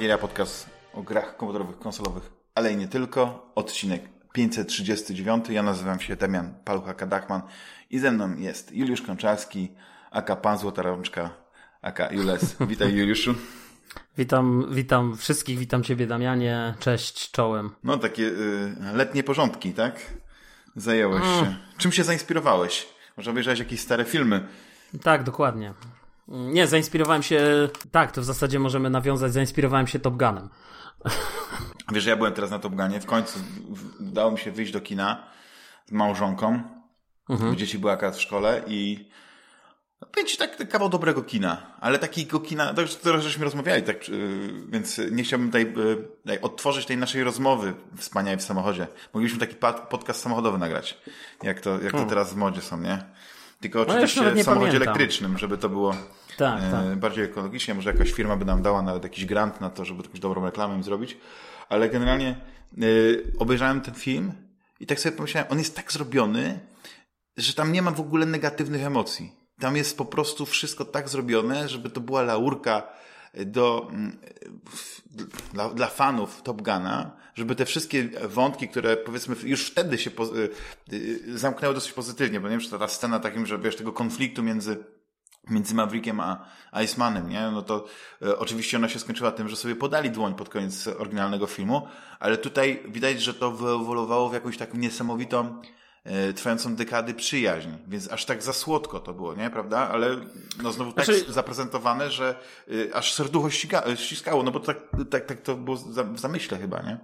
Fantasmagieria, podcast o grach komputerowych, konsolowych, ale i nie tylko. Odcinek 539. Ja nazywam się Damian Palucha-Kadachman i ze mną jest Juliusz Konczarski, aka Pan Złota Rączka, aka Jules. Witaj Juliuszu. Witam, witam wszystkich, witam Ciebie Damianie, cześć, czołem. No takie y, letnie porządki, tak? Zajęłeś mm. się. Czym się zainspirowałeś? Może obejrzałeś jakieś stare filmy? Tak, dokładnie. Nie, zainspirowałem się, tak, to w zasadzie możemy nawiązać, zainspirowałem się Top Gunem. Wiesz, ja byłem teraz na Top Gunie, w końcu udało mi się wyjść do kina z małżonką, mhm. dzieci były akurat w szkole i no, powiem ci tak, kawał dobrego kina, ale takiego kina, to już teraz żeśmy rozmawiali, tak, yy, więc nie chciałbym tutaj, yy, odtworzyć tej naszej rozmowy wspaniałej w samochodzie. Moglibyśmy taki podcast samochodowy nagrać, jak to, jak to hmm. teraz w modzie są, nie? Tylko no, oczywiście no w samochodzie pamiętam. elektrycznym, żeby to było tak, e, tak. bardziej ekologicznie. Może jakaś firma by nam dała nawet jakiś grant na to, żeby jakąś dobrą reklamę zrobić. Ale generalnie e, obejrzałem ten film i tak sobie pomyślałem, on jest tak zrobiony, że tam nie ma w ogóle negatywnych emocji. Tam jest po prostu wszystko tak zrobione, żeby to była laurka do, mm, dla, dla fanów Top Guna, żeby te wszystkie wątki, które powiedzmy już wtedy się po, y, zamknęły dosyć pozytywnie, bo nie wiem, czy to ta scena takim, że wiesz, tego konfliktu między między Maverickiem a Icemanem, nie? No to e, oczywiście ona się skończyła tym, że sobie podali dłoń pod koniec oryginalnego filmu, ale tutaj widać, że to wyewoluowało w jakąś taką niesamowitą E, trwającą dekady przyjaźń, więc aż tak za słodko to było, nie, prawda? Ale no znowu tak znaczy... zaprezentowane, że y, aż serducho ściga, ściskało, no bo tak, tak, tak to było w zamyśle chyba, nie?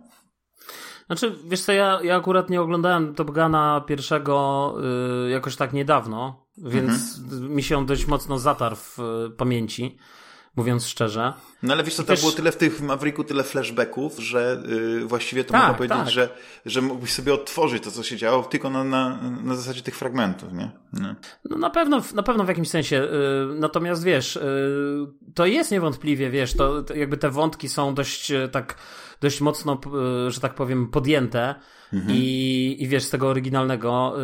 Znaczy, wiesz co, ja, ja akurat nie oglądałem Top Guna pierwszego y, jakoś tak niedawno, więc mhm. mi się on dość mocno zatarł w y, pamięci mówiąc szczerze. No ale wiesz co, tam też... było tyle w tych Mavericku, tyle flashbacków, że yy, właściwie to tak, można powiedzieć, tak. że, że mógłbyś sobie odtworzyć to, co się działo, tylko na, na, na zasadzie tych fragmentów, nie? No, no na, pewno, na pewno w jakimś sensie. Yy, natomiast wiesz, yy, to jest niewątpliwie, wiesz, to, to, jakby te wątki są dość y, tak dość mocno, y, że tak powiem, podjęte mhm. i, i wiesz, z tego oryginalnego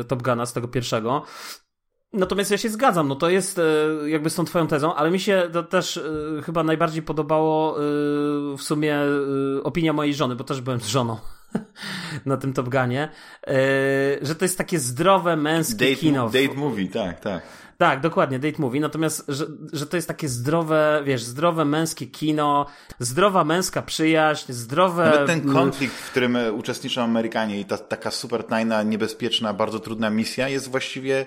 y, Top Guna, z tego pierwszego, Natomiast ja się zgadzam, no to jest e, jakby z tą twoją tezą, ale mi się to też e, chyba najbardziej podobało e, w sumie opinia mojej żony, bo też byłem z żoną na tym Top Gunie, że to jest takie zdrowe, męskie date, kino. Date movie, tak, tak. Tak, dokładnie, date movie, natomiast, że, że to jest takie zdrowe, wiesz, zdrowe męskie kino, zdrowa męska przyjaźń, zdrowe... Nawet ten konflikt, w którym uczestniczą Amerykanie i ta taka super tajna, niebezpieczna, bardzo trudna misja jest właściwie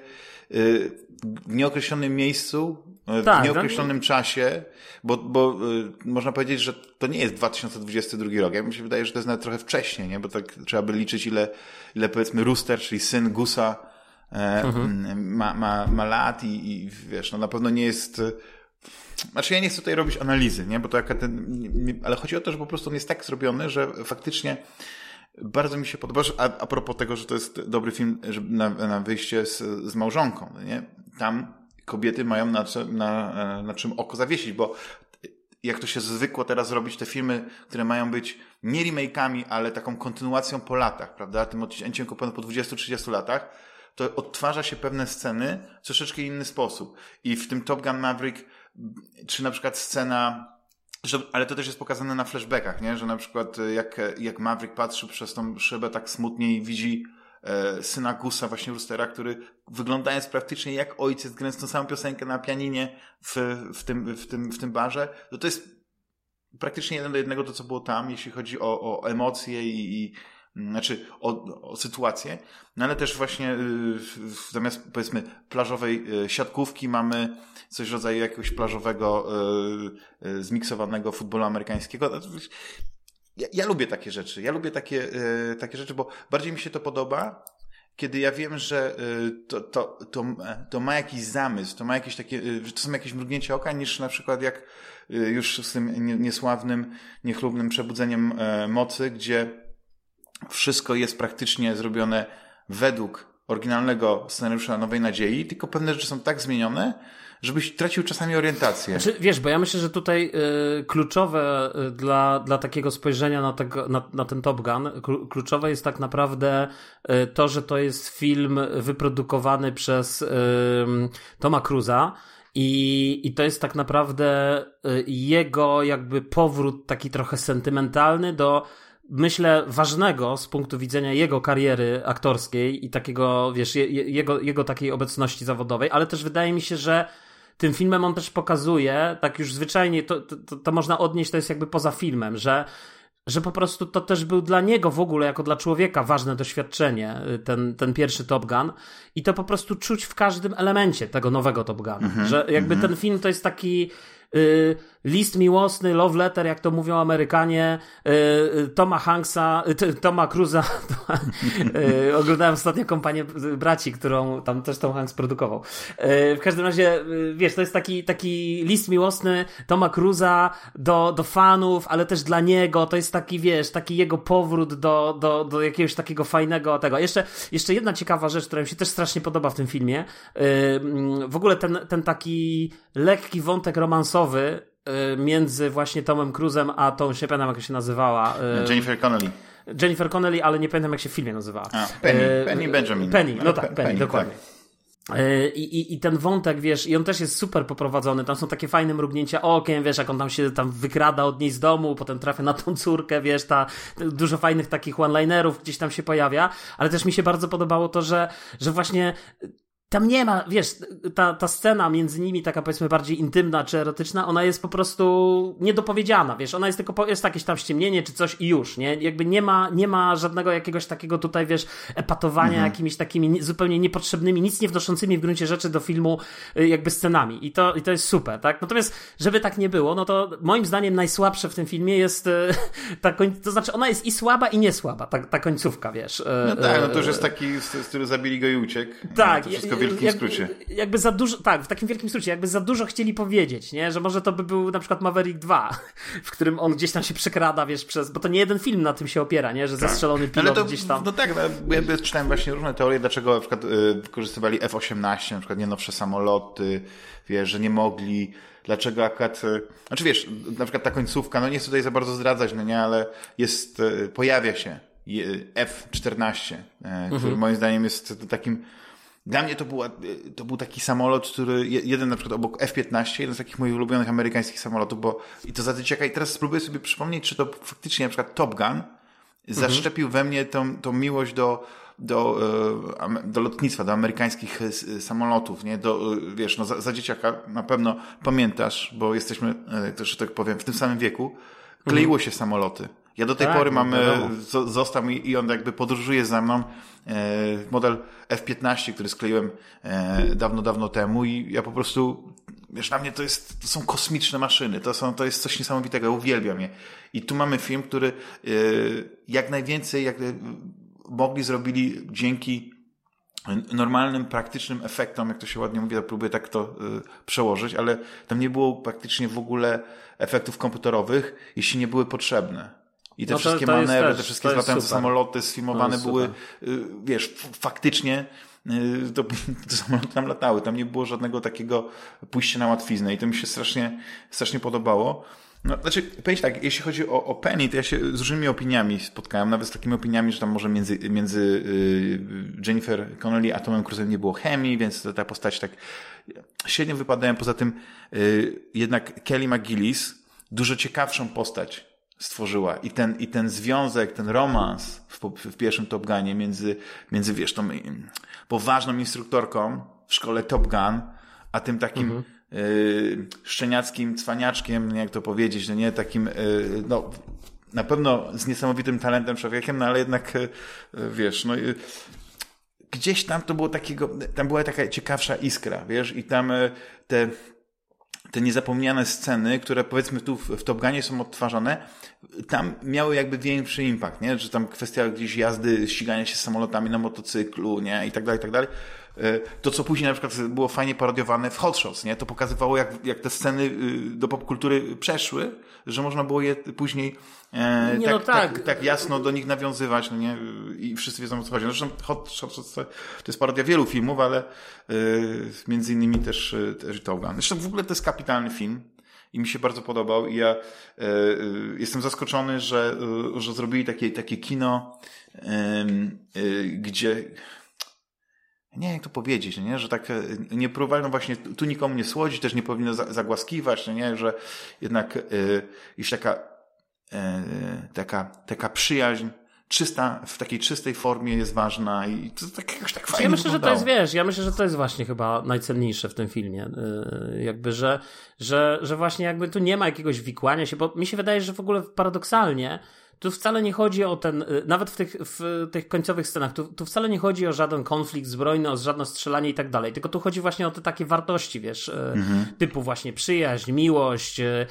w nieokreślonym miejscu, y, tak, w nieokreślonym tak. czasie, bo, bo y, można powiedzieć, że to nie jest 2022 rok. Ja mi się wydaje, że to jest nawet trochę wcześniej, nie? bo tak trzeba by liczyć, ile, ile powiedzmy Rooster, czyli syn Gusa, e, mhm. ma, ma, ma lat i, i wiesz, no na pewno nie jest. Znaczy ja nie chcę tutaj robić analizy, nie? Bo to jaka ten, ale chodzi o to, że po prostu on jest tak zrobiony, że faktycznie bardzo mi się podoba, a, a propos tego, że to jest dobry film na, na wyjście z, z małżonką, nie? Tam kobiety mają na, na, na czym oko zawiesić, bo jak to się zwykło teraz robić, te filmy, które mają być nie remake'ami, ale taką kontynuacją po latach, prawda? Tym odcięciem po 20-30 latach, to odtwarza się pewne sceny w troszeczkę inny sposób. I w tym Top Gun Maverick, czy na przykład scena że, ale to też jest pokazane na flashbackach, nie? Że na przykład e, jak, jak Maverick patrzy przez tą szybę tak smutnie i widzi e, syna Gusa, właśnie Roostera, który wyglądając praktycznie jak ojciec, grając tą samą piosenkę na pianinie w, w, tym, w, tym, w tym barze, to to jest praktycznie jeden do jednego to, co było tam, jeśli chodzi o, o emocje i, i znaczy o, o sytuację, no ale też właśnie y, zamiast powiedzmy plażowej y, siatkówki mamy coś w rodzaju jakiegoś plażowego y, zmiksowanego futbolu amerykańskiego. No, ja, ja lubię takie rzeczy. Ja lubię takie, takie rzeczy, bo bardziej mi się to podoba, kiedy ja wiem, że to, to, to, to ma jakiś zamysł, to ma jakieś takie, to są jakieś mrugnięcia oka, niż na przykład jak już z tym niesławnym, niechlubnym przebudzeniem mocy, gdzie wszystko jest praktycznie zrobione według oryginalnego scenariusza Nowej Nadziei, tylko pewne rzeczy są tak zmienione, żebyś tracił czasami orientację. Znaczy, wiesz, bo ja myślę, że tutaj y, kluczowe y, dla, dla takiego spojrzenia na, tego, na, na ten Top Gun, kluczowe jest tak naprawdę y, to, że to jest film wyprodukowany przez y, Toma Cruza I, I to jest tak naprawdę y, jego jakby powrót taki trochę sentymentalny do myślę, ważnego z punktu widzenia jego kariery aktorskiej i takiego, wiesz, je, jego, jego takiej obecności zawodowej, ale też wydaje mi się, że tym filmem on też pokazuje, tak już zwyczajnie, to, to, to można odnieść, to jest jakby poza filmem, że że po prostu to też był dla niego w ogóle, jako dla człowieka, ważne doświadczenie, y, ten, ten pierwszy Top Gun. I to po prostu czuć w każdym elemencie tego nowego Top Gun. Mm -hmm, że jakby mm -hmm. ten film to jest taki Y, list miłosny, love letter, jak to mówią Amerykanie, y, y, Toma Hanksa, Toma Cruza. Oglądałem ostatnio kompanię braci, którą tam też Tom Hanks produkował. W każdym razie, wiesz, to jest taki, taki list miłosny Toma Cruza do, do fanów, ale też dla niego. To jest taki, wiesz, taki jego powrót do, do, do jakiegoś takiego fajnego tego. Jeszcze, jeszcze jedna ciekawa rzecz, która mi się też strasznie podoba w tym filmie. W ogóle ten, ten taki lekki wątek romansowy, Y, między właśnie Tomem Cruzem a tą, się pamiętam jak się nazywała. Y, Jennifer Connelly. Jennifer Connelly, ale nie pamiętam jak się w filmie nazywała. A, Penny, y, Penny Benjamin. Penny, no tak, Penny, Penny dokładnie. Tak. I, i, I ten wątek, wiesz, i on też jest super poprowadzony. Tam są takie fajne mrugnięcia okiem, wiesz, jak on tam się tam wykrada od niej z domu, potem trafia na tą córkę, wiesz, ta, dużo fajnych takich one-linerów gdzieś tam się pojawia, ale też mi się bardzo podobało to, że, że właśnie tam nie ma, wiesz, ta, ta scena między nimi, taka powiedzmy bardziej intymna czy erotyczna, ona jest po prostu niedopowiedziana, wiesz, ona jest tylko, jest jakieś tam ściemnienie czy coś i już, nie? Jakby nie ma, nie ma żadnego jakiegoś takiego tutaj, wiesz, epatowania mhm. jakimiś takimi zupełnie niepotrzebnymi, nic nie wnoszącymi w gruncie rzeczy do filmu y, jakby scenami i to, i to jest super, tak? Natomiast, żeby tak nie było, no to moim zdaniem najsłabsze w tym filmie jest y, ta koń... to znaczy ona jest i słaba i niesłaba, ta, ta końcówka, wiesz. Y, no tak, no to już jest taki, z, z który zabili go i uciekł. Tak. To wszystko wielkim jak, skrócie. Jakby za dużo, tak, w takim wielkim skrócie, jakby za dużo chcieli powiedzieć, nie? Że może to by był na przykład Maverick 2, w którym on gdzieś tam się przekrada, wiesz, przez, bo to nie jeden film na tym się opiera, nie? Że tak. zestrzelony pilot Ale to, gdzieś tam. No tak, no, ja czytałem właśnie różne teorie, dlaczego na przykład y, wykorzystywali F-18, na przykład nie nowsze samoloty, wiesz, że nie mogli, dlaczego akurat, y, znaczy wiesz, na przykład ta końcówka, no nie chcę tutaj za bardzo zdradzać, no nie, ale jest, y, pojawia się F-14, który mhm. moim zdaniem jest takim dla mnie to, była, to był taki samolot, który, jeden na przykład obok F-15, jeden z takich moich ulubionych amerykańskich samolotów, bo i to za ciekawe. I teraz spróbuję sobie przypomnieć, czy to faktycznie na przykład Top Gun zaszczepił mhm. we mnie tą, tą miłość do, do, e, do lotnictwa, do amerykańskich e, samolotów, nie? Do, e, wiesz, no za, za dzieciaka na pewno pamiętasz, bo jesteśmy, też tak powiem, w tym samym wieku, kleiło mhm. się samoloty. Ja do tej tak, pory no, mam, został i on jakby podróżuje za mną e, model F-15, który skleiłem e, dawno, dawno temu i ja po prostu, wiesz, dla mnie to jest, to są kosmiczne maszyny, to są, to jest coś niesamowitego, ja uwielbiam je. I tu mamy film, który jak najwięcej, jak mogli, zrobili dzięki normalnym, praktycznym efektom, jak to się ładnie mówi, ja próbuję tak to przełożyć, ale tam nie było praktycznie w ogóle efektów komputerowych, jeśli nie były potrzebne. I te no wszystkie to, to manewry, też, te wszystkie latające samoloty sfilmowane były, y, wiesz, faktycznie y, to, te samoloty tam latały. Tam nie było żadnego takiego pójścia na łatwiznę i to mi się strasznie, strasznie podobało. No, znaczy, powiem tak, jeśli chodzi o, o Penny, to ja się z różnymi opiniami spotkałem, nawet z takimi opiniami, że tam może między, między y, Jennifer Connelly a Tomem Cruise'em nie było chemii, więc ta postać tak średnio wypadają. Poza tym jednak Kelly McGillis dużo ciekawszą postać stworzyła. I ten, i ten związek, ten romans w, w pierwszym Top Gunie między, między wiesz, tą poważną instruktorką w szkole Top Gun, a tym takim mhm. y, szczeniackim cwaniaczkiem, jak to powiedzieć, no nie, takim, y, no, na pewno z niesamowitym talentem człowiekiem, no ale jednak, y, wiesz, no, y, gdzieś tam to było takiego, tam była taka ciekawsza iskra, wiesz, i tam y, te, te niezapomniane sceny, które powiedzmy tu w Top Gunie są odtwarzane, tam miały jakby większy impact, nie? Że tam kwestia gdzieś jazdy, ścigania się samolotami na motocyklu, nie? I tak dalej, i tak dalej. E, to, co później na przykład było fajnie parodiowane w Hot Shots, nie? To pokazywało, jak, jak te sceny y, do popkultury przeszły, że można było je później e, nie, tak, no tak. Tak, tak, jasno do nich nawiązywać, no nie? I wszyscy wiedzą, o co chodzi. Zresztą Hot Shots to, jest parodia wielu filmów, ale y, między innymi też, y, też Top Gun. Zresztą w ogóle to jest kapitalny film i mi się bardzo podobał i ja e, e, jestem zaskoczony, że, e, że zrobili takie, takie kino, gdzie nie wiem jak to powiedzieć, nie? że tak e, nie próbowano właśnie tu nikomu nie słodzić, też nie powinno zagłaskiwać, nie? że jednak y, już taka, y, taka, taka przyjaźń czysta, w takiej czystej formie jest ważna i to tak jakoś tak fajnie Ja myślę, wyglądało. że to jest, wiesz, ja myślę, że to jest właśnie chyba najcenniejsze w tym filmie. Jakby, że, że, że właśnie jakby tu nie ma jakiegoś wikłania się, bo mi się wydaje, że w ogóle paradoksalnie tu wcale nie chodzi o ten, y, nawet w tych, w tych końcowych scenach, tu, tu wcale nie chodzi o żaden konflikt zbrojny, o żadne strzelanie i tak dalej, tylko tu chodzi właśnie o te takie wartości, wiesz, y, mhm. typu właśnie przyjaźń, miłość, y,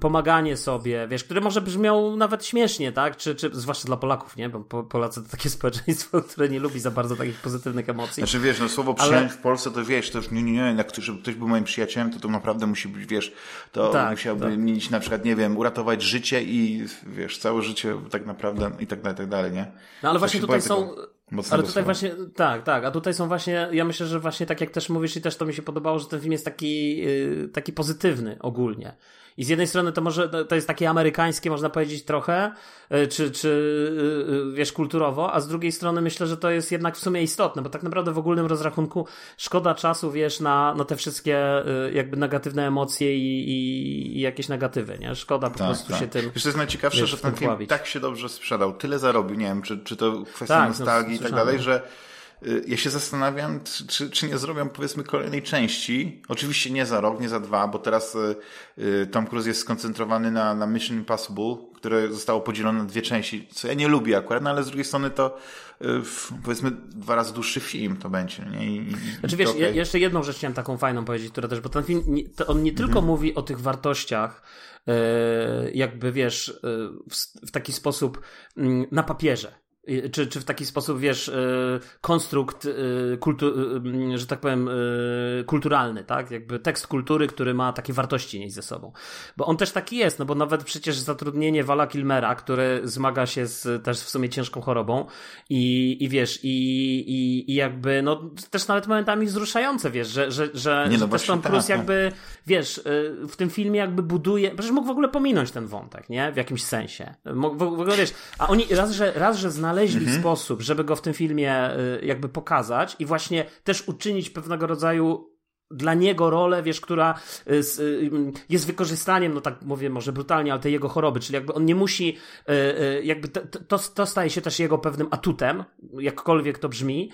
pomaganie sobie, wiesz, które może brzmią nawet śmiesznie, tak, czy, czy zwłaszcza dla Polaków, nie, bo Polacy to takie społeczeństwo, które nie lubi za bardzo takich pozytywnych emocji. Znaczy, wiesz, no słowo przyjaźń Ale... w Polsce to wiesz, to już nie, nie, nie, jak ktoś, żeby ktoś był moim przyjacielem, to to naprawdę musi być, wiesz, to tak, musiałby tak. mieć na przykład, nie wiem, uratować życie i, wiesz, całe życie tak naprawdę i tak dalej, i tak dalej, nie? No ale właśnie tutaj są... Ale tutaj właśnie, tak, tak, a tutaj są właśnie, ja myślę, że właśnie tak jak też mówisz i też to mi się podobało, że ten film jest taki, yy, taki pozytywny ogólnie. I z jednej strony to może, to jest takie amerykańskie, można powiedzieć trochę, e, czy, czy e, e, wiesz, kulturowo, a z drugiej strony myślę, że to jest jednak w sumie istotne, bo tak naprawdę w ogólnym rozrachunku szkoda czasu, wiesz, na, na te wszystkie jakby negatywne emocje i, i, i jakieś negatywy, nie? Szkoda po tak, prostu tak. się tym. Wiesz, to jest najciekawsze, wiesz, że ten film tak się dobrze sprzedał, tyle zarobił, nie wiem, czy, czy to kwestia tak, no, nostalgii no, i tak dalej, że Y, ja się zastanawiam, czy, czy nie zrobią powiedzmy kolejnej części. Oczywiście nie za rok, nie za dwa, bo teraz y, y, Tom Cruise jest skoncentrowany na, na Mission Impossible, które zostało podzielone na dwie części, co ja nie lubię akurat, no ale z drugiej strony to powiedzmy dwa razy dłuższy film to będzie. Nie? I, znaczy wiesz, okay. jeszcze jedną rzecz chciałem taką fajną powiedzieć, która też, bo ten film, on nie tylko mhm. mówi o tych wartościach, jakby wiesz, w, w taki sposób mm, na papierze czy, czy w taki sposób, wiesz, e, konstrukt, e, kultu, e, że tak powiem, kulturalny, tak? Jakby tekst kultury, który ma takie wartości nieść ze sobą. Bo on też taki jest, no bo nawet przecież zatrudnienie Wala Kilmera, który zmaga się z też w sumie ciężką chorobą i, i wiesz, i, i, i jakby, no też nawet momentami wzruszające, wiesz, że, że, że, Nie, no że też Tom Cruise tak, jakby, wiesz, w tym filmie jakby buduje, przecież mógł w ogóle pominąć ten wątek, nie? W jakimś sensie. W ogóle, wiesz, a oni raz, że, raz, że znaleźli znaleźli mhm. sposób, żeby go w tym filmie y, jakby pokazać i właśnie też uczynić pewnego rodzaju dla niego rolę, wiesz, która y, y, jest wykorzystaniem, no tak mówię może brutalnie, ale tej jego choroby, czyli jakby on nie musi, jakby to, to, to staje się też jego pewnym atutem, jakkolwiek to brzmi,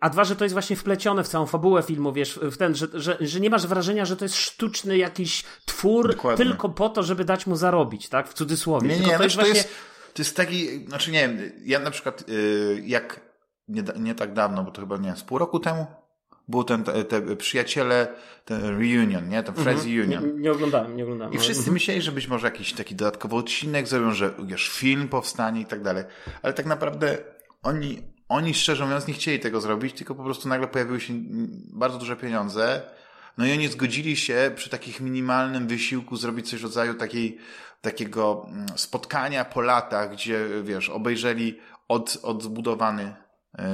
a dwa, że to jest właśnie wplecione w całą fabułę filmu, wiesz, w ten, że, że, że nie masz wrażenia, że to jest sztuczny jakiś twór Dokładnie. tylko po to, żeby dać mu zarobić, tak, w cudzysłowie. Nie, nie, tylko to jest właśnie... To jest to jest taki, znaczy nie wiem, ja na przykład yy, jak nie, nie tak dawno, bo to chyba nie z pół roku temu, był ten, te, te przyjaciele, ten reunion, nie? Ten Friends -hmm. Reunion. Nie, nie, oglądałem, nie oglądałem. I wszyscy -hmm. myśleli, że być może jakiś taki dodatkowy odcinek zrobią, że wiesz, film powstanie i tak dalej. Ale tak naprawdę oni, oni szczerze mówiąc nie chcieli tego zrobić, tylko po prostu nagle pojawiły się bardzo duże pieniądze. No i oni zgodzili się przy takich minimalnym wysiłku zrobić coś w rodzaju takiej takiego mm, spotkania po latach, gdzie, wiesz, obejrzeli od, odbudowany e,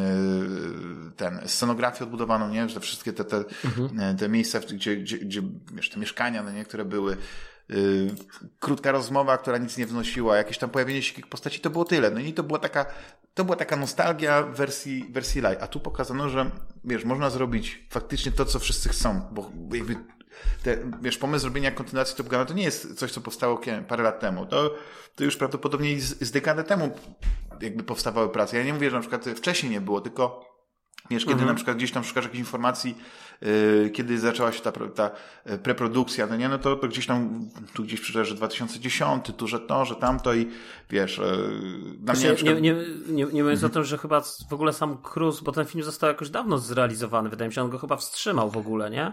ten, scenografię odbudowaną, nie? Że wszystkie te, te, mhm. Te miejsca, gdzie, gdzie, gdzie, wiesz, te mieszkania, no nie? Które były, Yy, krótka rozmowa, która nic nie wnosiła, jakieś tam pojawienie się kilku postaci, to było tyle. No i to była taka, to była taka nostalgia wersji, wersji live. A tu pokazano, że wiesz, można zrobić faktycznie to, co wszyscy chcą, bo jakby te, wiesz, pomysł zrobienia kontynuacji Top Guna to nie jest coś, co powstało parę lat temu. To, to już prawdopodobnie z, z dekadę temu jakby powstawały prace. Ja nie mówię, że na przykład wcześniej nie było, tylko Wiesz, kiedy mhm. na przykład gdzieś tam szukasz jakiejś informacji, yy, kiedy zaczęła się ta, ta e, preprodukcja, no nie, no to, to gdzieś tam, tu gdzieś przeczytasz, że 2010, tu, że to, że tamto i wiesz, yy, na mnie przykład... nie, nie, nie, nie mówiąc mhm. o tym, że chyba w ogóle sam Cruz, bo ten film został jakoś dawno zrealizowany, wydaje mi się, on go chyba wstrzymał w ogóle, nie?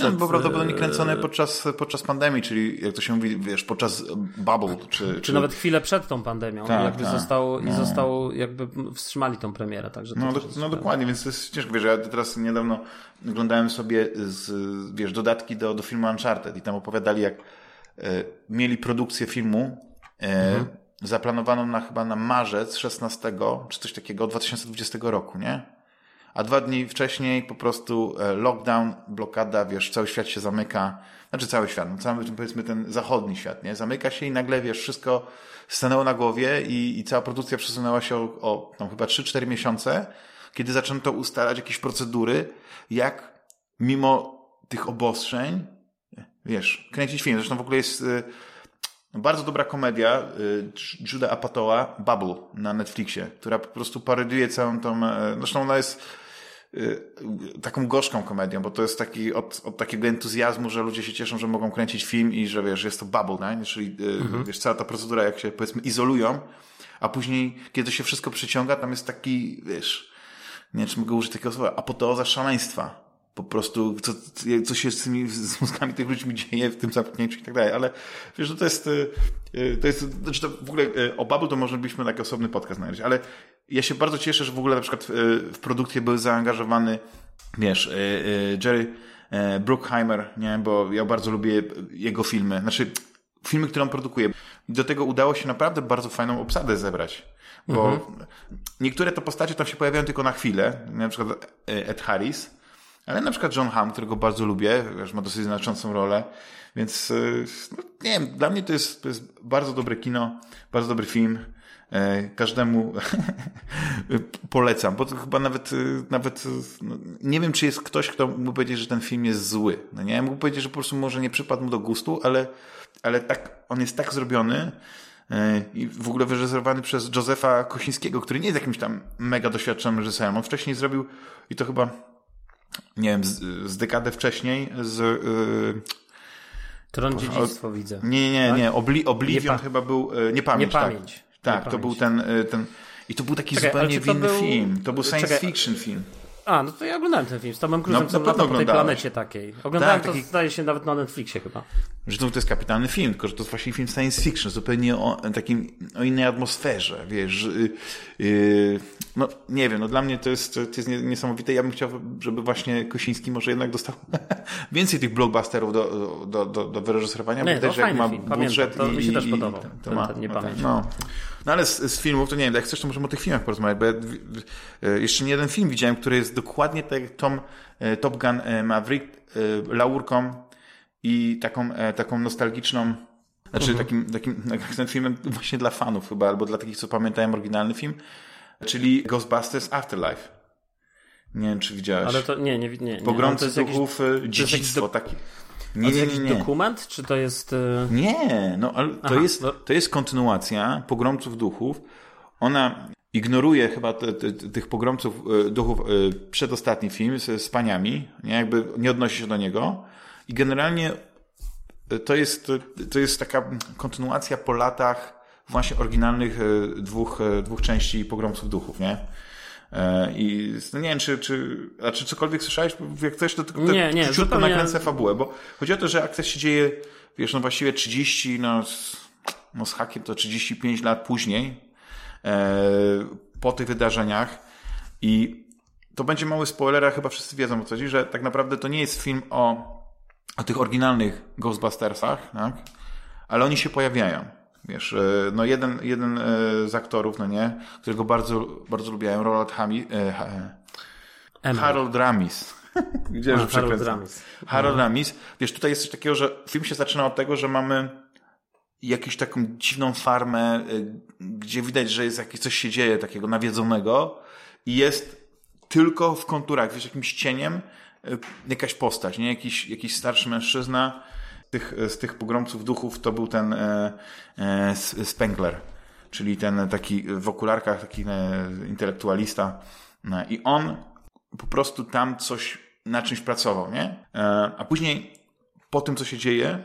No, bo prawdopodobnie kręcone podczas, podczas pandemii, czyli jak to się mówi, wiesz, podczas bubble. Czy, czy, czy nawet chwilę przed tą pandemią. Tak, jakby tak. Został, no. I został, jakby wstrzymali tą premierę. Także no, do, no dokładnie, więc to jest ciężko. Wiesz, ja teraz niedawno oglądałem sobie z, wiesz, dodatki do, do filmu Uncharted i tam opowiadali, jak e, mieli produkcję filmu e, mhm. zaplanowaną na chyba na marzec 16 czy coś takiego 2020 roku, nie? A dwa dni wcześniej po prostu e, lockdown, blokada, wiesz, cały świat się zamyka, znaczy cały świat, no cały, powiedzmy ten zachodni świat, nie? Zamyka się i nagle, wiesz, wszystko stanęło na głowie i, i cała produkcja przesunęła się o, o tam chyba 3-4 miesiące, kiedy zaczęto ustalać jakieś procedury, jak mimo tych obostrzeń, wiesz, kręcić film. Zresztą w ogóle jest y, bardzo dobra komedia y, Juda Apatoa, Bubble na Netflixie, która po prostu parodiuje całą tą, y, zresztą ona jest taką gorzką komedią, bo to jest taki od, od takiego entuzjazmu, że ludzie się cieszą, że mogą kręcić film i że wiesz, jest to bubble, nie? czyli mhm. wiesz, cała ta procedura, jak się powiedzmy izolują, a później, kiedy się wszystko przyciąga, tam jest taki, wiesz, nie wiem, czy mogę użyć takiego słowa, apoteoza szaleństwa. Po prostu, co, co się z tymi z mózgami tych ludzi dzieje w tym zamknięciu i tak dalej, ale wiesz, że to jest, y, y, to jest, znaczy to w ogóle y, o Bubble to może byśmy taki osobny podcast znaleźć, ale ja się bardzo cieszę, że w ogóle na przykład w produkcję był zaangażowany, wiesz, Jerry Bruckheimer, nie, bo ja bardzo lubię jego filmy, znaczy filmy, które on produkuje. Do tego udało się naprawdę bardzo fajną obsadę zebrać. Bo mhm. niektóre to postacie tam się pojawiają tylko na chwilę, na przykład Ed Harris, ale na przykład John Hamm, którego bardzo lubię, wiesz, ma dosyć znaczącą rolę, więc no, nie wiem, dla mnie to jest, to jest bardzo dobre kino, bardzo dobry film. E, każdemu polecam, bo to chyba nawet, nawet no, nie wiem, czy jest ktoś, kto mógł powiedzieć, że ten film jest zły. No nie, mógł powiedzieć, że po prostu może nie przypadł mu do gustu, ale, ale tak, on jest tak zrobiony, e, i w ogóle wyreżyserowany przez Józefa Kosińskiego, który nie jest jakimś tam mega doświadczonym reżyserem. On wcześniej zrobił, i to chyba, nie wiem, z, z dekadę wcześniej, z... Yy, Tron Dziedzictwo widzę. Nie, nie, tak? nie. Obli, Oblivion nie chyba był... Nie pamięć, nie pamięć. Tak, tak to był ten, ten... I to był taki Czekaj, zupełnie inny był... film. To był science Czekaj, fiction film. A, no to ja oglądałem ten film z Tomem Cruise'em, no, co po tej planecie takiej. Oglądałem tak, to, taki... zdaje się, nawet na Netflixie chyba. Że to, to jest kapitalny film, tylko że to jest właśnie film science fiction, zupełnie o takim, o innej atmosferze, wiesz. Yy, no, nie wiem, no dla mnie to jest, to jest niesamowite. Ja bym chciał, żeby właśnie Kosiński może jednak dostał więcej tych blockbusterów do, do, do, do wyreżyserowania, nie, bo też jak ma film, budżet pamiętam, to i, mi się też podobał. To, ma, ten, nie no, pamiętam. No. No ale z, z, filmów, to nie wiem, jak chcesz, to możemy o tych filmach porozmawiać, bo ja e, jeszcze nie jeden film widziałem, który jest dokładnie tak jak Tom, e, Top Gun e, Maverick, laurką i taką, taką nostalgiczną znaczy mhm. takim, takim ten filmem właśnie dla fanów chyba, albo dla takich, co pamiętają oryginalny film, czyli Ghostbusters Afterlife. Nie wiem, czy widziałeś. Ale to nie, nie, nie. nie. Pogromcy duchów, jakiś, dziedzictwo takie. Nie, nie, nie, nie. dokument, czy to jest... Nie, no ale to, Aha, jest, no. to jest kontynuacja Pogromców Duchów. Ona ignoruje chyba te, te, tych pogromców e, duchów e, przedostatni film z, z paniami, nie? jakby nie odnosi się do niego i generalnie to jest, to jest taka kontynuacja po latach właśnie oryginalnych dwóch, dwóch części pogromców duchów, nie? I no nie wiem, czy, czy, a czy cokolwiek słyszałeś? Jak chcesz, to tylko nie, nie, ciutko nakręcę fabułę, bo chodzi o to, że akcja się dzieje, wiesz, no właściwie 30, no, no z hakiem to 35 lat później, E, po tych wydarzeniach i to będzie mały spoiler, a chyba wszyscy wiedzą o co chodzi, że tak naprawdę to nie jest film o, o tych oryginalnych Ghostbustersach, tak? ale oni się pojawiają. Wiesz, e, no jeden, jeden e, z aktorów, no nie, którego bardzo, bardzo lubiłem, Roland Hami, e, Harold Ramis. Gdzie a, Harold Ramis. Harold. Ramis. Wiesz, tutaj jest coś takiego, że film się zaczyna od tego, że mamy jakąś taką dziwną farmę, gdzie widać, że jest jakieś coś się dzieje takiego nawiedzonego i jest tylko w konturach, wiesz, jakimś cieniem jakaś postać, nie? Jakiś, jakiś starszy mężczyzna tych, z tych pogromców duchów to był ten e, e, Spengler, czyli ten taki w okularkach, taki e, intelektualista no, i on po prostu tam coś, na czymś pracował, nie? E, a później po tym, co się dzieje,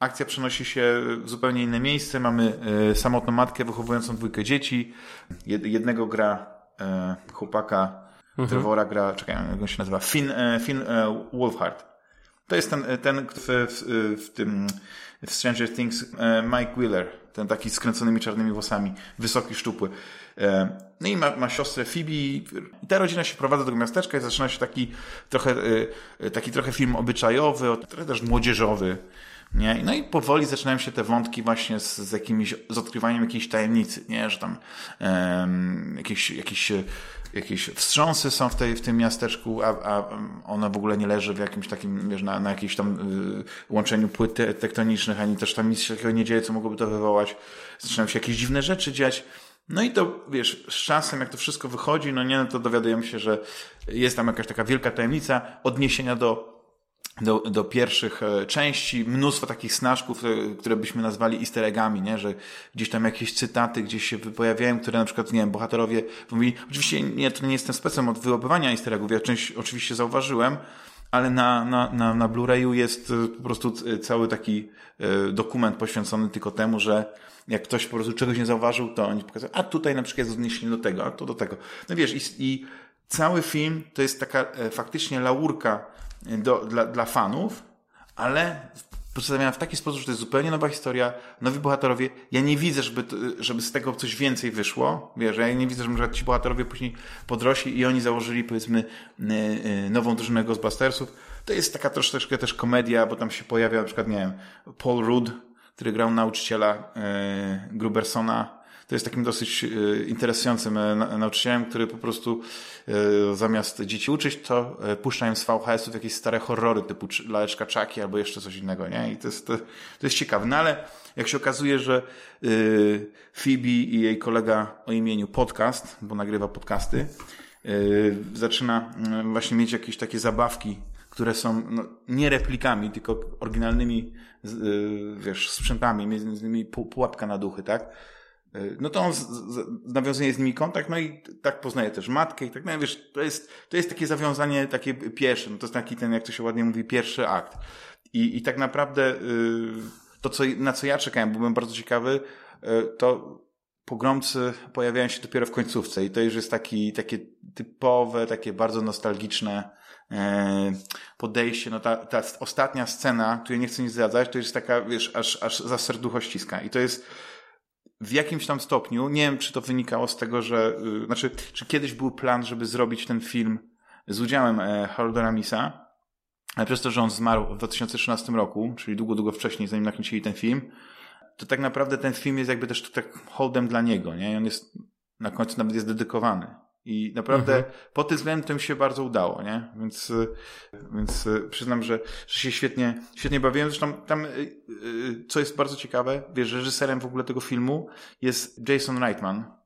Akcja przenosi się w zupełnie inne miejsce. Mamy e, samotną matkę wychowującą dwójkę dzieci. Jednego gra e, chłopaka, mhm. Trevora gra, czekaj, jak on się nazywa? Finn, Finn Wolfhard. To jest ten, ten w, w, w tym w Stranger Things Mike Wheeler, ten taki z kręconymi czarnymi włosami, wysoki, szczupły. No i ma, ma siostrę Phoebe i ta rodzina się prowadza do miasteczka i zaczyna się taki trochę, taki trochę film obyczajowy, trochę też młodzieżowy. Nie? No i powoli zaczynają się te wątki właśnie z, z jakimiś, z odkrywaniem jakiejś tajemnicy, nie? Że tam um, jakieś, jakieś, jakieś wstrząsy są w, tej, w tym miasteczku, a, a ona w ogóle nie leży w jakimś takim, wiesz, na, na jakimś tam y, łączeniu płyt tektonicznych, ani też tam nic się takiego nie dzieje, co mogłoby to wywołać. Zaczynają się jakieś dziwne rzeczy dziać. No i to, wiesz, z czasem, jak to wszystko wychodzi, no nie, no to dowiadujemy się, że jest tam jakaś taka wielka tajemnica odniesienia do do, do pierwszych e, części, mnóstwo takich snaczków, e, które byśmy nazwali easter eggami, nie? że gdzieś tam jakieś cytaty gdzieś się pojawiają, które na przykład, nie wiem, bohaterowie mówili, oczywiście nie, to nie jestem specem od wyłapywania easter eggów, ja część oczywiście zauważyłem, ale na, na, na, na Blu-rayu jest e, po prostu cały taki dokument poświęcony tylko temu, że jak ktoś po prostu czegoś nie zauważył, to oni pokazują, a tutaj na przykład jest odniesienie do tego, a to do tego. No wiesz, i, i cały film to jest taka faktycznie laurka do, dla, dla fanów, ale przedstawiona w taki sposób, że to jest zupełnie nowa historia, nowi bohaterowie. Ja nie widzę, żeby, żeby z tego coś więcej wyszło. Wiesz, ja nie widzę, że ci bohaterowie później podrośli i oni założyli, powiedzmy, y, y, nową drużynę Ghostbustersów. To jest taka troszeczkę też komedia, bo tam się pojawia na przykład, nie wiem, Paul Rudd, który grał nauczyciela y, Grubersona to jest takim dosyć e, interesującym e, nauczycielem, który po prostu e, zamiast dzieci uczyć, to puszcza im z VHS-ów jakieś stare horrory typu Laleczka Czaki albo jeszcze coś innego, nie? I to jest, to, to jest ciekawe. No ale jak się okazuje, że Phoebe i jej kolega o imieniu Podcast, bo nagrywa podcasty, zaczyna właśnie mieć jakieś takie zabawki, które są no, nie replikami, tylko oryginalnymi wiesz, sprzętami, między innymi pułapka na duchy, tak? No to on z, z, nawiązuje z nimi kontakt, no i tak poznaje też matkę i tak no, wiesz, to jest, to jest takie zawiązanie takie pierwsze, no to jest taki ten, jak to się ładnie mówi, pierwszy akt. I, i tak naprawdę y, to, co, na co ja czekałem, byłem bardzo ciekawy, y, to pogromcy pojawiają się dopiero w końcówce i to już jest taki, takie typowe, takie bardzo nostalgiczne e, podejście. No ta, ta ostatnia scena, której nie chcę nic zdradzać, to jest taka, wiesz, aż, aż za serducho ściska. I to jest w jakimś tam stopniu, nie wiem, czy to wynikało z tego, że, yy, znaczy, czy kiedyś był plan, żeby zrobić ten film z udziałem e, Harolda Ramisa, ale przez to, że on zmarł w 2013 roku, czyli długo, długo wcześniej, zanim nakręcili ten film, to tak naprawdę ten film jest jakby też tak holdem dla niego, nie? I on jest, na końcu nawet jest dedykowany. I naprawdę mhm. pod tym względem się bardzo udało, nie? Więc, więc przyznam, że, że się świetnie, świetnie bawiłem. Zresztą tam, y, y, co jest bardzo ciekawe, wiesz, reżyserem w ogóle tego filmu jest Jason Reitman.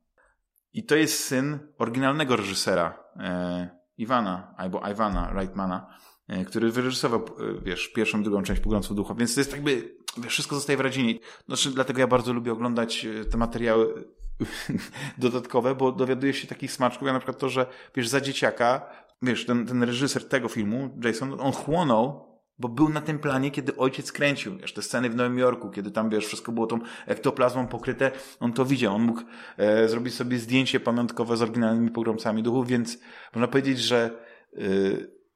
I to jest syn oryginalnego reżysera, e, Iwana, albo Iwana Reitmana, e, który wyreżyserował, e, wiesz, pierwszą, drugą część Pogrącą Ducha. Więc to jest jakby, wiesz, wszystko zostaje w rodzinie. Znaczy, dlatego ja bardzo lubię oglądać e, te materiały dodatkowe, bo dowiaduje się takich smaczków, jak na przykład to, że wiesz, za dzieciaka, wiesz, ten, ten reżyser tego filmu, Jason, on chłonął bo był na tym planie, kiedy ojciec kręcił, wiesz, te sceny w Nowym Jorku, kiedy tam, wiesz, wszystko było tą ektoplazmą pokryte, on to widział, on mógł e, zrobić sobie zdjęcie pamiątkowe z oryginalnymi pogromcami duchów, więc można powiedzieć, że e,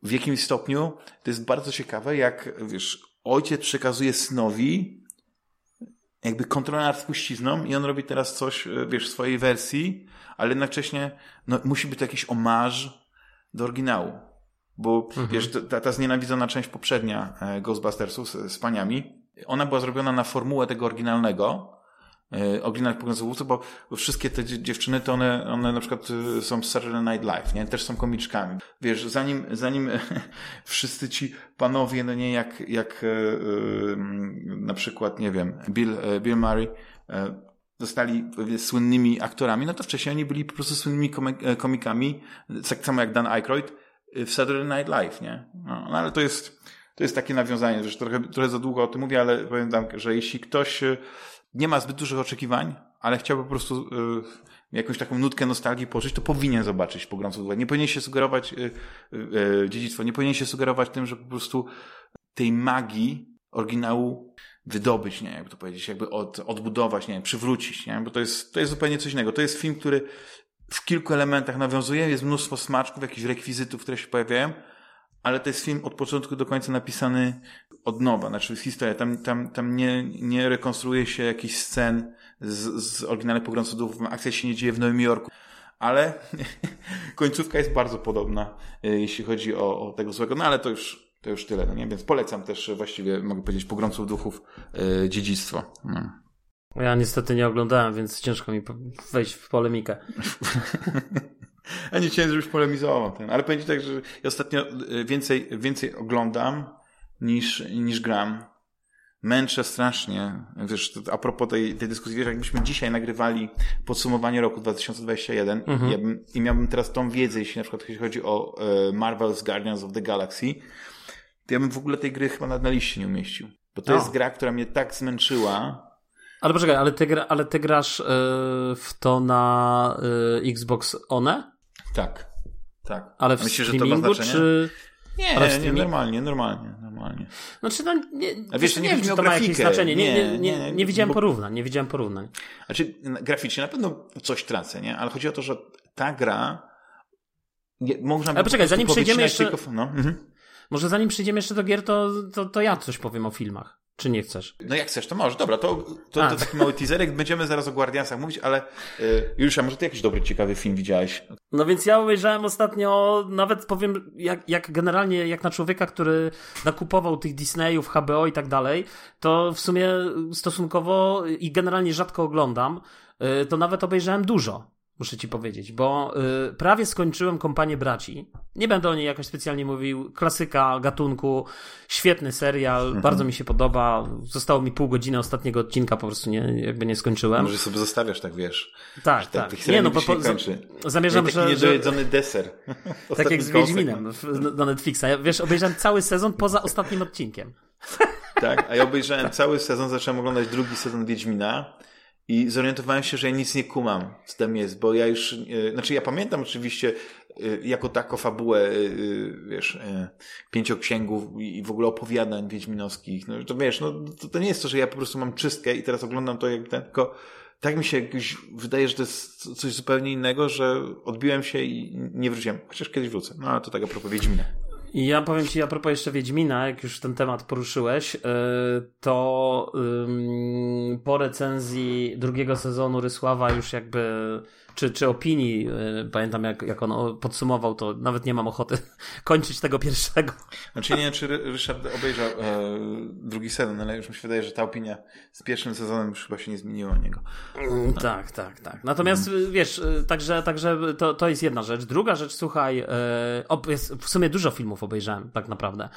w jakimś stopniu to jest bardzo ciekawe, jak, wiesz, ojciec przekazuje synowi jakby kontrolę nad spuścizną i on robi teraz coś, e, wiesz, w swojej wersji, ale jednocześnie no, musi być to jakiś omarz do oryginału. Bo mhm. wiesz, ta, ta znienawidzona część poprzednia e, Ghostbustersów z, z paniami, ona była zrobiona na formułę tego oryginalnego, E, oglądać pokazówce, bo, wszystkie te dziewczyny, to one, one na przykład e, są z Saturday Night Live, nie? Też są komiczkami. Wiesz, zanim, zanim wszyscy ci panowie, no nie, jak, jak yy, na przykład, nie wiem, Bill, Bill Murray, zostali słynnymi aktorami, no to wcześniej oni byli po prostu słynnymi komikami, tak samo jak Dan Aykroyd w Saturday Night Live, nie? No, no ale to jest, to jest takie nawiązanie, że trochę, trochę za długo o tym mówię, ale powiem tam, że jeśli ktoś nie ma zbyt dużych oczekiwań, ale chciałby po prostu y, jakąś taką nutkę nostalgii poczuć, to powinien zobaczyć pogromców ducha. Nie powinien się sugerować y, y, dziedzictwo, nie powinien się sugerować tym, że po prostu tej magii oryginału wydobyć, nie, jakby to powiedzieć, jakby od, odbudować, nie przywrócić, nie, bo to jest, to jest zupełnie coś innego. To jest film, który w kilku elementach nawiązuje, jest mnóstwo smaczków, jakichś rekwizytów, które się pojawiają, ale to jest film od początku do końca napisany od nowa, znaczy historia. Tam, tam, tam nie, nie rekonstruuje się jakichś scen z, z oryginalnych pogromców Akcja się nie dzieje w Nowym Jorku. Ale końcówka jest bardzo podobna, e, jeśli chodzi o, o tego złego. No ale to już, to już tyle, no nie? Więc polecam też właściwie, mogę powiedzieć, pogromców duchów yy, dziedzictwo. No. Ja niestety nie oglądałem, więc ciężko mi wejść w polemikę. A nie chciałem, żebyś polemizował ten. Ale powiem tak, że ja ostatnio więcej, więcej oglądam niż, niż gram. męczę strasznie. Wiesz, a propos tej, tej dyskusji, wiesz, jakbyśmy dzisiaj nagrywali podsumowanie roku 2021 mhm. ja bym, i miałbym teraz tą wiedzę, jeśli na przykład jeśli chodzi o e, Marvel's Guardians of the Galaxy, to ja bym w ogóle tej gry chyba na, na liście nie umieścił. Bo to jest gra, która mnie tak zmęczyła. Ale poczekaj, ale ty, gra, ale ty grasz yy, w to na yy, Xbox One? Tak. Tak. Ale w Myślisz, streamingu, czy... Nie, ale nie, normalnie, normalnie, normalnie. Znaczy, no, nie, A wiesz, nie, nie wiem, czy to ma jakieś znaczenie. Nie, nie, nie, nie, nie widziałem bo... porównań, nie widziałem porównań. Znaczy, graficznie na pewno coś tracę, nie? Ale chodzi o to, że ta gra można Ale poczekaj, zanim przejdziemy jeszcze... Tylko... No. Mhm. Może zanim przejdziemy jeszcze do gier, to, to, to ja coś powiem o filmach. Czy nie chcesz? No jak chcesz, to możesz. Dobra, to, to, to taki mały teaserek. Będziemy zaraz o Guardiansach mówić, ale yy, Juliusza, może ty jakiś dobry, ciekawy film widziałeś? No więc ja obejrzałem ostatnio, nawet powiem, jak, jak generalnie, jak na człowieka, który nakupował tych Disneyów, HBO i tak dalej, to w sumie stosunkowo i generalnie rzadko oglądam, yy, to nawet obejrzałem dużo muszę ci powiedzieć, bo y, prawie skończyłem kompanię braci. Nie będę o niej jakoś specjalnie mówił. Klasyka gatunku, świetny serial, mhm. bardzo mi się podoba. Zostało mi pół godziny ostatniego odcinka, po prostu nie, jakby nie skończyłem. Może sobie zostawiasz, tak wiesz. Tak, tak. tak. Nie, no bo po, zamierzam, taki że. niedojedzony deser. tak jak z Wiedźminem na Netflixa. Ja, wiesz, obejrzałem cały sezon poza ostatnim odcinkiem. tak, a ja obejrzałem cały sezon, zacząłem oglądać drugi sezon Wiedźmina. I zorientowałem się, że ja nic nie kumam, co tam jest, bo ja już, yy, znaczy ja pamiętam oczywiście yy, jako tako fabułę, yy, wiesz, pięcioksięgów i w ogóle opowiadań wiedźminowskich, no to wiesz, no to, to nie jest to, że ja po prostu mam czystkę i teraz oglądam to jak ten, tylko tak mi się wydaje, że to jest coś zupełnie innego, że odbiłem się i nie wróciłem. Chociaż kiedyś wrócę. No ale to tak a propos Wiedźmina. I ja powiem Ci a propos jeszcze Wiedźmina, jak już ten temat poruszyłeś, y, to po recenzji drugiego sezonu Rysława już jakby czy, czy opinii, y, pamiętam jak, jak on podsumował, to nawet nie mam ochoty kończyć tego pierwszego. Znaczy nie wiem, czy Ryszard obejrzał e, drugi sezon, ale już mi się wydaje, że ta opinia z pierwszym sezonem już chyba się nie zmieniła o niego. No. Tak, tak, tak. Natomiast mhm. wiesz, y, także, także to, to jest jedna rzecz. Druga rzecz, słuchaj, e, jest, w sumie dużo filmów obejrzałem, tak naprawdę.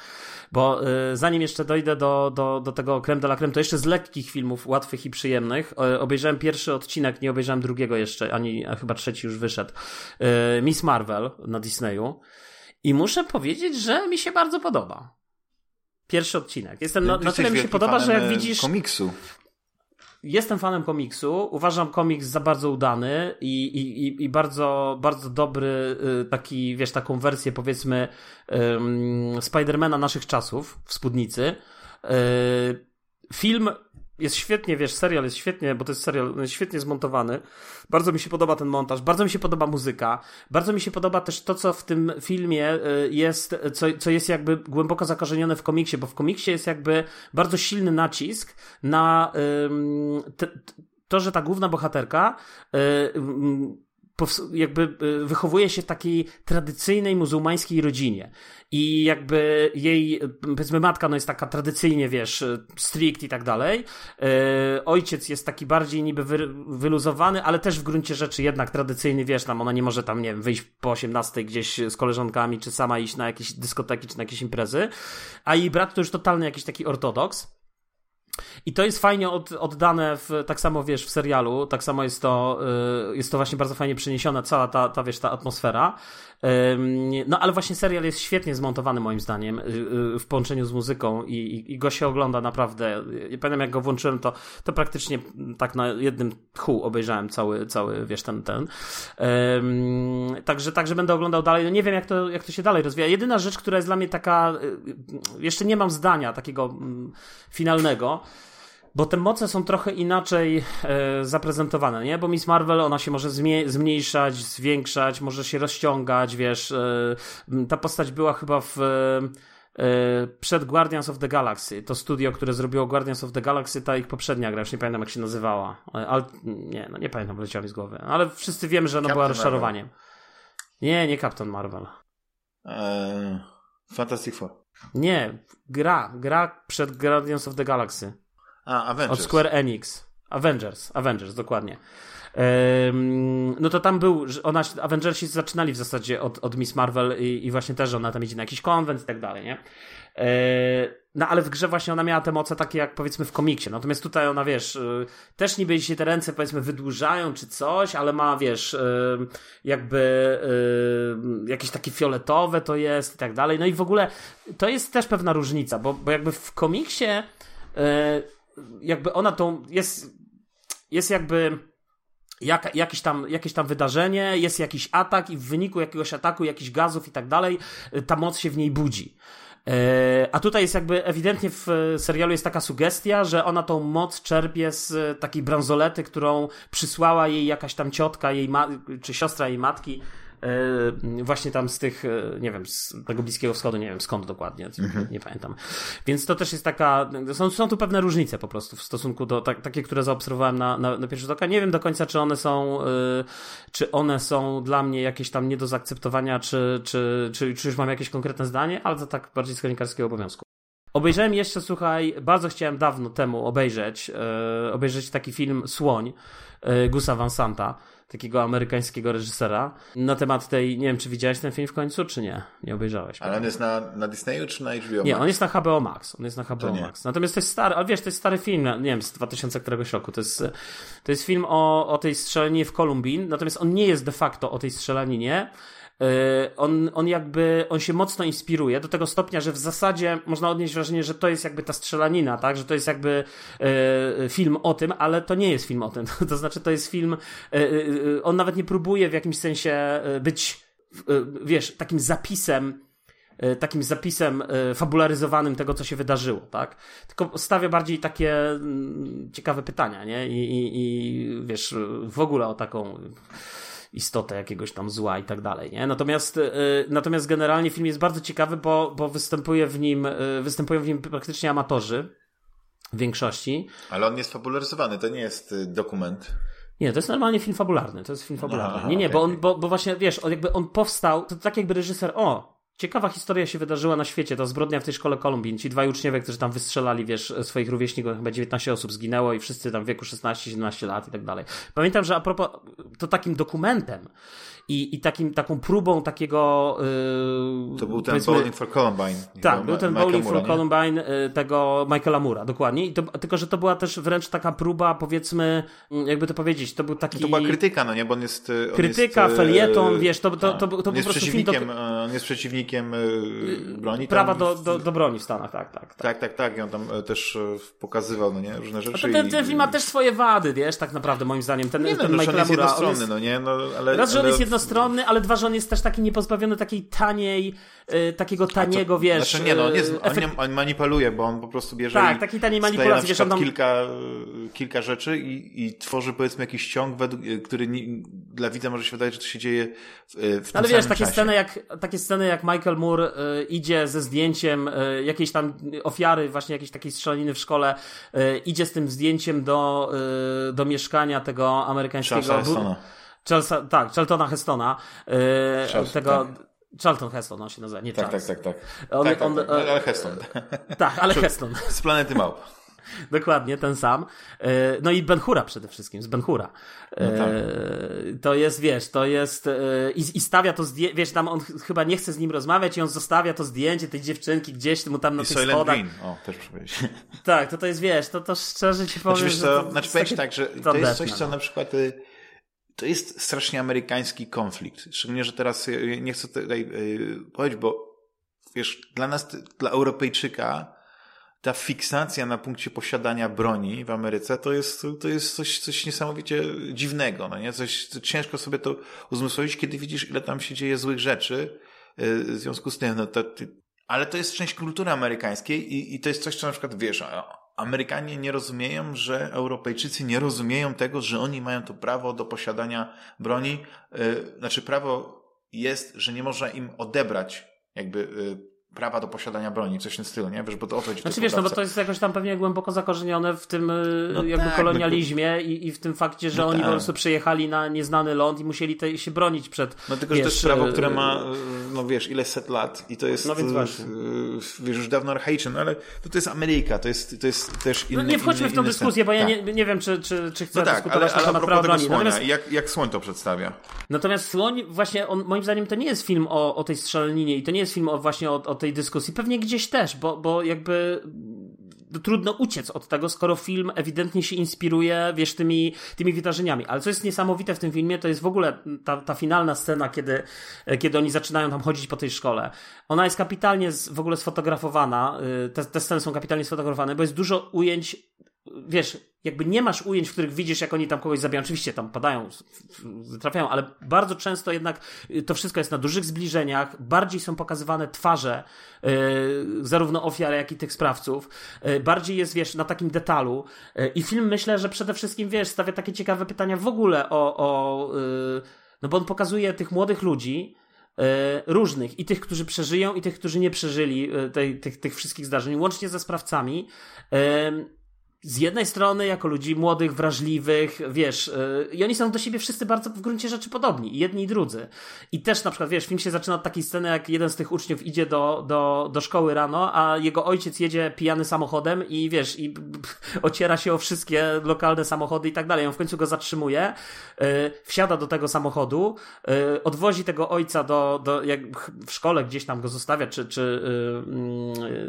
Bo e, zanim jeszcze dojdę do, do, do tego creme de la creme, to jeszcze z lekkich filmów, łatwych i przyjemnych, e, obejrzałem pierwszy odcinek, nie obejrzałem drugiego jeszcze, ani a chyba trzeci już wyszedł, e, Miss Marvel na Disneyu. I muszę powiedzieć, że mi się bardzo podoba. Pierwszy odcinek. Jestem no, na tyle mi się podoba, że jak widzisz. komiksu. Jestem fanem komiksu. Uważam komiks za bardzo udany i, i, i bardzo, bardzo dobry, y, taki, wiesz, taką wersję powiedzmy um, Spidermana naszych czasów w spódnicy. Film jest świetnie, wiesz, serial jest świetnie, bo to jest serial jest świetnie zmontowany. Bardzo mi się podoba ten montaż, bardzo mi się podoba muzyka, bardzo mi się podoba też to, co w tym filmie y, jest, co, co jest jakby głęboko zakorzenione w komiksie, bo w komiksie jest jakby bardzo silny nacisk na te, to, że ta główna bohaterka y, jakby y, wychowuje się w takiej tradycyjnej muzułmańskiej rodzinie. I jakby jej, powiedzmy, matka no jest taka tradycyjnie, wiesz, strict i tak dalej. Ojciec jest taki bardziej niby wy, wyluzowany, ale też w gruncie rzeczy jednak tradycyjny, wiesz, tam ona nie może tam, nie wiem, wyjść po 18 gdzieś z koleżankami, czy sama iść na jakieś dyskoteki, czy na jakieś imprezy. A jej brat to już totalny jakiś taki ortodoks. I to jest fajnie od, oddane w, tak samo wiesz w serialu, tak samo jest to, y, jest to właśnie bardzo fajnie przeniesiona cała ta, ta wiesz, ta atmosfera. No ale właśnie serial jest świetnie zmontowany moim zdaniem y, y, w połączeniu z muzyką i, i, i go się ogląda naprawdę. Ja pamiętam jak go włączyłem, to, to praktycznie tak na jednym tchu obejrzałem cały, cały wiesz, ten, ten. Także, także będę oglądał dalej. No nie wiem jak to, jak to się dalej rozwija. Jedyna rzecz, która jest dla mnie taka, jeszcze nie mam zdania takiego mm, finalnego, bo te moce są trochę inaczej e, zaprezentowane, nie? Bo Miss Marvel, ona się może zmniejszać, zwiększać, może się rozciągać, wiesz. E, ta postać była chyba w e, przed Guardians of the Galaxy. To studio, które zrobiło Guardians of the Galaxy, ta ich poprzednia gra, już nie pamiętam jak się nazywała. Ale, nie, no nie pamiętam, wyleciała mi z głowy. Ale wszyscy wiemy, że ona Captain była rozczarowaniem. Marvel. Nie, nie Captain Marvel. Eee, Fantastic Four. Nie, gra, gra przed Guardians of the Galaxy. A, Avengers. Od Square Enix. Avengers, Avengers, dokładnie. no to tam był, ona, Avengersi zaczynali w zasadzie od, od Miss Marvel i, i, właśnie też ona tam idzie na jakiś konwent i tak dalej, nie? no ale w grze właśnie ona miała te moce takie jak powiedzmy w komiksie. Natomiast tutaj ona, wiesz, y, też niby się te ręce powiedzmy wydłużają czy coś, ale ma, wiesz, y, jakby jakieś takie fioletowe to jest i tak dalej. No i w ogóle to jest też pewna różnica, bo, bo jakby w komiksie jakby ona tą jest, jest jakby jak, jakieś, tam, jakieś tam wydarzenie, jest jakiś atak i w wyniku jakiegoś ataku, jakichś gazów i tak dalej, ta moc się w niej budzi. E, a tutaj jest jakby ewidentnie w serialu jest taka sugestia, że ona tą moc czerpie z takiej bransolety, którą przysłała jej jakaś tam ciotka, jej czy siostra jej matki właśnie tam z tych, e, nie wiem, z tego Bliskiego Wschodu, nie wiem skąd dokładnie, mhm. nie pamiętam. Więc to też jest taka, są, są tu pewne różnice po prostu w stosunku do, tak, takie, które zaobserwowałem na, na, na pierwszy rzut oka. Nie wiem do końca, czy one są, e, czy one są dla mnie jakieś tam nie do zaakceptowania, czy, czy, czy, czy już mam jakieś konkretne zdanie, ale to tak bardziej z kronikarskiego obowiązku. Obejrzałem jeszcze, słuchaj, bardzo chciałem dawno temu obejrzeć, e, obejrzeć taki film Słoń e, Gusa Van Santa takiego amerykańskiego reżysera, na temat tej, nie wiem, czy widziałeś ten film w końcu, czy nie? Nie obejrzałeś. Ale on jest na, na Disneyu, czy na HBO Max? Nie, on jest na HBO Max. On jest na HBO Max. Natomiast to jest stary, ale wiesz, to jest stary film, nie wiem, z 2000 któregoś roku. To jest, to jest film o, o tej strzelaninie w Columbine, natomiast on nie jest de facto o tej strzelaninie, on, on jakby, on się mocno inspiruje do tego stopnia, że w zasadzie można odnieść wrażenie, że to jest jakby ta strzelanina, tak, że to jest jakby e, film o tym, ale to nie jest film o tym, to znaczy to jest film, e, on nawet nie próbuje w jakimś sensie być, wiesz, takim zapisem takim zapisem fabularyzowanym tego, co się wydarzyło, tak? Tylko stawia bardziej takie mm, ciekawe pytania, nie? I, i, i wiesz, w ogóle o taką istotę jakiegoś tam zła i tak dalej, nie? Natomiast, yy, natomiast generalnie film jest bardzo ciekawy, bo, bo występuje w nim, yy, występują w nim praktycznie amatorzy w większości. Ale on jest fabularyzowany, to nie jest y, dokument. Nie, to jest normalnie film fabularny, to jest film fabularny. Aha, nie, nie, okay. bo, on, bo, bo właśnie, wiesz, on jakby on powstał, to tak jakby reżyser, o, Ciekawa historia się wydarzyła na świecie. To zbrodnia w tej szkole Kolumbin. Ci dwaj uczniowie, którzy tam wystrzelali, wiesz, swoich rówieśników, chyba 19 osób zginęło i wszyscy tam w wieku 16-17 lat i tak dalej. Pamiętam, że a propos, to takim dokumentem i, i takim, taką próbą takiego. Yy, to był ten Bowling for Columbine. Tak, był ten Bowling for Columbine yy, tego Michaela Mura, dokładnie. I to, tylko, że to była też wręcz taka próba, powiedzmy, mm, jakby to powiedzieć, to był taki. To była krytyka, no nie, bo on jest. On krytyka, jest, felieton, wiesz, to, to, to, to, to on jest przeciwnikiem, do... E, on jest przeciwnikiem broni. Prawa do, do, do broni w Stanach, tak, tak. Tak, tak, tak. tak. I on tam też pokazywał, no nie, różne rzeczy. A ten, ten film ma też swoje wady, wiesz, tak naprawdę, moim zdaniem. Ten, nie, no, ten Michael Mura. Jest jednostronny, no nie, no ale. Raz, że on jest jednostronny, ale dwa, że on jest też taki niepozbawiony takiej taniej, y, takiego taniego, to, wiesz... Znaczy nie, no, on, jest, on, nie, on manipuluje, bo on po prostu bierze Tak, takiej taniej manipulacji, wiesz, on tam... kilka, kilka rzeczy i, i tworzy powiedzmy jakiś ciąg, według, y, który nie, dla widza może się wydawać, że to się dzieje w, y, w tym Ale wiesz, takie czasie. sceny, jak, takie sceny jak Michael Moore y, idzie ze zdjęciem y, jakiejś tam ofiary, właśnie jakiejś takiej strzelaniny w szkole, y, idzie z tym zdjęciem do, do mieszkania tego amerykańskiego... Charlesa Charlesa, tak, Charltona Hestona. Yy, tego, tak. Charlton Heston on się nazywa, nie tak, Charles. Tak, tak, tak. On, tak, tak, on, tak, ale Heston. Tak, ale Heston. Z planety Małp. Dokładnie, ten sam. Yy, no i Ben Hura przede wszystkim, z Ben Hura. No tak. To jest, wiesz, to jest i, i stawia to zdjęcie, wiesz, tam on chyba nie chce z nim rozmawiać i on zostawia to zdjęcie tej dziewczynki gdzieś mu tam na I tych Soylent schodach. Green. O, też powiedzieć. Tak, to to jest, wiesz, to, to szczerze ci powiem, znaczy, to, to, znaczy, powiem tak, że to jest coś, co no. na przykład y, to jest strasznie amerykański konflikt. Szczególnie, że teraz nie chcę tutaj e, powiedzieć, bo wiesz, dla nas, dla Europejczyka, ta fiksacja na punkcie posiadania broni w Ameryce to jest, to jest coś, coś niesamowicie dziwnego, no nie? Coś, ciężko sobie to uzmysłowić, kiedy widzisz, ile tam się dzieje złych rzeczy. E, w związku z tym, no to, ale to jest część kultury amerykańskiej i, i to jest coś, co na przykład wiesz, Amerykanie nie rozumieją, że Europejczycy nie rozumieją tego, że oni mają to prawo do posiadania broni. E, znaczy, prawo jest, że nie można im odebrać jakby e, prawa do posiadania broni, coś w tym stylu, nie? Wiesz, bo to o to Znaczy wiesz, no bo to jest jakoś tam pewnie głęboko zakorzenione w tym y, no jakby tak, kolonializmie no i, i w tym fakcie, że no oni tak. po prostu przyjechali na nieznany ląd i musieli te, się bronić przed No tylko, wiesz, że to jest prawo, które ma, y, no wiesz, ile set lat i to jest, no więc właśnie. Y, wiesz, już dawno archaiczne, no ale to, to jest Ameryka, to jest, to jest też inny No nie wchodźmy w tą dyskusję, bo ja tak. nie, nie wiem, czy, czy, czy chcę no tak, dyskutować ale, na temat prawa broni. Natomiast... Jak, jak Słoń to przedstawia? Natomiast Słoń, właśnie, on, moim zdaniem to nie jest film o, o tej strzelaninie i to nie jest film o, właśnie o, o tej dyskusji. Pewnie gdzieś też, bo, bo jakby trudno uciec od tego, skoro film ewidentnie się inspiruje, wiesz, tymi, tymi wydarzeniami. Ale co jest niesamowite w tym filmie, to jest w ogóle ta, ta finalna scena, kiedy, kiedy oni zaczynają tam chodzić po tej szkole. Ona jest kapitalnie w ogóle sfotografowana, y, te, te sceny są kapitalnie sfotografowane, bo jest dużo ujęć wiesz, jakby nie masz ujęć, w których widzisz, jak oni tam kogoś zabijają. Oczywiście tam padają, trafiają, ale bardzo często jednak y, to wszystko jest na dużych zbliżeniach. Bardziej są pokazywane twarze yy, zarówno ofiar, jak i tych sprawców. Yy, bardziej jest, wiesz, na takim detalu. Yy, I film myślę, że przede wszystkim, wiesz, stawia takie ciekawe pytania w ogóle o, o no bo on pokazuje tych młodych ludzi, różnych i tych, którzy przeżyją, i tych, którzy nie przeżyli tej, tych, tych wszystkich zdarzeń, łącznie ze sprawcami z jednej strony jako ludzi młodych, wrażliwych, wiesz, yy, i oni są do siebie wszyscy bardzo w gruncie rzeczy podobni, jedni i drudzy. I też na przykład, wiesz, film się zaczyna od takiej sceny, jak jeden z tych uczniów idzie do, do, do szkoły rano, a jego ojciec jedzie pijany samochodem i wiesz, i ociera się o wszystkie lokalne samochody i tak dalej. On w końcu go zatrzymuje, yy, wsiada do tego samochodu, yy, odwozi tego ojca do, do jak w szkole gdzieś tam go zostawia, czy, czy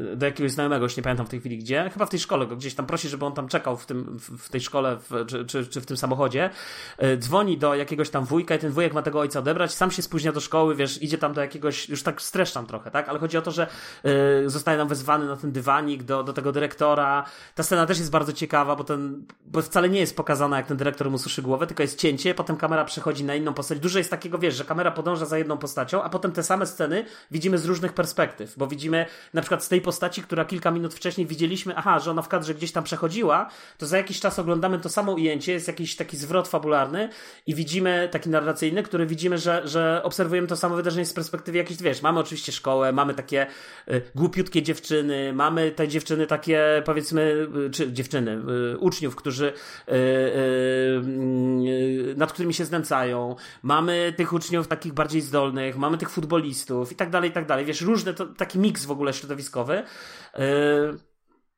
yy, do jakiegoś znajomego, już nie pamiętam w tej chwili gdzie, chyba w tej szkole go gdzieś tam prosi, żeby on tam czekał w, tym, w tej szkole w, czy, czy, czy, w tym samochodzie, e, dzwoni do jakiegoś tam wujka i ten wujek ma tego ojca odebrać, sam się spóźnia do szkoły, wiesz, idzie tam do jakiegoś, już tak streszczam trochę, tak, ale chodzi o to, że y, zostaje tam wezwany na ten dywanik do, do tego dyrektora. Ta scena też jest bardzo ciekawa, bo ten, bo wcale nie jest pokazana, jak ten dyrektor mu suszy głowę, tylko jest cięcie, potem kamera przechodzi na inną postać. Dużo jest takiego, wiesz, że kamera podąża za jedną postacią, a potem te same sceny widzimy z różnych perspektyw, bo widzimy na przykład z tej postaci, która kilka minut wcześniej widzieliśmy, aha, że ona w kadrze gdzieś tam przechodziła, to za jakiś czas oglądamy to samo ujęcie, jest jakiś taki zwrot fabularny i widzimy, taki narracyjny, który widzimy, że, że obserwujemy to samo wydarzenie z perspektywy jakiejś, wiesz, mamy oczywiście szkołę, mamy takie y, głupiutkie dziewczyny, mamy te dziewczyny takie, powiedzmy, y, czy dziewczyny, y, uczniów, którzy y, y, nad którymi się znęcają, mamy tych uczniów takich bardziej zdolnych, mamy tych futbolistów i tak dalej, i tak dalej, wiesz, różne, to, taki miks w ogóle środowiskowy.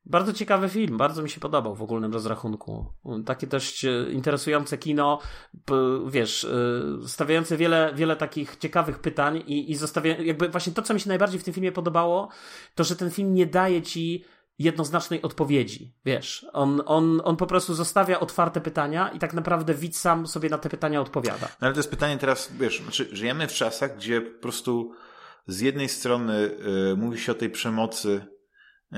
Bardzo ciekawy film, bardzo mi się podobał w ogólnym rozrachunku. Takie dość e, interesujące kino, wiesz, e, stawiające wiele, wiele takich ciekawych pytań i, i zostawia, jakby właśnie to, co mi się najbardziej w tym filmie podobało, to, że ten film nie daje ci jednoznacznej odpowiedzi, wiesz. On, on, on po prostu zostawia otwarte pytania i tak naprawdę widz sam sobie na te pytania odpowiada. No ale to jest pytanie teraz, wiesz, znaczy żyjemy w czasach, gdzie po prostu z jednej strony y, mówi się o tej przemocy y,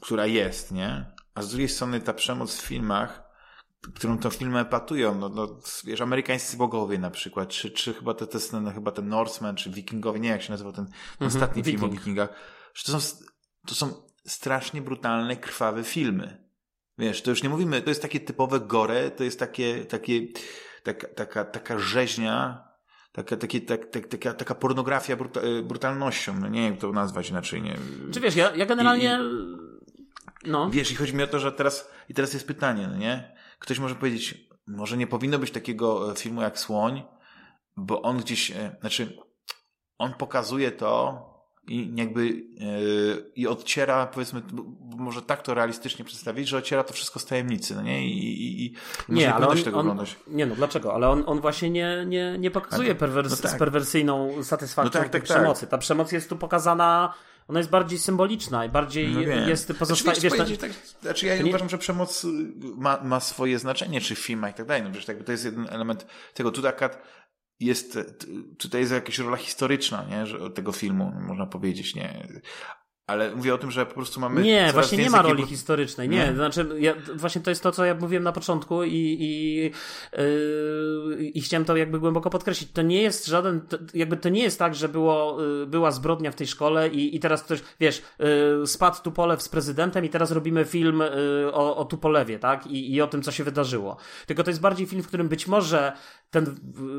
która jest, nie? A z drugiej strony ta przemoc w filmach, którą to filmy epatują, no, no wiesz, amerykańscy bogowie na przykład, czy, czy chyba te, te, no, chyba ten Norseman, czy Wikingowie, nie jak się nazywał ten, ten mm -hmm, ostatni Viking. film o Wikingach, że to są, to są strasznie brutalne, krwawe filmy. Wiesz, to już nie mówimy, to jest takie typowe gore, to jest takie, takie, taka, taka, taka rzeźnia, taka, takie, tak, tak, taka, taka pornografia bruta, brutalnością. No nie wiem, jak to nazwać inaczej. Nie. Czy wiesz, ja, ja generalnie... I, i no. Wiesz, i chodzi mi o to, że teraz, i teraz jest pytanie, no nie? Ktoś może powiedzieć, może nie powinno być takiego e, filmu jak Słoń, bo on gdzieś, e, znaczy, on pokazuje to i jakby yy, i odciera, powiedzmy, może tak to realistycznie przedstawić, że odciera to wszystko z tajemnicy, no nie? I, i, i nie, ale on, tego on, oglądać. Nie, no dlaczego? Ale on, on właśnie nie, nie, nie pokazuje perwers no tak. perwersyjną satysfakcją no tak, tak, tak, przemocy. Ta przemoc jest tu pokazana ona jest bardziej symboliczna i bardziej no jest pozostaje. Znaczy, wiesz, wiesz, tak, znaczy ja nie... uważam, że przemoc ma, ma swoje znaczenie, czy w filmach i tak dalej. No przecież jakby to jest jeden element tego. Tu jest, tutaj jest jakaś rola historyczna, nie, że, tego filmu, można powiedzieć, nie. Ale mówię o tym, że po prostu mamy. Nie, właśnie nie ma roli historycznej. Nie, nie? znaczy, ja, właśnie to jest to, co ja mówiłem na początku i, i, yy, i chciałem to jakby głęboko podkreślić. To nie jest żaden, to, jakby to nie jest tak, że było, yy, była zbrodnia w tej szkole i, i teraz ktoś, wiesz, yy, spadł Tupolew z prezydentem i teraz robimy film yy, o, o Tupolewie, tak? I, I o tym, co się wydarzyło. Tylko to jest bardziej film, w którym być może ten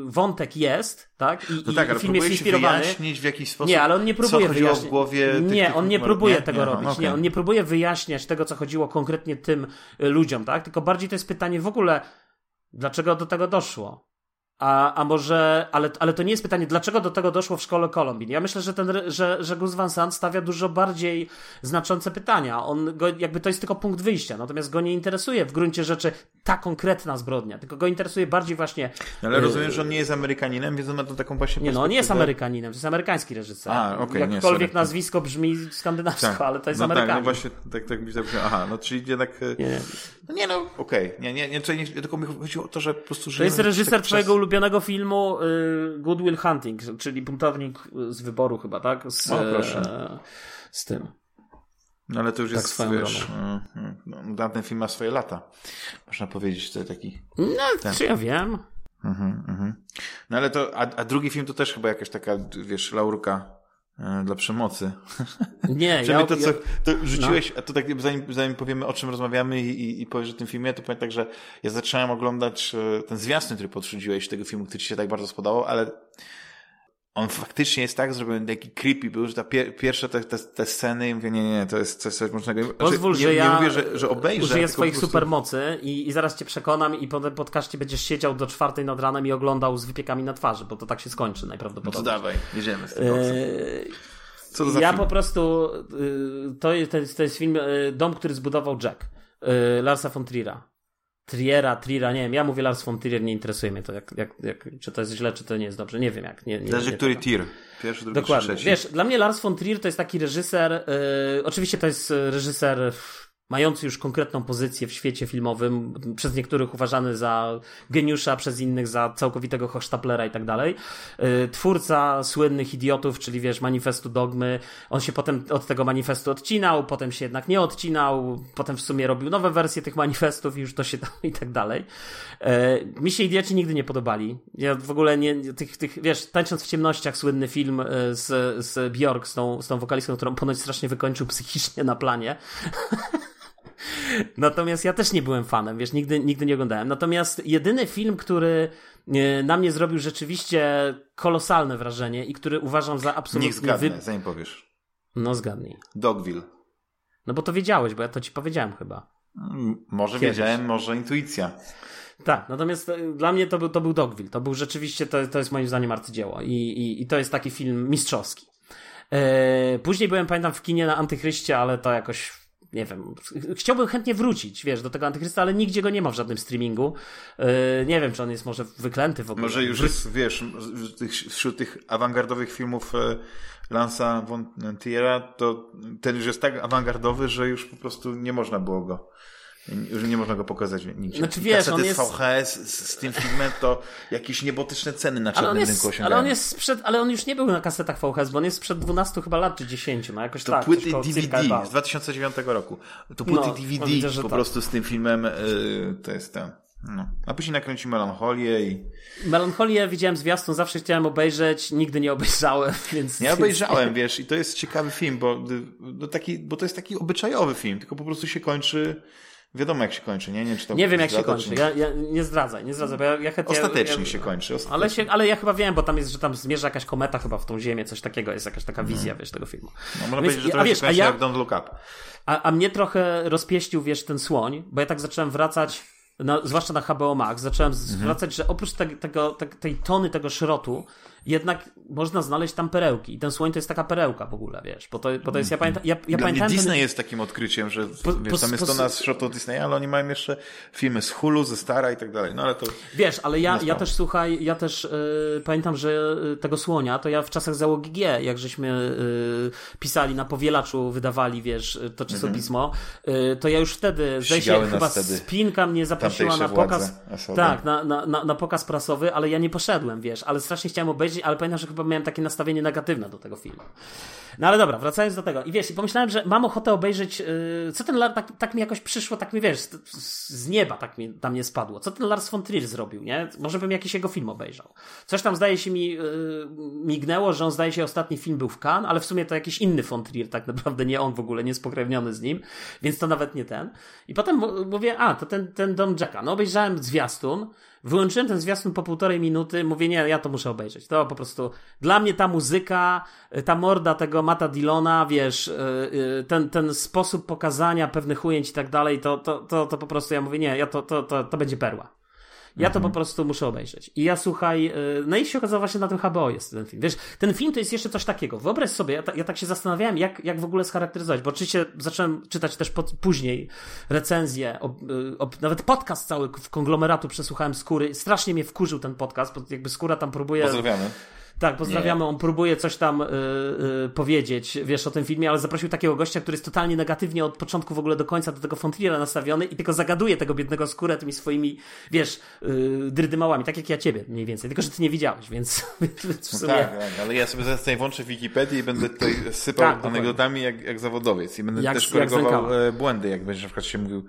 wątek jest, tak? I, no tak, i film jest inspirowany. wyjaśnić w jakiś sposób, nie, ale on nie próbuje co chodziło w głowie Nie, tych, on nie próbuje nie? tego nie, robić. Okay. Nie, on nie próbuje wyjaśniać tego, co chodziło konkretnie tym y, ludziom, tak? Tylko bardziej to jest pytanie w ogóle, dlaczego do tego doszło? A, a może, ale, ale to nie jest pytanie, dlaczego do tego doszło w szkole Columbine. Ja myślę, że, ten, że, że Gus Van Sant stawia dużo bardziej znaczące pytania. On go, jakby to jest tylko punkt wyjścia, natomiast go nie interesuje w gruncie rzeczy ta konkretna zbrodnia, tylko go interesuje bardziej właśnie. Ale y, rozumiem, że on nie jest Amerykaninem, więc on ma to taką właśnie. Nie, no on nie jest Amerykaninem, to jest amerykański reżyser. A, okay, Jakkolwiek nie, nazwisko brzmi skandynawsko, tak. ale to jest no Amerykanin. Tak, no właśnie, tak, tak mi Aha, no czyli jednak. Y, nie, no, nie no, okej. Okay. Nie, nie, nie, nie, tylko mi chodziło o to, że po prostu. To jest reżyser twojego przez ulubionego filmu y, Good Will Hunting, czyli buntownik z wyboru chyba, tak? Z, o, proszę. E, z tym. No ale to już tak jest, wiesz, e, e, no, ten film ma swoje lata. Można powiedzieć, to taki... No, ten. czy ja wiem. Mhm, mhm. No ale to, a, a drugi film to też chyba jakaś taka, wiesz, laurka dla przemocy. Nie, ja, to, co, to rzuciłeś, no. a to tak zanim, zanim powiemy o czym rozmawiamy i, i, i powiesz o tym filmie, to powiem tak, że ja zacząłem oglądać ten zwiastun, który podrzuciłeś tego filmu, który ci się tak bardzo spodobał, ale on faktycznie jest tak zrobiony, taki creepy był, że ta pier pierwsze te, te, te sceny i mówię, nie, nie, to jest coś, coś można... Znaczy, Pozwól, nie, że ja nie mówię, że, że obejrzę. Użyję swoich prostu... supermocy i, i zaraz cię przekonam i po tym podcaście będziesz siedział do czwartej nad ranem i oglądał z wypiekami na twarzy, bo to tak się skończy najprawdopodobniej. No to dawaj, jedziemy z tym eee... Co to za ja film? po prostu, y, to jest, to jest film y, Dom, który zbudował Jack, y, Larsa von Trier'a. Triera, Trira, nie wiem, ja mówię Lars von Trier, nie interesuje mnie to, jak, jak, jak, czy to jest źle, czy to nie jest dobrze, nie wiem jak. Nie, nie, Zależy, który tir. Pierwszy, drugi, Dokładnie. trzeci. Wiesz, dla mnie Lars von Trier to jest taki reżyser, yy, oczywiście to jest reżyser mający już konkretną pozycję w świecie filmowym, przez niektórych uważany za geniusza, przez innych za całkowitego hochsztaplera i tak dalej. Y, twórca słynnych idiotów, czyli wiesz, manifestu dogmy, on się potem od tego manifestu odcinał, potem się jednak nie odcinał, potem w sumie robił nowe wersje tych manifestów i już to się i tak dalej. Y, mi się idioci nigdy nie podobali. Ja w ogóle nie, tych, tych wiesz, tańcząc w ciemnościach słynny film y, z, z Bjork, z tą, z tą wokalistką, którą ponoć strasznie wykończył psychicznie na planie. Natomiast ja też nie byłem fanem, wiesz, nigdy, nigdy nie oglądałem. Natomiast jedyny film, który e, na mnie zrobił rzeczywiście kolosalne wrażenie i który uważam za absolutnie... Niech zgadnę, wy... zanim powiesz. No zgadnij. Dogville. No bo to wiedziałeś, bo ja to ci powiedziałem chyba. Mm, może Kiedyś. wiedziałem, może intuicja. Tak, natomiast e, dla mnie to był, to był Dogville. To był rzeczywiście, to, to jest moim zdaniem arcydzieło. I, i, i to jest taki film mistrzowski. E, później byłem, pamiętam, w kinie na Antychryście, ale to jakoś nie wiem, chciałbym chętnie wrócić, wiesz, do tego Antychrysta, ale nigdzie go nie ma w żadnym streamingu. Yy, nie wiem, czy on jest może wyklęty w ogóle. Może już jest, wiesz, wśród tych awangardowych filmów e, Lansa von Triera, to ten już jest tak awangardowy, że już po prostu nie można było go już nie można go pokazać nigdzie. Znaczy, wiesz, on jest... VHS z, z, tym filmem to jakieś niebotyczne ceny na czarnym rynku osiągają. Ale on jest sprzed, ale on już nie był na kasetach VHS, bo on jest sprzed 12 chyba lat, czy 10, no jakoś to tak. płyty DVD z 2009 roku. To płyty no, DVD widzę, po tak. prostu z tym filmem yy, to jest ten. No. A później nakręci Melancholię i... Melancholię widziałem zwiastun, zawsze chciałem obejrzeć, nigdy nie obejrzałem, więc... Nie obejrzałem, wiesz, i to jest ciekawy film, bo, bo, taki, bo to jest taki obyczajowy film, tylko po prostu się kończy Wiadomo, jak się kończy, nie? Nie, czy to nie wiem, jak się kończy. Ja, ja, nie zdradzaj, nie zdradzaj. Bo ja, ja chętnie, ostatecznie ja, się kończy. Ostatecznie. Ale, się, ale ja chyba wiem, bo tam jest, że tam zmierza jakaś kometa chyba w tą ziemię, coś takiego. Jest jakaś taka wizja, hmm. wiesz, tego filmu. No, można powiedzieć, że to wiesz, się kończy ja, jak Don't Look Up. A, a mnie trochę rozpieścił, wiesz, ten słoń, bo ja tak zacząłem wracać na, zwłaszcza na HBO Max, zacząłem mhm. zwracać, że oprócz te, tego, te, tej tony tego szrotu, jednak można znaleźć tam perełki. I ten słoń to jest taka perełka w ogóle, wiesz, bo to, bo to jest, ja pamiętam... Ja, ja pamiętam Disney ten... jest takim odkryciem, że po, wiesz, po, tam jest po, to na szrotu Disneya, ale oni mają jeszcze filmy z Hulu, ze Stara i tak dalej, no ale to... Wiesz, ale ja, ja też, słuchaj, ja też yy, pamiętam, że yy, tego słonia, to ja w czasach załogi G, jak żeśmy yy, pisali na powielaczu, wydawali, wiesz, to czasopismo, mm -hmm. to ja już wtedy, zdaje się, chyba wtedy spinka mnie zaprosiła na pokaz... Tak, na, na, na, na pokaz prasowy, ale ja nie poszedłem, wiesz, ale strasznie chciałem obejrzeć, ale pamiętam, że chyba miałem takie nastawienie negatywne do tego filmu. No ale dobra, wracając do tego. I wiesz, i pomyślałem, że mam ochotę obejrzeć, yy, co ten Lars, tak, tak, mi jakoś przyszło, tak mi wiesz, z, z nieba tak mi tam nie spadło. Co ten Lars von Trier zrobił, nie? Może bym jakiś jego film obejrzał. Coś tam zdaje się mi yy, mignęło, że on zdaje się ostatni film był w Cannes, ale w sumie to jakiś inny von Trier, tak naprawdę nie on w ogóle, nie spokrewniony z nim, więc to nawet nie ten. I potem mówię, a, to ten, ten Dom Jacka. No obejrzałem zwiastun, Wyłączyłem ten zwiastun po półtorej minuty, mówię, nie, ja to muszę obejrzeć. To po prostu, dla mnie ta muzyka, ta morda tego Mata Dillona, wiesz, y, y, ten, ten sposób pokazania pewnych ujęć i tak dalej, to, to, to, to po prostu ja mówię, nie, ja to, to, to, to będzie perła. Ja mhm. to po prostu muszę obejrzeć. I ja słuchaj, y, no i się okazało właśnie na tym HBO jest ten film. Wiesz, ten film to jest jeszcze coś takiego. Wyobraź sobie, ja, ta, ja tak się zastanawiałem, jak, jak w ogóle scharakteryzować, bo oczywiście zacząłem czytać też pod, później recenzję, o, o, nawet podcast cały w konglomeratu przesłuchałem Skóry. Strasznie mnie wkurzył ten podcast, bo jakby Skóra tam próbuje... Pozdrawiamy. Tak, pozdrawiamy. Nie. On próbuje coś tam y, y, powiedzieć, wiesz, o tym filmie, ale zaprosił takiego gościa, który jest totalnie negatywnie od początku w ogóle do końca do tego Fontriera nastawiony i tylko zagaduje tego biednego skórę tymi swoimi, wiesz, y, drydymałami, tak jak ja ciebie mniej więcej, tylko że ty nie widziałeś, więc, więc w no sumie... No tak, tak, ale ja sobie zaraz włączę Wikipedię i będę tutaj sypał tak, anegdotami jak, jak zawodowiec i będę jak, też korygował jak e, błędy, jak będziesz na przykład się mówił,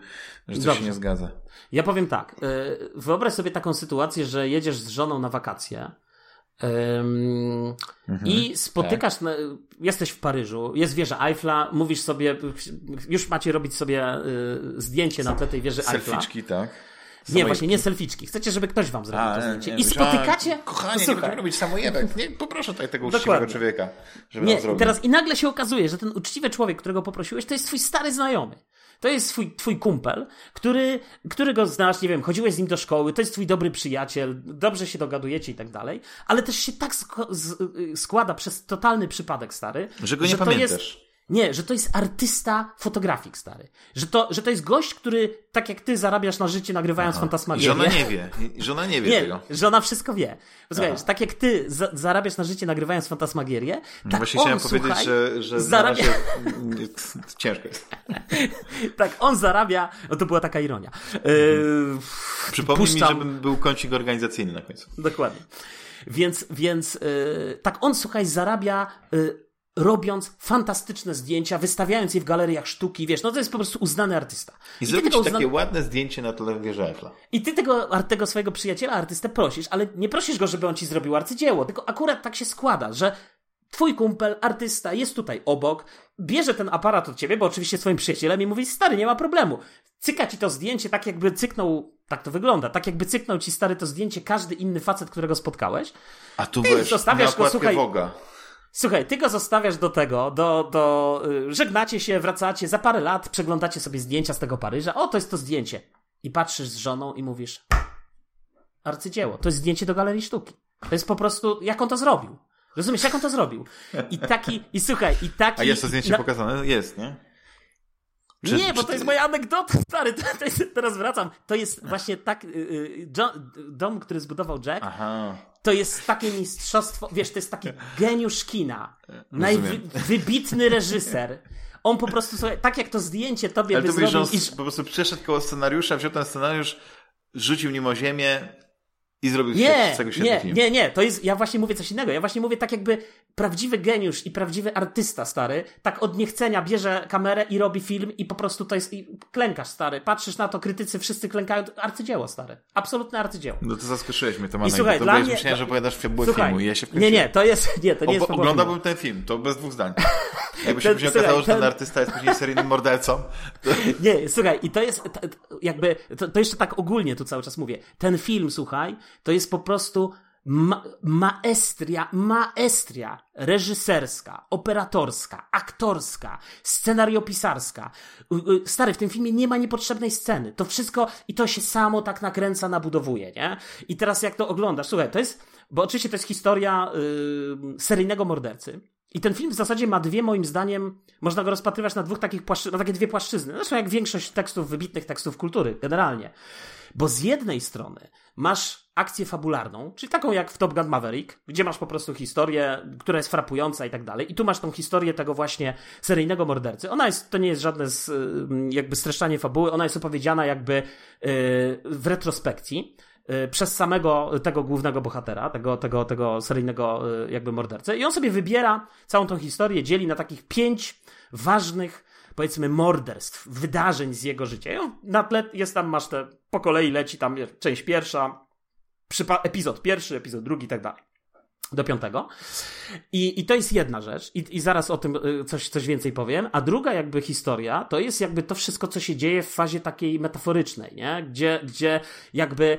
że coś Dobrze. się nie zgadza. Ja powiem tak, wyobraź sobie taką sytuację, że jedziesz z żoną na wakacje, Um, mhm, I spotykasz, tak. jesteś w Paryżu, jest wieża Eiffla, mówisz sobie, już macie robić sobie y, zdjęcie na tle tej wieży Eiffla. Selficzki, tak? Nie, właśnie nie selficzki. Chcecie, żeby ktoś wam zrobił a, to zdjęcie. Nie, I spotykacie. A, kochanie, nie będziemy robić samojebek. Nie, poproszę tutaj tego uczciwego człowieka, żeby nie, nam teraz i nagle się okazuje, że ten uczciwy człowiek, którego poprosiłeś, to jest twój stary znajomy. To jest twój, twój kumpel, który, którego znasz, nie wiem, chodziłeś z nim do szkoły, to jest twój dobry przyjaciel, dobrze się dogadujecie i tak dalej, ale też się tak składa przez totalny przypadek, stary, że go nie że pamiętasz. Nie, że to jest artysta fotografik, stary. Że to, że to jest gość, który, tak jak ty, zarabiasz na życie nagrywając Aha. fantasmagierię. Żona nie wie. Żona nie wie nie, tego. żona wszystko wie. Słuchaj, tak jak ty za zarabiasz na życie nagrywając fantasmagierię, no tak Właśnie on, chciałem słuchaj, powiedzieć, że, że zarabia... ciężko jest. tak, on zarabia, no to była taka ironia. Yy, Przypomnij puszczam... mi, żebym był kącik organizacyjny na końcu. Dokładnie. Więc, więc yy, tak on, słuchaj, zarabia... Yy, robiąc fantastyczne zdjęcia, wystawiając je w galeriach sztuki, wiesz, no to jest po prostu uznany artysta. I, I zrobić takie uzna... ładne zdjęcie na tle wieży Eiffla. I ty tego, tego swojego przyjaciela, artystę prosisz, ale nie prosisz go, żeby on ci zrobił arcydzieło, tylko akurat tak się składa, że twój kumpel, artysta jest tutaj obok, bierze ten aparat od ciebie, bo oczywiście swoim przyjacielem i mówi, stary, nie ma problemu. Cyka ci to zdjęcie tak jakby cyknął, tak to wygląda, tak jakby cyknął ci stary to zdjęcie każdy inny facet, którego spotkałeś. A tu wiesz, zostawiasz go, słuchaj, Woga. Słuchaj, ty go zostawiasz do tego, do, do, y, żegnacie się, wracacie, za parę lat przeglądacie sobie zdjęcia z tego Paryża. O, to jest to zdjęcie. I patrzysz z żoną i mówisz, arcydzieło, to jest zdjęcie do galerii sztuki. To jest po prostu, jak on to zrobił. Rozumiesz, jak on to zrobił? I taki, i słuchaj, i taki... A jest to zdjęcie na... pokazane? Jest, nie? Czy, nie, bo to jest moja anegdota, stary, to, to jest, teraz wracam. To jest właśnie tak, yy, John, dom, który zbudował Jack, Aha. To jest takie mistrzostwo, wiesz, to jest taki geniusz kina, najwybitny reżyser. On po prostu sobie, tak jak to zdjęcie tobie Ale by to zrobił... Po prostu przeszedł koło scenariusza, wziął ten scenariusz, rzucił nim o ziemię, i zrobił nie, z tego świetny nie, film. Nie, nie, to jest, ja właśnie mówię coś innego. Ja właśnie mówię tak jakby prawdziwy geniusz i prawdziwy artysta stary, tak od niechcenia bierze kamerę i robi film i po prostu to jest, klękasz stary. Patrzysz na to, krytycy wszyscy klękają, arcydzieło stary. Absolutne arcydzieło. No to zaskoczyłeś mnie to I słuchaj, to dla mnie... Myślałem, że opowiadasz fabułę słuchaj, filmu i ja się Nie, nie, to jest, nie, to nie jest Oglądałbym ten film, to bez dwóch zdań. Jakby się ten, później okazało, że ten... ten artysta jest później seryjnym mordercą. To... Nie, słuchaj, i to jest jakby, to, to jeszcze tak ogólnie tu cały czas mówię. Ten film, słuchaj, to jest po prostu ma maestria, maestria reżyserska, operatorska, aktorska, scenariopisarska. Stary, w tym filmie nie ma niepotrzebnej sceny. To wszystko i to się samo tak nakręca, nabudowuje, nie? I teraz jak to oglądasz, słuchaj, to jest, bo oczywiście to jest historia yy, seryjnego mordercy. I ten film w zasadzie ma dwie, moim zdaniem, można go rozpatrywać na dwóch takich płaszczy- na takie dwie płaszczyzny. Zresztą jak większość tekstów, wybitnych tekstów kultury, generalnie. Bo z jednej strony masz akcję fabularną, czyli taką jak w Top Gun Maverick, gdzie masz po prostu historię, która jest frapująca i tak dalej. I tu masz tą historię tego właśnie seryjnego mordercy. Ona jest, to nie jest żadne z, mm, jakby streszczanie fabuły, ona jest opowiedziana jakby yy, w retrospekcji yy, przez samego tego głównego bohatera, tego, tego, tego seryjnego jakby mordercę. I on sobie wybiera całą tą historię, dzieli na takich pięć ważnych powiedzmy morderstw, wydarzeń z jego życia. I on na tle jest tam, masz te, po kolei leci tam część pierwsza, epizod pierwszy, epizod drugi i tak dalej. Do piątego. I, I to jest jedna rzecz, I, i zaraz o tym y, coś, coś więcej powiem. A druga, jakby historia, to jest jakby to wszystko, co się dzieje w fazie takiej metaforycznej, nie? Gdzie, gdzie jakby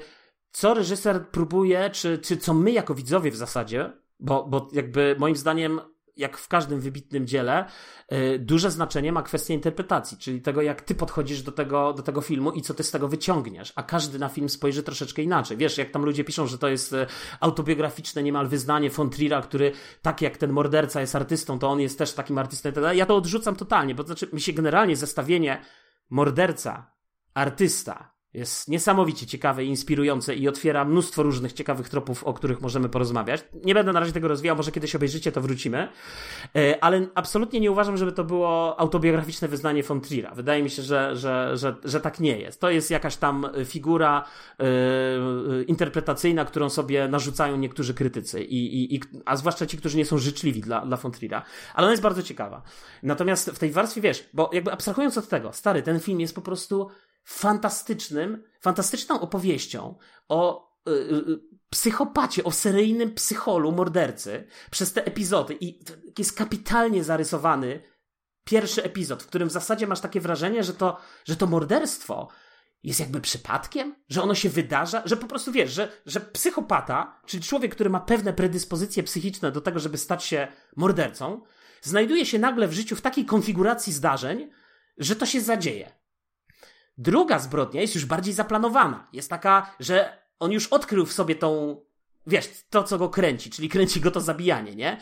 co reżyser próbuje, czy, czy co my jako widzowie w zasadzie, bo, bo jakby moim zdaniem jak w każdym wybitnym dziele, y, duże znaczenie ma kwestia interpretacji, czyli tego, jak ty podchodzisz do tego, do tego filmu i co ty z tego wyciągniesz, a każdy na film spojrzy troszeczkę inaczej. Wiesz, jak tam ludzie piszą, że to jest y, autobiograficzne niemal wyznanie von Trier'a, który tak jak ten morderca jest artystą, to on jest też takim artystą. Ja to odrzucam totalnie, bo to znaczy mi się generalnie zestawienie morderca, artysta, jest niesamowicie ciekawe i inspirujące i otwiera mnóstwo różnych ciekawych tropów, o których możemy porozmawiać. Nie będę na razie tego rozwijał, może kiedyś obejrzycie, to wrócimy. E, ale absolutnie nie uważam, żeby to było autobiograficzne wyznanie von Trier'a. Wydaje mi się, że, że, że, że tak nie jest. To jest jakaś tam figura yy, interpretacyjna, którą sobie narzucają niektórzy krytycy, i, i, a zwłaszcza ci, którzy nie są życzliwi dla, dla von Trier'a. Ale ona jest bardzo ciekawa. Natomiast w tej warstwie, wiesz, bo jakby abstrahując od tego, stary, ten film jest po prostu fantastycznym, fantastyczną opowieścią o y, y, y, psychopacie, o seryjnym psycholu, mordercy przez te epizody. I jest kapitalnie zarysowany pierwszy epizod, w którym w zasadzie masz takie wrażenie, że to, że to morderstwo jest jakby przypadkiem, że ono się wydarza, że po prostu wiesz, że, że psychopata, czyli człowiek, który ma pewne predyspozycje psychiczne do tego, żeby stać się mordercą, znajduje się nagle w życiu w takiej konfiguracji zdarzeń, że to się zadzieje. Druga zbrodnia jest już bardziej zaplanowana. Jest taka, że on już odkrył w sobie tą wiesz, to co go kręci, czyli kręci go to zabijanie, nie?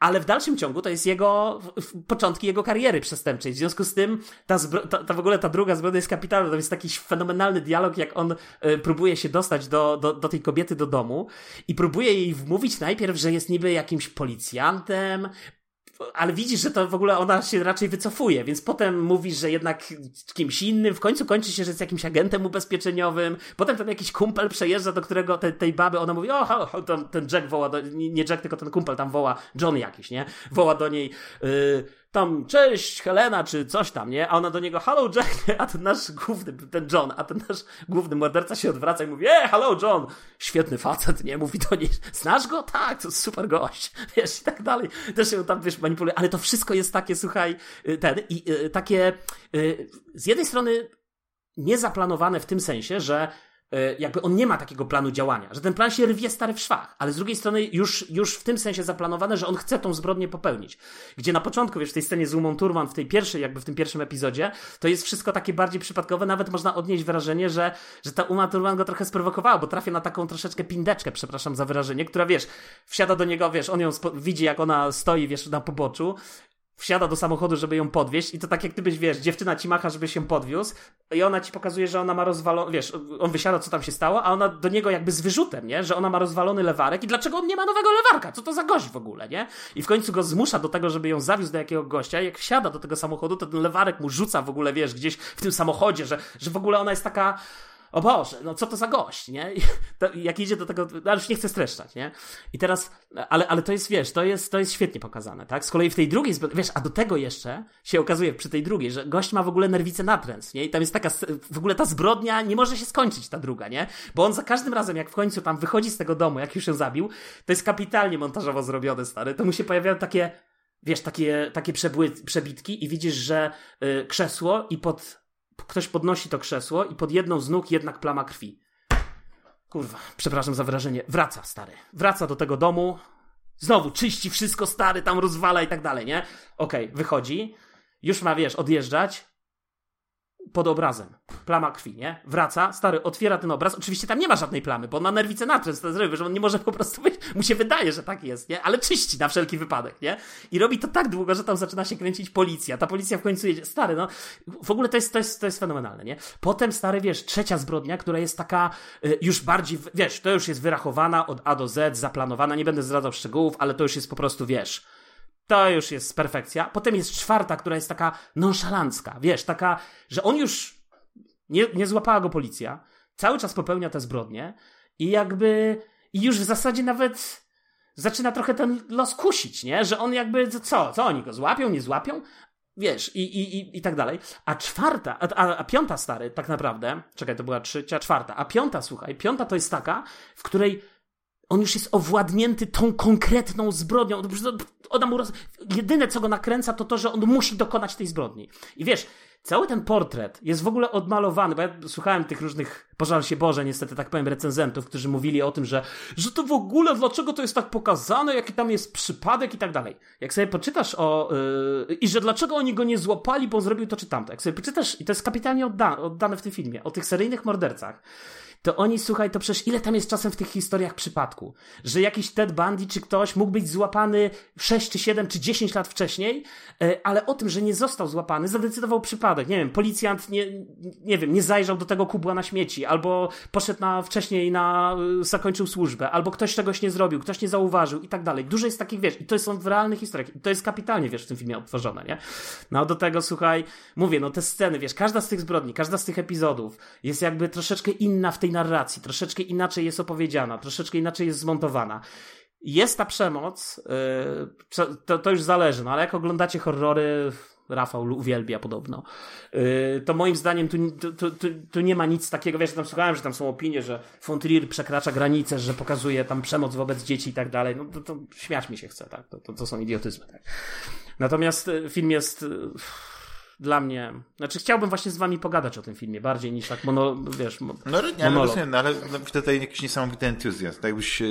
Ale w dalszym ciągu to jest jego, początki jego kariery przestępczej. W związku z tym ta, zbro, ta, ta w ogóle ta druga zbrodnia jest kapitalna. To jest taki fenomenalny dialog, jak on y, próbuje się dostać do, do, do tej kobiety do domu i próbuje jej wmówić najpierw, że jest niby jakimś policjantem, ale widzisz, że to w ogóle ona się raczej wycofuje, więc potem mówisz, że jednak kimś innym, w końcu kończy się, że jest jakimś agentem ubezpieczeniowym, potem tam jakiś kumpel przejeżdża, do którego te, tej baby, ona mówi, o, o ten, ten Jack woła, do, nie Jack, tylko ten kumpel tam woła, John jakiś, nie? Woła do niej, yy, tam, cześć Helena, czy coś tam, nie? A ona do niego, hello Jack? A ten nasz główny, ten John, a ten nasz główny morderca się odwraca i mówi, e, hello John, świetny facet, nie? Mówi do niej, znasz go? Tak, to super gość, wiesz, i tak dalej. Też się tam, wiesz, manipuluje, ale to wszystko jest takie, słuchaj, y, ten, i y, takie, y, z jednej strony niezaplanowane w tym sensie, że jakby on nie ma takiego planu działania, że ten plan się rwie stary w szwach, ale z drugiej strony już, już w tym sensie zaplanowane, że on chce tą zbrodnię popełnić. Gdzie na początku, wiesz, w tej scenie z Umą Turman, w tej pierwszej, jakby w tym pierwszym epizodzie, to jest wszystko takie bardziej przypadkowe, nawet można odnieść wrażenie, że, że ta Uma Turman go trochę sprowokowała, bo trafia na taką troszeczkę pindeczkę, przepraszam za wyrażenie, która, wiesz, wsiada do niego, wiesz, on ją widzi, jak ona stoi, wiesz, na poboczu, wsiada do samochodu, żeby ją podwieźć i to tak jak ty byś, wiesz, dziewczyna ci macha, żeby się podwiózł i ona ci pokazuje, że ona ma rozwalony, wiesz, on wysiada, co tam się stało, a ona do niego jakby z wyrzutem, nie? Że ona ma rozwalony lewarek i dlaczego on nie ma nowego lewarka? Co to za gość w ogóle, nie? I w końcu go zmusza do tego, żeby ją zawiózł do jakiego gościa jak wsiada do tego samochodu, to ten lewarek mu rzuca w ogóle, wiesz, gdzieś w tym samochodzie, że, że w ogóle ona jest taka o Boże, no co to za gość, nie? To, jak idzie do tego, no już nie chcę streszczać, nie? I teraz, ale, ale to jest, wiesz, to jest, to jest świetnie pokazane, tak? Z kolei w tej drugiej, wiesz, a do tego jeszcze się okazuje przy tej drugiej, że gość ma w ogóle nerwicę natręs, nie? I tam jest taka, w ogóle ta zbrodnia nie może się skończyć, ta druga, nie? Bo on za każdym razem, jak w końcu tam wychodzi z tego domu, jak już ją zabił, to jest kapitalnie montażowo zrobione, stary. To mu się pojawiają takie, wiesz, takie, takie przebły, przebitki i widzisz, że y, krzesło i pod ktoś podnosi to krzesło i pod jedną z nóg jednak plama krwi. Kurwa, przepraszam za wyrażenie. Wraca, stary. Wraca do tego domu. Znowu czyści wszystko, stary, tam rozwala i tak dalej, nie? Okej, okay, wychodzi. Już ma, wiesz, odjeżdżać pod obrazem. Plama krwi, nie? Wraca, stary, otwiera ten obraz. Oczywiście tam nie ma żadnej plamy, bo on ma nerwicę natręt, że on nie może po prostu być. Mu się wydaje, że tak jest, nie? Ale czyści na wszelki wypadek, nie? I robi to tak długo, że tam zaczyna się kręcić policja. Ta policja w końcu jedzie. Stary, no, w ogóle to jest, to jest, to jest fenomenalne, nie? Potem, stary, wiesz, trzecia zbrodnia, która jest taka y, już bardziej, wiesz, to już jest wyrachowana od A do Z, zaplanowana. Nie będę zdradzał szczegółów, ale to już jest po prostu, wiesz, to już jest perfekcja. Potem jest czwarta, która jest taka nonszalancka, wiesz, taka, że on już nie, nie złapała go policja, cały czas popełnia te zbrodnie i jakby i już w zasadzie nawet zaczyna trochę ten los kusić, nie? Że on jakby, co, co oni go złapią, nie złapią? Wiesz, i, i, i, i tak dalej. A czwarta, a, a, a piąta stary, tak naprawdę, czekaj, to była trzecia, czwarta, a piąta, słuchaj, piąta to jest taka, w której on już jest owładnięty tą konkretną zbrodnią. Ona mu roz... Jedyne, co go nakręca, to to, że on musi dokonać tej zbrodni. I wiesz, cały ten portret jest w ogóle odmalowany, bo ja słuchałem tych różnych, pożal się Boże, niestety tak powiem, recenzentów, którzy mówili o tym, że, że to w ogóle, dlaczego to jest tak pokazane, jaki tam jest przypadek i tak dalej. Jak sobie poczytasz o, yy, i że dlaczego oni go nie złapali, bo on zrobił to czy tamto. Jak sobie poczytasz, i to jest kapitalnie odda oddane w tym filmie, o tych seryjnych mordercach, to oni, słuchaj, to przecież ile tam jest czasem w tych historiach przypadku, że jakiś Ted Bundy czy ktoś mógł być złapany 6 czy 7 czy 10 lat wcześniej, e, ale o tym, że nie został złapany, zadecydował przypadek. Nie wiem, policjant nie, nie wiem, nie zajrzał do tego kubła na śmieci, albo poszedł na wcześniej na, e, zakończył służbę, albo ktoś czegoś nie zrobił, ktoś nie zauważył i tak dalej. Dużo jest takich, wiesz, i to są w realnych historiach. I to jest kapitalnie, wiesz, w tym filmie odtworzone, nie? No do tego, słuchaj, mówię, no te sceny, wiesz, każda z tych zbrodni, każda z tych epizodów jest jakby troszeczkę inna w tej narracji, troszeczkę inaczej jest opowiedziana, troszeczkę inaczej jest zmontowana. Jest ta przemoc, yy, to, to już zależy, no ale jak oglądacie horrory, Rafał uwielbia podobno. Yy, to moim zdaniem tu, tu, tu, tu, nie ma nic takiego, wiesz, tam słuchałem, że tam są opinie, że Fontrier przekracza granice, że pokazuje tam przemoc wobec dzieci i tak dalej. No to, to śmiać mi się chce, tak? To, to, to są idiotyzmy, tak? Natomiast y, film jest dla mnie. Znaczy, chciałbym właśnie z wami pogadać o tym filmie, bardziej niż tak mono, wiesz, mo, No nie, ale rozumiem, no, ale tutaj jakiś niesamowity entuzjazm. Tak jakbyś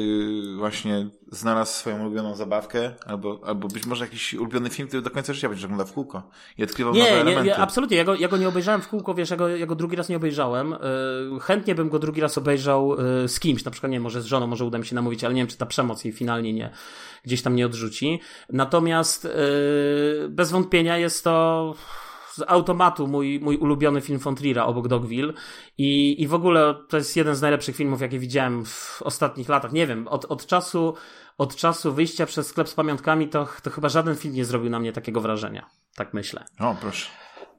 właśnie znalazł swoją ulubioną zabawkę, albo, albo być może jakiś ulubiony film, który do końca życia będziesz oglądał w kółko i odkrywał nie, nowe nie, elementy. Nie, absolutnie. Ja go, ja go nie obejrzałem w kółko, wiesz, ja go, ja go drugi raz nie obejrzałem. Yy, chętnie bym go drugi raz obejrzał yy, z kimś, na przykład, nie może z żoną, może uda mi się namówić, ale nie wiem, czy ta przemoc jej finalnie nie, gdzieś tam nie odrzuci. Natomiast bez wątpienia jest to z automatu mój, mój ulubiony film von Trier'a obok Dogville i, i w ogóle to jest jeden z najlepszych filmów, jakie widziałem w ostatnich latach. Nie wiem, od, od czasu od czasu wyjścia przez sklep z pamiątkami to, to chyba żaden film nie zrobił na mnie takiego wrażenia. Tak myślę. O, proszę.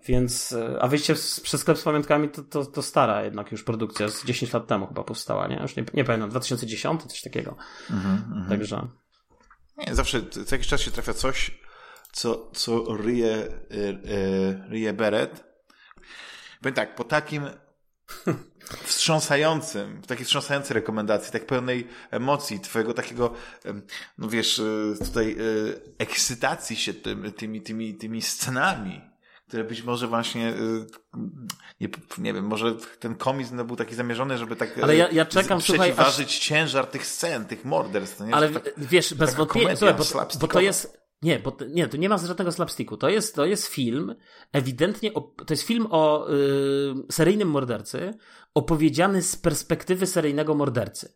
Więc, a wyjście z, przez sklep z pamiątkami to, to, to stara jednak już produkcja, z 10 lat temu chyba powstała, nie? Już nie, nie pamiętam, 2010, coś takiego. Mm -hmm, Także. Nie, zawsze co jakiś czas się trafia coś, co, co ryje, e, ryje Beret. Powiem tak, po takim wstrząsającym, w takiej wstrząsającej rekomendacji, tak pełnej emocji, twojego takiego, no wiesz, e, tutaj ekscytacji się tym, tymi, tymi, tymi scenami, które być może właśnie, nie, nie wiem, może ten komizm no, był taki zamierzony, żeby tak ale ja, ja czekam, przeciważyć aż... ciężar tych scen, tych morderstw. Nie? Ale tak, wiesz, bez wątpienia, bo, bo to jest, nie, bo to, nie, to nie ma żadnego slapsticku. To jest, to jest film, ewidentnie, to jest film o y, seryjnym mordercy, opowiedziany z perspektywy seryjnego mordercy.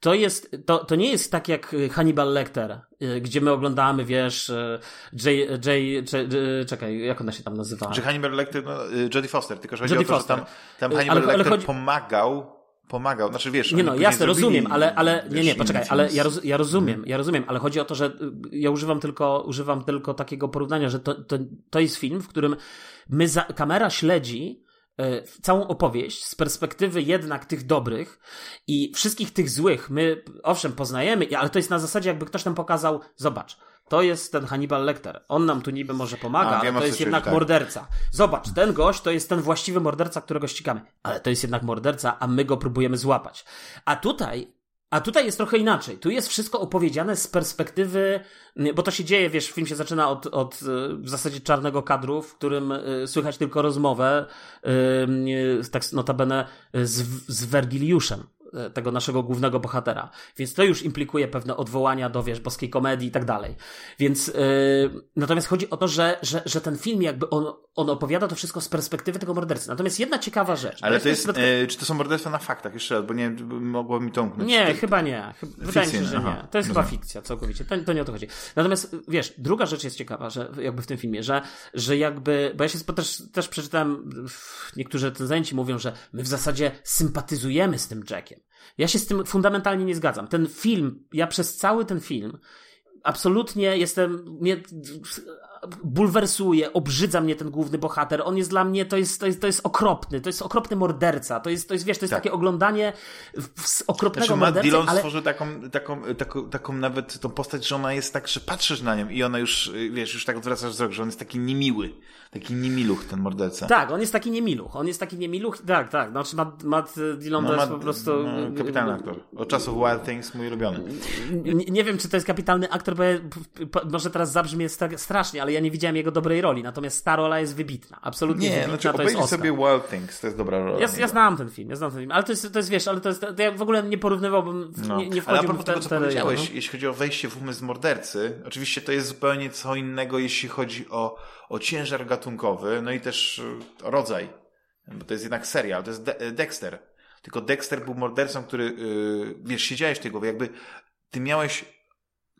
To jest, to, to nie jest tak jak Hannibal Lecter, y, gdzie my oglądamy, wiesz, y, J, J, J, J czekaj, jak ona się tam nazywa? Czy Hannibal Lecter, no, Jodie Foster, tylko że chodzi Jodie o to, Foster. że tam, tam Hannibal ale, Lecter ale chodzi... pomagał pomagał. Znaczy wiesz, Nie no, jasne, rozumiem, ale, ale nie, nie, poczekaj, ale ja, roz, ja rozumiem, ja rozumiem, ale chodzi o to, że ja używam tylko, używam tylko takiego porównania, że to, to, to jest film, w którym my za, kamera śledzi e, całą opowieść z perspektywy jednak tych dobrych i wszystkich tych złych my owszem poznajemy, ale to jest na zasadzie jakby ktoś nam pokazał, zobacz, to jest ten Hannibal Lecter. On nam tu niby może pomaga, A, ale to jest jednak tak. morderca. Zobacz, ten gość to jest ten właściwy morderca, którego ścigamy. Ale to jest jednak morderca, a my go próbujemy złapać. A tutaj a tutaj jest trochę inaczej. Tu jest wszystko opowiedziane z perspektywy, bo to się dzieje, wiesz, film się zaczyna od, od w zasadzie czarnego kadru, w którym y, słychać tylko rozmowę, tak notabene z, z Wergiliuszem E, tego naszego głównego bohatera. Więc to już implikuje pewne odwołania do, wiesz, boskiej komedii i tak dalej. Więc yy, natomiast chodzi o to, że, że, że ten film jakby on, on opowiada to wszystko z perspektywy tego mordercy. Natomiast jedna ciekawa rzecz. Ale to jest, yy, czy to są morderstwa na faktach? Jeszcze raz, bo nie mogło mi to umknąć. Nie, chyba nie. Wydaje mi się, że Aha. nie. To jest chyba fikcja całkowicie. To, to nie o to chodzi. Natomiast, wiesz, druga rzecz jest ciekawa, że jakby w tym filmie, że, że jakby, bo ja się też, też przeczytałem, niektórzy recenzenci mówią, że my w zasadzie sympatyzujemy z tym Jackiem. Ja się z tym fundamentalnie nie zgadzam. Ten film, ja przez cały ten film absolutnie jestem, mnie bulwersuje, obrzydza mnie ten główny bohater. On jest dla mnie, to jest, to jest, to jest okropny, to jest okropny morderca. To jest, to jest wiesz, to jest tak. takie oglądanie z okropnego znaczy, mordercy. Dillon ale... stworzył taką, taką, taką, taką nawet tą postać, że ona jest tak, że patrzysz na nią i ona już, wiesz, już tak odwracasz wzrok, że on jest taki niemiły. Taki niemiluch, ten morderca. Tak, on jest taki niemiluch. On jest taki niemiluch. Tak, tak. Znaczy Matt, Matt Dillon no, jest po prostu... No, kapitalny aktor. Od czasów Wild Things mój ulubiony. Nie, nie wiem, czy to jest kapitalny aktor, bo może teraz zabrzmie strasznie, ale ale ja nie widziałem jego dobrej roli, natomiast ta rola jest wybitna, absolutnie nie, wybitna, znaczy, to jest Oscar. sobie Wild Things, to jest dobra rola. Ja, ja znam ten film, ja znam ten film, ale to jest, to jest wiesz, ale to jest, to ja w ogóle nie porównywałbym, no. nie, nie wchodziłbym w ten, tego, co powiedziałeś, jeśli chodzi o wejście w umysł mordercy, oczywiście to jest zupełnie co innego, jeśli chodzi o, o ciężar gatunkowy, no i też e, rodzaj, bo to jest jednak serial, to jest De Dexter. Tylko Dexter był mordercą, który, yy, wiesz, siedziałeś w tej głowie, jakby ty miałeś,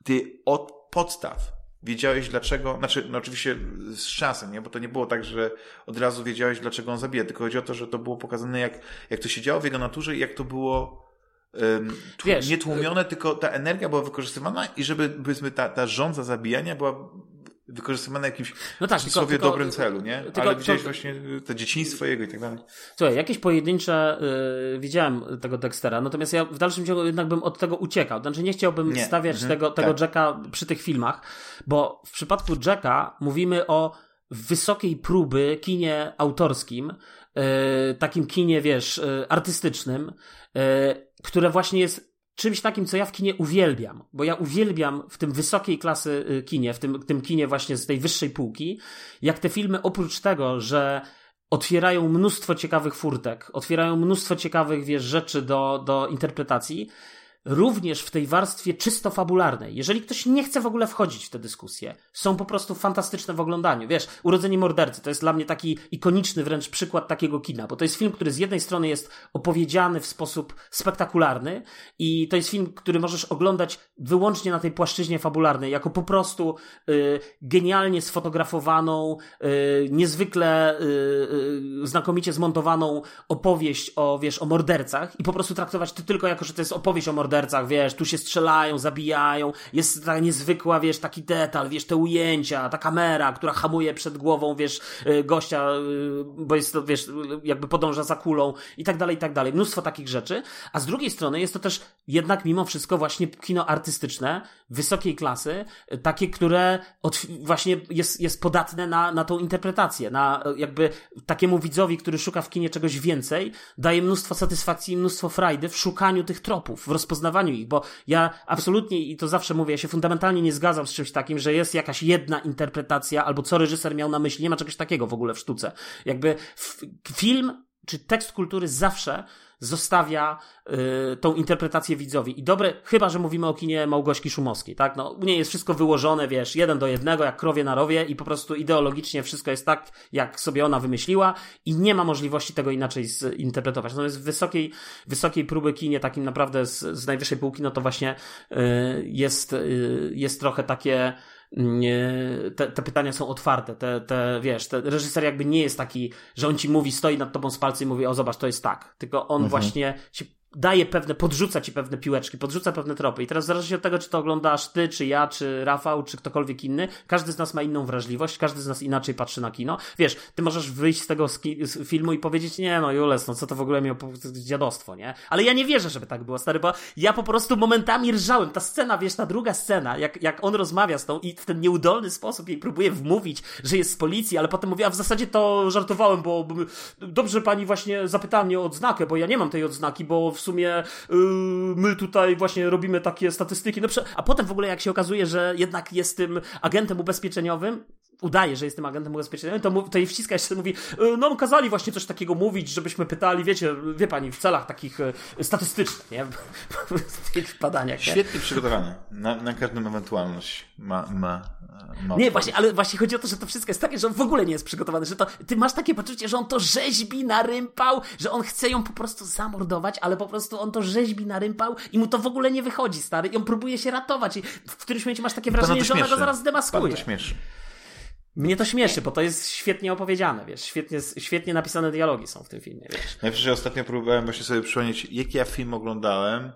ty od podstaw wiedziałeś dlaczego, znaczy, no oczywiście z czasem, nie? Bo to nie było tak, że od razu wiedziałeś dlaczego on zabija, tylko chodzi o to, że to było pokazane jak, jak to się działo w jego naturze i jak to było um, Wiesz, nie tłumione, tylko ta energia była wykorzystywana i żeby, powiedzmy, ta, ta żądza zabijania była wykorzystywane w jakimś no tak, w sobie dobrym celu, nie? Tylko, Ale widziałeś to, właśnie to dzieciństwo jego i tak dalej. Słuchaj, jakieś pojedyncze yy, widziałem tego Dextera, natomiast ja w dalszym ciągu jednak bym od tego uciekał. Znaczy nie chciałbym nie. stawiać mhm, tego, tego tak. Jacka przy tych filmach, bo w przypadku Jacka mówimy o wysokiej próby kinie autorskim, yy, takim kinie, wiesz, yy, artystycznym, które właśnie jest czymś takim, co ja w kinie uwielbiam, bo ja uwielbiam w tym wysokiej klasy y, kinie, w tym, tym kinie właśnie z tej wyższej półki, jak te filmy oprócz tego, że otwierają mnóstwo ciekawych furtek, otwierają mnóstwo ciekawych, wiesz, rzeczy do, do interpretacji, również w tej warstwie czysto fabularnej. Jeżeli ktoś nie chce w ogóle wchodzić w tę dyskusję, są po prostu fantastyczne w oglądaniu. Wiesz, Urodzenie Mordercy to jest dla mnie taki ikoniczny wręcz przykład takiego kina, bo to jest film, który z jednej strony jest opowiedziany w sposób spektakularny i to jest film, który możesz oglądać wyłącznie na tej płaszczyźnie fabularnej, jako po prostu y, genialnie sfotografowaną, y, niezwykle y, y znakomicie zmontowaną opowieść o, wiesz, o mordercach i po prostu traktować to tylko jako, że to jest opowieść o mordercach mordercach, wiesz, tu się strzelają, zabijają, jest ta niezwykła, wiesz, taki detal, wiesz, te ujęcia, ta kamera, która hamuje przed głową, wiesz, y, gościa, y, bo jest to, wiesz, jakby podąża za kulą i tak dalej, i tak dalej. Mnóstwo takich rzeczy, a z drugiej strony jest to też jednak mimo wszystko właśnie kino artystyczne, wysokiej klasy, takie, które od, właśnie jest, jest podatne na, na tą interpretację, na jakby takiemu widzowi, który szuka w kinie czegoś więcej, daje mnóstwo satysfakcji mnóstwo frajdy w szukaniu tych tropów, w rozpoznawaniu rozpoznawaniu ich, bo ja absolutnie, i to zawsze mówię, ja się fundamentalnie nie zgadzam z czymś takim, że jest jakaś jedna interpretacja, albo co reżyser miał na myśli. Nie ma czegoś takiego w ogóle w sztuce. Jakby film czy tekst kultury zawsze zostawia y, tą interpretację widzowi. I dobre, chyba że mówimy o kinie Małgośki Szumowskiej, tak? No, u niej jest wszystko wyłożone, wiesz, jeden do jednego, jak krowie na rowie i po prostu ideologicznie wszystko jest tak, jak sobie ona wymyśliła i nie ma możliwości tego inaczej zinterpretować. Jest wysokiej, wysokiej próby kinie, takim naprawdę z, z najwyższej półki, no to właśnie y, jest, y, jest trochę takie te, te, pytania są otwarte, te, te, wiesz, te, reżyser jakby nie jest taki, że on ci mówi, stoi nad tobą z palcem i mówi, o zobacz, to jest tak, tylko on mhm. właśnie ci daje pewne, podrzuca ci pewne piłeczki, podrzuca pewne tropy. I teraz zależy od tego, czy to oglądasz ty, czy ja, czy Rafał, czy ktokolwiek inny. Każdy z nas ma inną wrażliwość, każdy z nas inaczej patrzy na kino. Wiesz, ty możesz wyjść z tego z filmu i powiedzieć, nie no Jules, no co to w ogóle miało dziadostwo, nie? Ale ja nie wierzę, żeby tak było, stary, bo ja po prostu momentami rżałem. Ta scena, wiesz, ta druga scena, jak, jak on rozmawia z tą i w ten nieudolny sposób jej próbuje wmówić, że jest z policji, ale potem mówi, a w zasadzie to żartowałem, bo, dobrze pani właśnie zapytała mnie o odznakę, bo ja nie mam tej odznaki, bo w sumie yy, my tutaj właśnie robimy takie statystyki. No, a potem w ogóle jak się okazuje, że jednak jest tym agentem ubezpieczeniowym, udaje, że jest tym agentem ubezpieczeniowym, to, to jej wciska jeszcze mówi, no kazali właśnie coś takiego mówić, żebyśmy pytali, wiecie, wie pani, w celach takich yy, statystycznych, nie? w tych badaniach. Świetnie nie? przygotowany. Na, na każdą ewentualność ma, ma no, nie, właśnie, ale właśnie chodzi o to, że to wszystko jest takie, że on w ogóle nie jest przygotowany, że to, ty masz takie poczucie, że on to rzeźbi narympał, że on chce ją po prostu zamordować, ale po prostu on to rzeźbi narympał i mu to w ogóle nie wychodzi, stary, i on próbuje się ratować i w którymś momencie masz takie wrażenie, że ona go zaraz zdemaskuje. to śmieszy. Mnie to śmieszy, bo to jest świetnie opowiedziane, wiesz, świetnie, świetnie napisane dialogi są w tym filmie, wiesz. Ja przecież ostatnio próbowałem właśnie sobie przypomnieć, jaki ja film oglądałem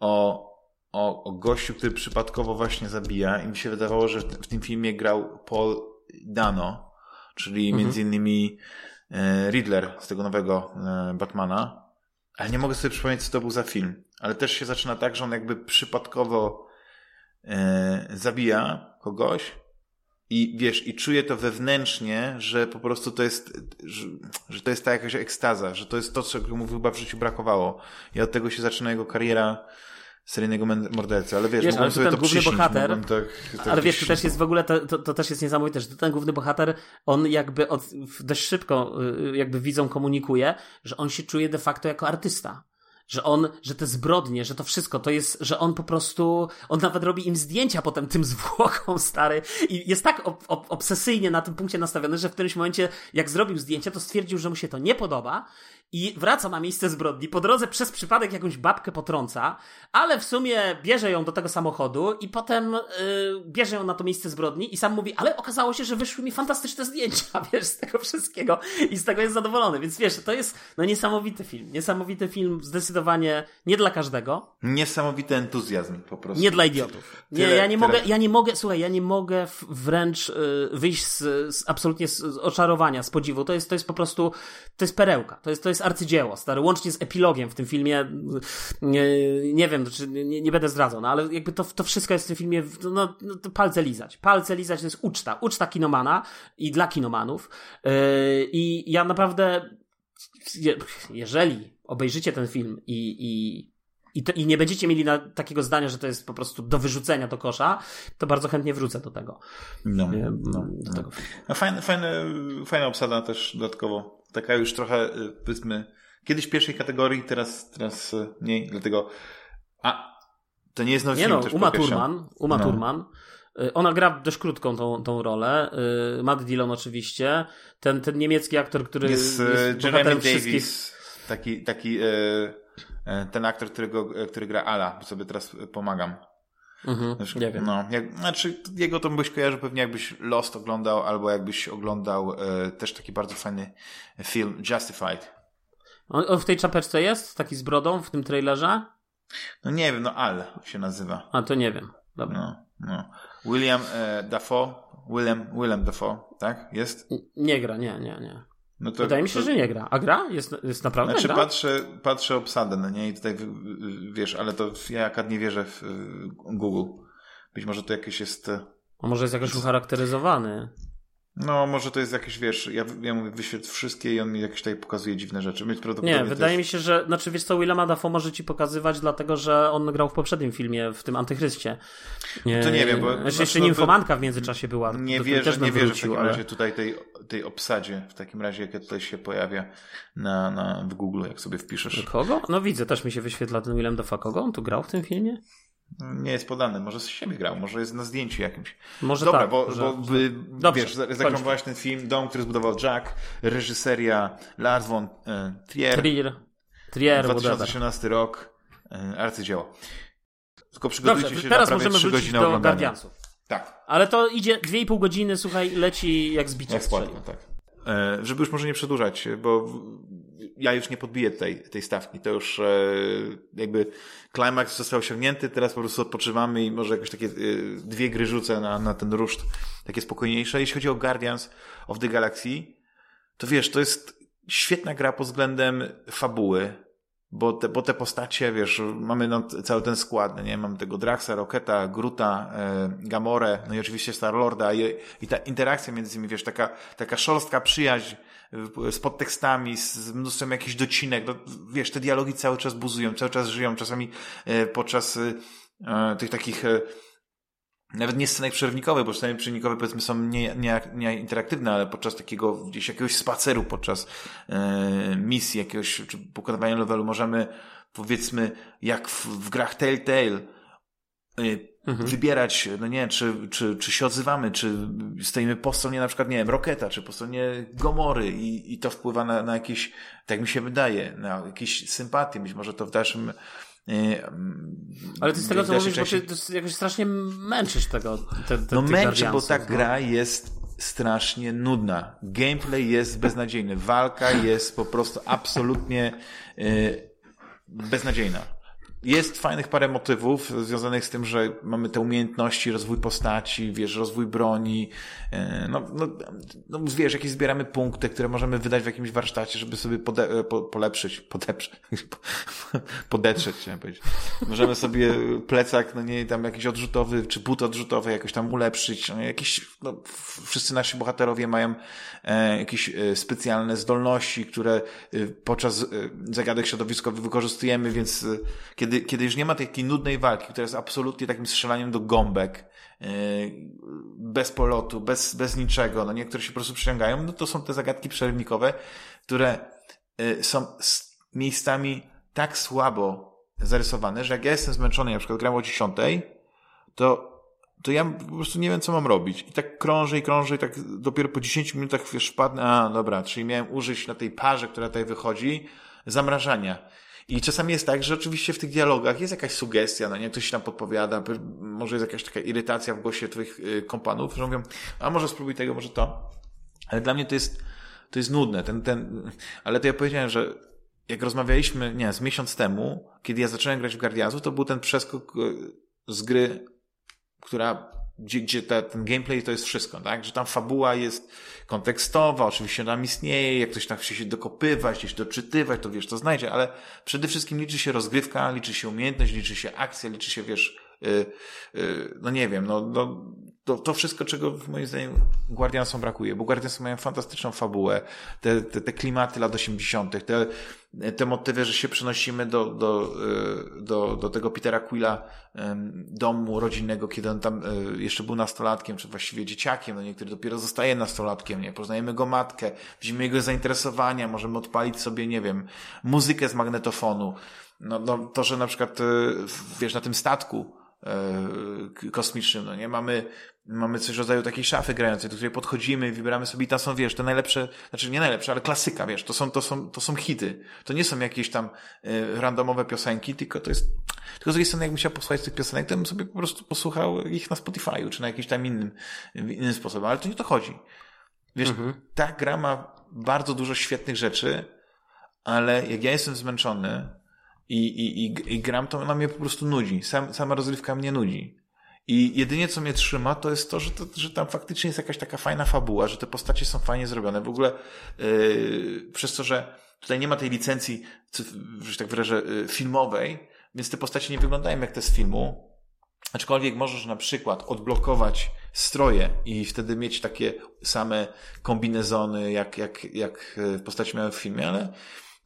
o o, o gościu, który przypadkowo właśnie zabija i mi się wydawało, że w tym filmie grał Paul Dano, czyli mhm. między innymi e, Riddler z tego nowego e, Batmana, ale nie mogę sobie przypomnieć, co to był za film. Ale też się zaczyna tak, że on jakby przypadkowo e, zabija kogoś i wiesz, i czuje to wewnętrznie, że po prostu to jest, że, że to jest ta jakaś ekstaza, że to jest to, czego mu chyba w życiu brakowało. I od tego się zaczyna jego kariera seryjnego mordercy, ale wiesz, wiesz ale sobie ten to główny bohater, tak, tak ale wiesz, to też jest w ogóle, to, to, to, też jest niesamowite, że ten główny bohater, on jakby od, dość szybko y, jakby widzą komunikuje, że on się czuje de facto jako artysta że on, że te zbrodnie, że to wszystko to jest, że on po prostu, on nawet robi im zdjęcia potem tym zwłokom, stary. I jest tak ob, ob, obsesyjnie na tym punkcie nastawiony, że w którymś momencie, jak zrobił zdjęcia, to stwierdził, że mu się to nie podoba i wraca na miejsce zbrodni. Po drodze przez przypadek jakąś babkę potrąca, ale w sumie bierze ją do tego samochodu i potem yy, bierze ją na to miejsce zbrodni i sam mówi, ale okazało się, że wyszły mi fantastyczne zdjęcia, wiesz, z tego wszystkiego i z tego jest zadowolony. Więc wiesz, to jest no niesamowity film. Niesamowity film, zdecydowanie nie dla każdego. Niesamowity entuzjazm po prostu. Nie dla idiotów. Nie, tyle, ja nie tyle. mogę, ja nie mogę, słuchaj, ja nie mogę wręcz yy, wyjść z, z absolutnie z, z oczarowania, z podziwu. To jest, to jest po prostu, to jest perełka. To jest, to jest jest arcydzieło, stary, łącznie z epilogiem w tym filmie. Nie, nie wiem, czy nie, nie, będę zdradzał, no ale jakby to, to wszystko jest w tym filmie, no, no palce lizać. Palce lizać to jest uczta. Uczta kinomana i dla kinomanów. Yy, I ja naprawdę, jeżeli obejrzycie ten film i, i i, to, I nie będziecie mieli na, takiego zdania, że to jest po prostu do wyrzucenia do kosza, to bardzo chętnie wrócę do tego. No, no, do no. tego. Fajne, fajne, fajna obsada też dodatkowo taka już trochę, y, powiedzmy, kiedyś pierwszej kategorii, teraz, teraz y, mniej, dlatego. A, to nie jest nowy nie film. No, też Uma Thurman, Uma no. Thurman. Y, ona gra dość krótką tą, tą rolę. Matt Dillon oczywiście. Ten, ten niemiecki aktor, który jest, jest Jeremy Davis. Taki, taki ten aktor, którego, który gra Ala, sobie teraz pomagam. Mhm, znaczy, nie wiem. No, jak, znaczy, jego to byś kojarzył pewnie jakbyś Lost oglądał, albo jakbyś oglądał e, też taki bardzo fajny film Justified. On, on, w tej czapeczce jest? Taki z brodą w tym trailerze? No nie wiem, no Al się nazywa. A to nie wiem. Dobra. No, no. William e, Dafoe. William, William Dafoe, tak? Jest? Nie gra, nie, nie, nie. No to, Wydaje mi się, to... że nie gra. A gra? Jest, jest naprawdę Znaczy gra? patrzę, patrzę obsadę, no nie? I tutaj wiesz, ale to ja akurat nie wierzę w Google. Być może to jakieś jest... A może jest jakoś ucharakteryzowany? No, może to jest jakieś, wiesz, ja, ja mówię, wyświetl wszystkie i on mi jakieś tutaj pokazuje dziwne rzeczy. nie, wydaje jest... mi się, że, znaczy wiesz co, Willema Dafoe może ci pokazywać, dlatego, że on grał w poprzednim filmie, w tym Antychryście. Nie, to nie wiem, bo... Znaczy, jeszcze no, Nimfomanka w międzyczasie była. Nie wierzę, nie wierzę w takim ale... razie tutaj tej, tej obsadzie, w takim razie, jakie tutaj się pojawia na, na, w Google, jak sobie wpiszesz. Kogo? No widzę, też mi się wyświetla ten Willem Dafoe. Kogo on tu grał w tym filmie? Nie jest podany, może z siebie grał, może jest na zdjęciu jakimś. Może Dobra, tak, bo, że, bo że... Dobrze, wiesz, ten film, dom, który zbudował Jack, reżyseria Lars von e, Trier, Trier, Trier 2018 rok, e, arcydzieło. Tylko przygotujcie Dobrze, się teraz na możemy wrócić do Guardiansów. Tak. Ale to idzie 2,5 godziny, słuchaj, leci jak zbicie jak strzelił. tak. E, żeby już może nie przedłużać, bo ja już nie podbiję tej, tej stawki. To już e, jakby klimaks został osiągnięty, teraz po prostu odpoczywamy i może jakoś takie e, dwie gry rzucę na, na ten ruszt, takie spokojniejsze. Jeśli chodzi o Guardians of the Galaxy, to wiesz, to jest świetna gra pod względem fabuły, bo te, bo te postacie, wiesz, mamy no, cały ten skład, nie? Mamy tego Draxa, Roketa, Gruta, e, Gamorę, no i oczywiście Star-Lorda. I, i ta interakcja między nimi, wiesz, taka, taka szorstka przyjaźń z podtekstami, z mnóstwem jakichś docinek, no, wiesz, te dialogi cały czas buzują, cały czas żyją, czasami e, podczas e, e tych takich e, nawet nie scenek przerywnikowe, bo sceny przerywnikowe powiedzmy są nie, nie, nie interaktywne, ale podczas takiego gdzieś jakiegoś spaceru, podczas e, misji jakiegoś, czy pokonywania levelu możemy powiedzmy jak w, w grach Telltale e, mhm. wybierać, no nie, czy, czy, czy się odzywamy, czy stoimy po stronie na przykład, nie wiem, Roketa, czy po stronie Gomory i, i to wpływa na, na jakieś, tak mi się wydaje, na jakieś sympatie, być może to w dalszym Ale ty z tego co mówisz, bo ty jakoś strasznie męczysz tego. Te, te, no męczy, bo ta no. gra jest strasznie nudna. Gameplay jest beznadziejny. Walka jest po prostu absolutnie yy, beznadziejna. Jest fajnych parę motywów związanych z tym, że mamy te umiejętności, rozwój postaci, wiesz, rozwój broni, e, no, no, no wiesz, jakieś zbieramy punkty, które możemy wydać w jakimś warsztacie, żeby sobie pode, po, polepszyć, podeprzeć, podetrzeć, chciałem powiedzieć. Możemy sobie plecak, no nie, tam jakiś odrzutowy, czy but odrzutowy jakoś tam ulepszyć, no, jakieś, no, wszyscy nasi bohaterowie mają e, jakieś e, specjalne zdolności, które e, podczas e, zagadek środowiskowych wykorzystujemy, więc e, kiedy kiedy, kiedy już nie ma takiej nudnej walki, która jest absolutnie takim strzelaniem do gąbek, yy, bez polotu, bez, bez niczego, no niektóre się po prostu przyciągają, no to są te zagadki przerywnikowe, które yy, są miejscami tak słabo zarysowane, że jak ja jestem zmęczony, na przykład gram o 10, to to ja po prostu nie wiem, co mam robić. I tak krążę i krążę i tak dopiero po 10 minutach wiesz, wpadnę, a dobra, czyli miałem użyć na tej parze, która tutaj wychodzi, zamrażania. I czasami jest tak, że oczywiście w tych dialogach jest jakaś sugestia, no nie, ktoś tam podpowiada, może jest jakaś taka irytacja w głosie twoich y, kompanów, że mówią, a może spróbuj tego, może to. Ale dla mnie to jest, to jest nudne, ten, ten, ale to ja powiedziałem, że jak rozmawialiśmy, nie, z miesiąc temu, kiedy ja zacząłem grać w Guardiansów, to był ten przeskok y, z gry która, gdzie, gdzie te, ten gameplay to jest wszystko, tak? Że tam fabuła jest kontekstowa, oczywiście tam istnieje, jak ktoś tam chce się dokopywać, gdzieś doczytywać, to wiesz, to znajdzie, ale przede wszystkim liczy się rozgrywka, liczy się umiejętność, liczy się akcja, liczy się, wiesz, yy, yy, no nie wiem, no, no to, to wszystko, czego moim zdaniem Guardiansom brakuje, bo Guardiansom mają fantastyczną fabułę, te, te, te klimaty lat 80., te, te motywy, że się przenosimy do, do, y, do, do tego Petera Quilla domu rodzinnego, kiedy on tam y, jeszcze był nastolatkiem, czy właściwie dzieciakiem, no niektóry dopiero zostaje nastolatkiem, nie? Poznajemy go matkę, widzimy jego zainteresowania, możemy odpalić sobie, nie wiem, muzykę z magnetofonu. No, no to, że na przykład, y, wiesz, na tym statku, kosmicznym, no nie? Mamy mamy coś w rodzaju takiej szafy grającej, do której podchodzimy, wybieramy sobie i tam są, wiesz, te najlepsze, znaczy nie najlepsze, ale klasyka, wiesz, to są, to są, to są hity. To nie są jakieś tam y, randomowe piosenki, tylko to jest, tylko z drugiej strony jakbym chciał posłuchać tych piosenek, to bym sobie po prostu posłuchał ich na Spotify'u, czy na jakiś tam innym, innym sposobem, ale to nie to chodzi. Wiesz, mhm. ta gra ma bardzo dużo świetnych rzeczy, ale jak ja jestem zmęczony i, i, i, i gram, to ona mnie po prostu nudzi. Sam, sama rozrywka mnie nudzi. I jedynie co mnie trzyma, to jest to że, to, że tam faktycznie jest jakaś taka fajna fabuła, że te postacie są fajnie zrobione. W ogóle yy, przez to, że tutaj nie ma tej licencji, że tak wyrażę, yy, filmowej, więc te postacie nie wyglądają jak te z filmu. Aczkolwiek możesz na przykład odblokować stroje i wtedy mieć takie same kombinezony, jak, jak, jak y, postaci miały w filmie, ale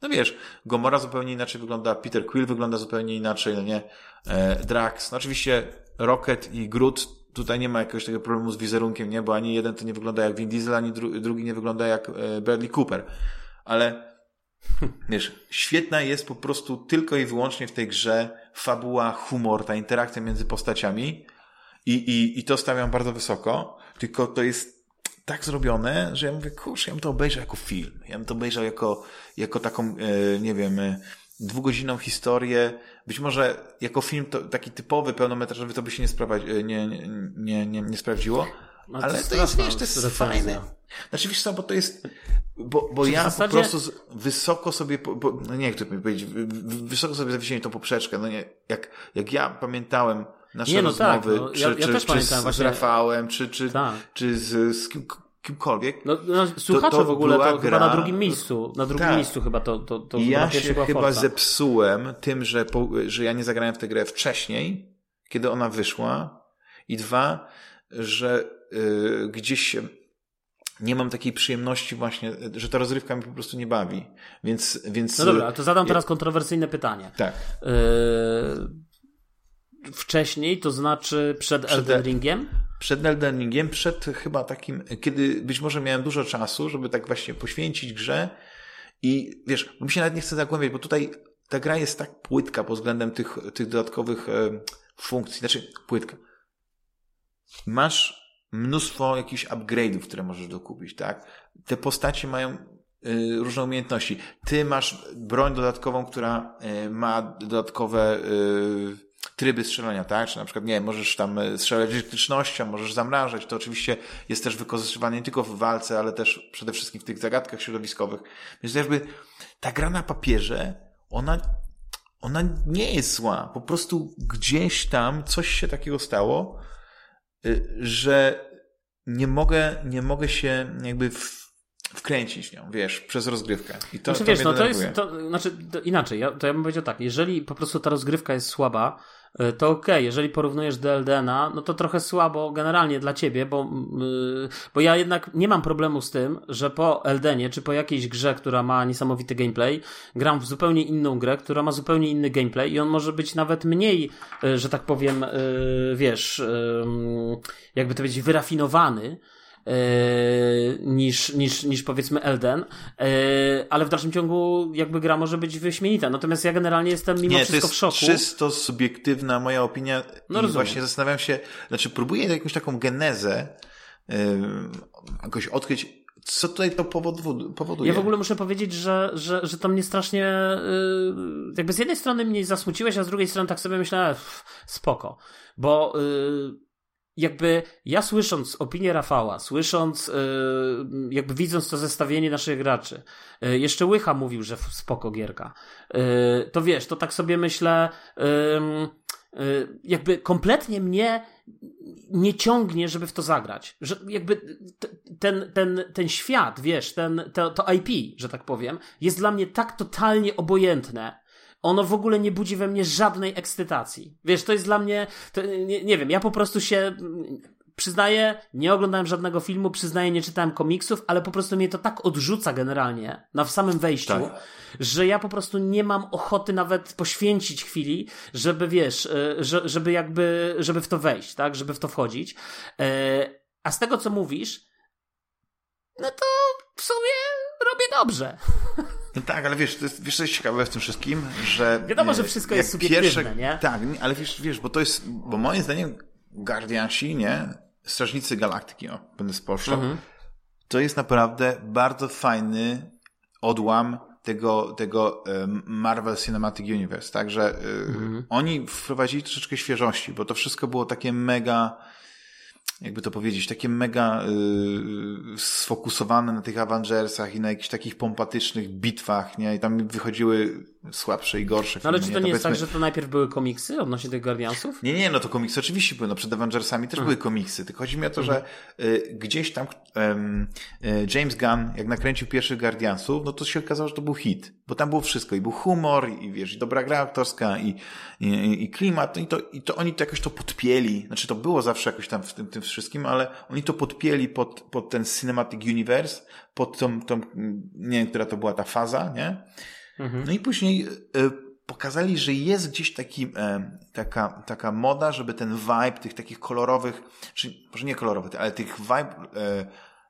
no wiesz, Gomora zupełnie inaczej wygląda, Peter Quill wygląda zupełnie inaczej, no nie, e, Drax, no oczywiście Rocket i Groot tutaj nie ma jakiegoś takiego problemu z wizerunkiem, nie? Bo ani jeden to nie wygląda jak Vin Diesel, ani dru drugi nie wygląda jak e, Bradley Cooper. Ale wiesz, świetna jest po prostu tylko i wyłącznie w tej grze fabuła, humor, ta interakcja między postaciami i, i, i to stawiam bardzo wysoko, tylko to jest tak zrobione, że ja mówię, kurczę, ja bym to obejrzał jako film. Ja bym to obejrzał jako, jako taką, e, nie wiem, e, dwugodzinną historię. Być może jako film to, taki typowy, pełnometrażowy to by się nie, sprawdzi, nie, nie, nie, nie, nie sprawdziło. No to ale to jest, wiesz, to jest fajne. Znaczy, wiesz co, bo to jest, bo, bo ja zasadzie... po prostu wysoko sobie, bo, no nie jak to powiedzieć, wysoko sobie zawiesiłem tą poprzeczkę, no nie, jak, jak ja pamiętałem nasze nie, no tak, rozmowy, tak, no, ja, czy, ja czy, czy z, właśnie... Rafałem, czy, czy, tak. czy z, z kim, kimkolwiek. No, no słuchacze to, to w ogóle to gra... chyba na drugim miejscu, na drugim tak. miejscu chyba to, to, to ja się chyba Forza. zepsułem tym, że, po, że ja nie zagrałem w tę grę wcześniej, kiedy ona wyszła i dwa, że yy, gdzieś nie mam takiej przyjemności właśnie, że ta rozrywka mnie po prostu nie bawi. Więc, więc... No dobra, to zadam teraz kontrowersyjne pytanie. Tak. Yy, wcześniej, to znaczy przed, przed Elden Ringiem? Przed Elden przed chyba takim, kiedy być może miałem dużo czasu, żeby tak właśnie poświęcić grze i wiesz, mi się nawet nie chce zagłębiać, bo tutaj ta gra jest tak płytka pod względem tych, tych dodatkowych e, funkcji, znaczy płytka. Masz mnóstwo jakichś upgrade'ów, które możesz dokupić, tak? Te postacie mają e, różne umiejętności. Ty masz broń dodatkową, która e, ma dodatkowe tryby strzelania, tak? Czy na przykład, nie możesz tam e, strzelać elektrycznością, możesz zamrażać. To oczywiście jest też wykorzystywane nie tylko w walce, ale też przede wszystkim w tych zagadkach środowiskowych. Więc jakby ta gra na papierze, ona, ona nie jest zła. Po prostu gdzieś tam coś się takiego stało, y, że nie mogę, nie mogę się jakby wkręcić nią, wiesz, przez rozgrywkę. I to, znaczy, to wiesz, no to jest, to, znaczy to inaczej, ja, to ja bym powiedział tak, jeżeli po prostu ta rozgrywka jest słaba, y, to okej, okay. jeżeli porównujesz do Eldena, no to trochę słabo generalnie dla ciebie, bo, yy, bo ja jednak nie mam problemu z tym, że po Eldenie, czy po jakiejś grze, która ma niesamowity gameplay, gram w zupełnie inną grę, która ma zupełnie inny gameplay i on może być nawet mniej, yy, że tak powiem, wiesz, jakby to powiedzieć, wyrafinowany, niż, niż, niż powiedzmy Elden, yy, ale w dalszym ciągu jakby gra może być wyśmienita. Natomiast ja generalnie jestem mimo Nie, wszystko w szoku. to jest czysto subiektywna moja opinia no, i rozumiem. właśnie zastanawiam się, znaczy próbuję jakąś taką genezę yy, jakoś odkryć, co tutaj to powoduje? Ja w ogóle muszę powiedzieć, że, że, że to mnie strasznie jakby z jednej strony mnie zasmuciłeś, a z drugiej strony tak sobie myślałem, spoko. Bo yy, jakby ja słysząc opinię Rafała, słysząc, yy, jakby widząc to zestawienie naszych graczy, yy, jeszcze Łycha mówił, że spoko gierka, yy, to wiesz, to tak sobie myślę, jakby kompletnie mnie nie ciągnie, żeby w to zagrać. Że jakby ten, ten, ten świat, wiesz, ten, to, to IP, że tak powiem, jest dla mnie tak totalnie obojętne, ono w ogóle nie budzi we mnie żadnej ekscytacji. Wiesz, to jest dla mnie, to, nie, nie wiem, ja po prostu się przyznaję, nie oglądałem żadnego filmu, przyznaję, nie czytałem komiksów, ale po prostu mnie to tak odrzuca generalnie na w samym wejściu, tak. że ja po prostu nie mam ochoty nawet poświęcić chwili, żeby wiesz, e, żeby jakby, żeby w to wejść, tak, żeby w to wchodzić. E, a z tego, co mówisz, no to w sumie robię dobrze. No tak, ale wiesz, to jest, wiesz, co jest ciekawe w tym wszystkim, że... Wiadomo, że wszystko jest subiektywne, pierwsze, nie? Tak, ale wiesz, wiesz, bo to jest, bo moim zdaniem Guardiansi, nie? Strażnicy Galaktyki, o, będę spolszczał, mhm. to jest naprawdę bardzo fajny odłam tego, tego Marvel Cinematic Universe, także mhm. oni wprowadzili troszeczkę świeżości, bo to wszystko było takie mega jakby to powiedzieć, takie mega y, sfokusowane na tych Avengersach i na jakichś takich pompatycznych bitwach, nie? I tam wychodziły słabsze i gorsze filmy. No ale czy to nie, nie jest tak, że to najpierw były komiksy odnośnie tych Guardiansów? Nie, nie, no to komiksy oczywiście były, no przed Avengersami też mhm. były komiksy, tylko chodzi mi o to, że y, gdzieś tam y, James Gunn, jak nakręcił pierwszych Guardiansów, no to się okazało, że to był hit, bo tam było wszystko, i był humor, i wiesz, i dobra gra aktorska, i, i, i klimat, i to, i to oni to jakoś to podpieli, znaczy to było zawsze jakoś tam w tym, tym wszystkim, ale oni to podpieli pod, pod ten Cinematic Universe, pod tą, tą, nie wiem, która to była ta faza, nie? Mhm. No i później y, pokazali, że jest gdzieś taki, e, taka, taka moda, żeby ten vibe tych takich kolorowych, czy może nie kolorowych, ale tych vibe e,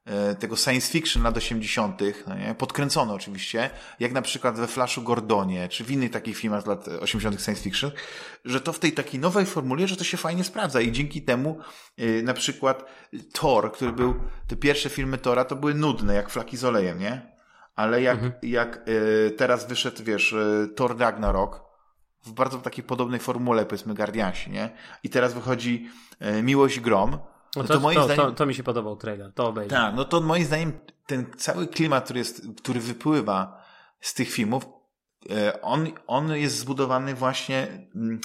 e, tego science fiction lat 80., no nie? podkręcono oczywiście, jak na przykład we Flashu Gordonie, czy w innych takich filmach z lat 80. science fiction, że to w tej takiej nowej formule, że to się fajnie sprawdza i dzięki temu na przykład Thor, który był, te pierwsze filmy Tora to były nudne, jak flaki z olejem, nie? Ale jak, mhm. jak y, teraz wyszedł, wiesz, y, Thor Ragnarok, w bardzo takiej podobnej formule, powiedzmy, Guardiansi, nie? I teraz wychodzi y, Miłość Grom. No, no to, to, moim to, zdaniem... to, to, mi się podobał trailer, to obejrzę. Tak, no to moim zdaniem ten cały klimat, który, jest, który wypływa z tych filmów, y, on, on jest zbudowany właśnie mm,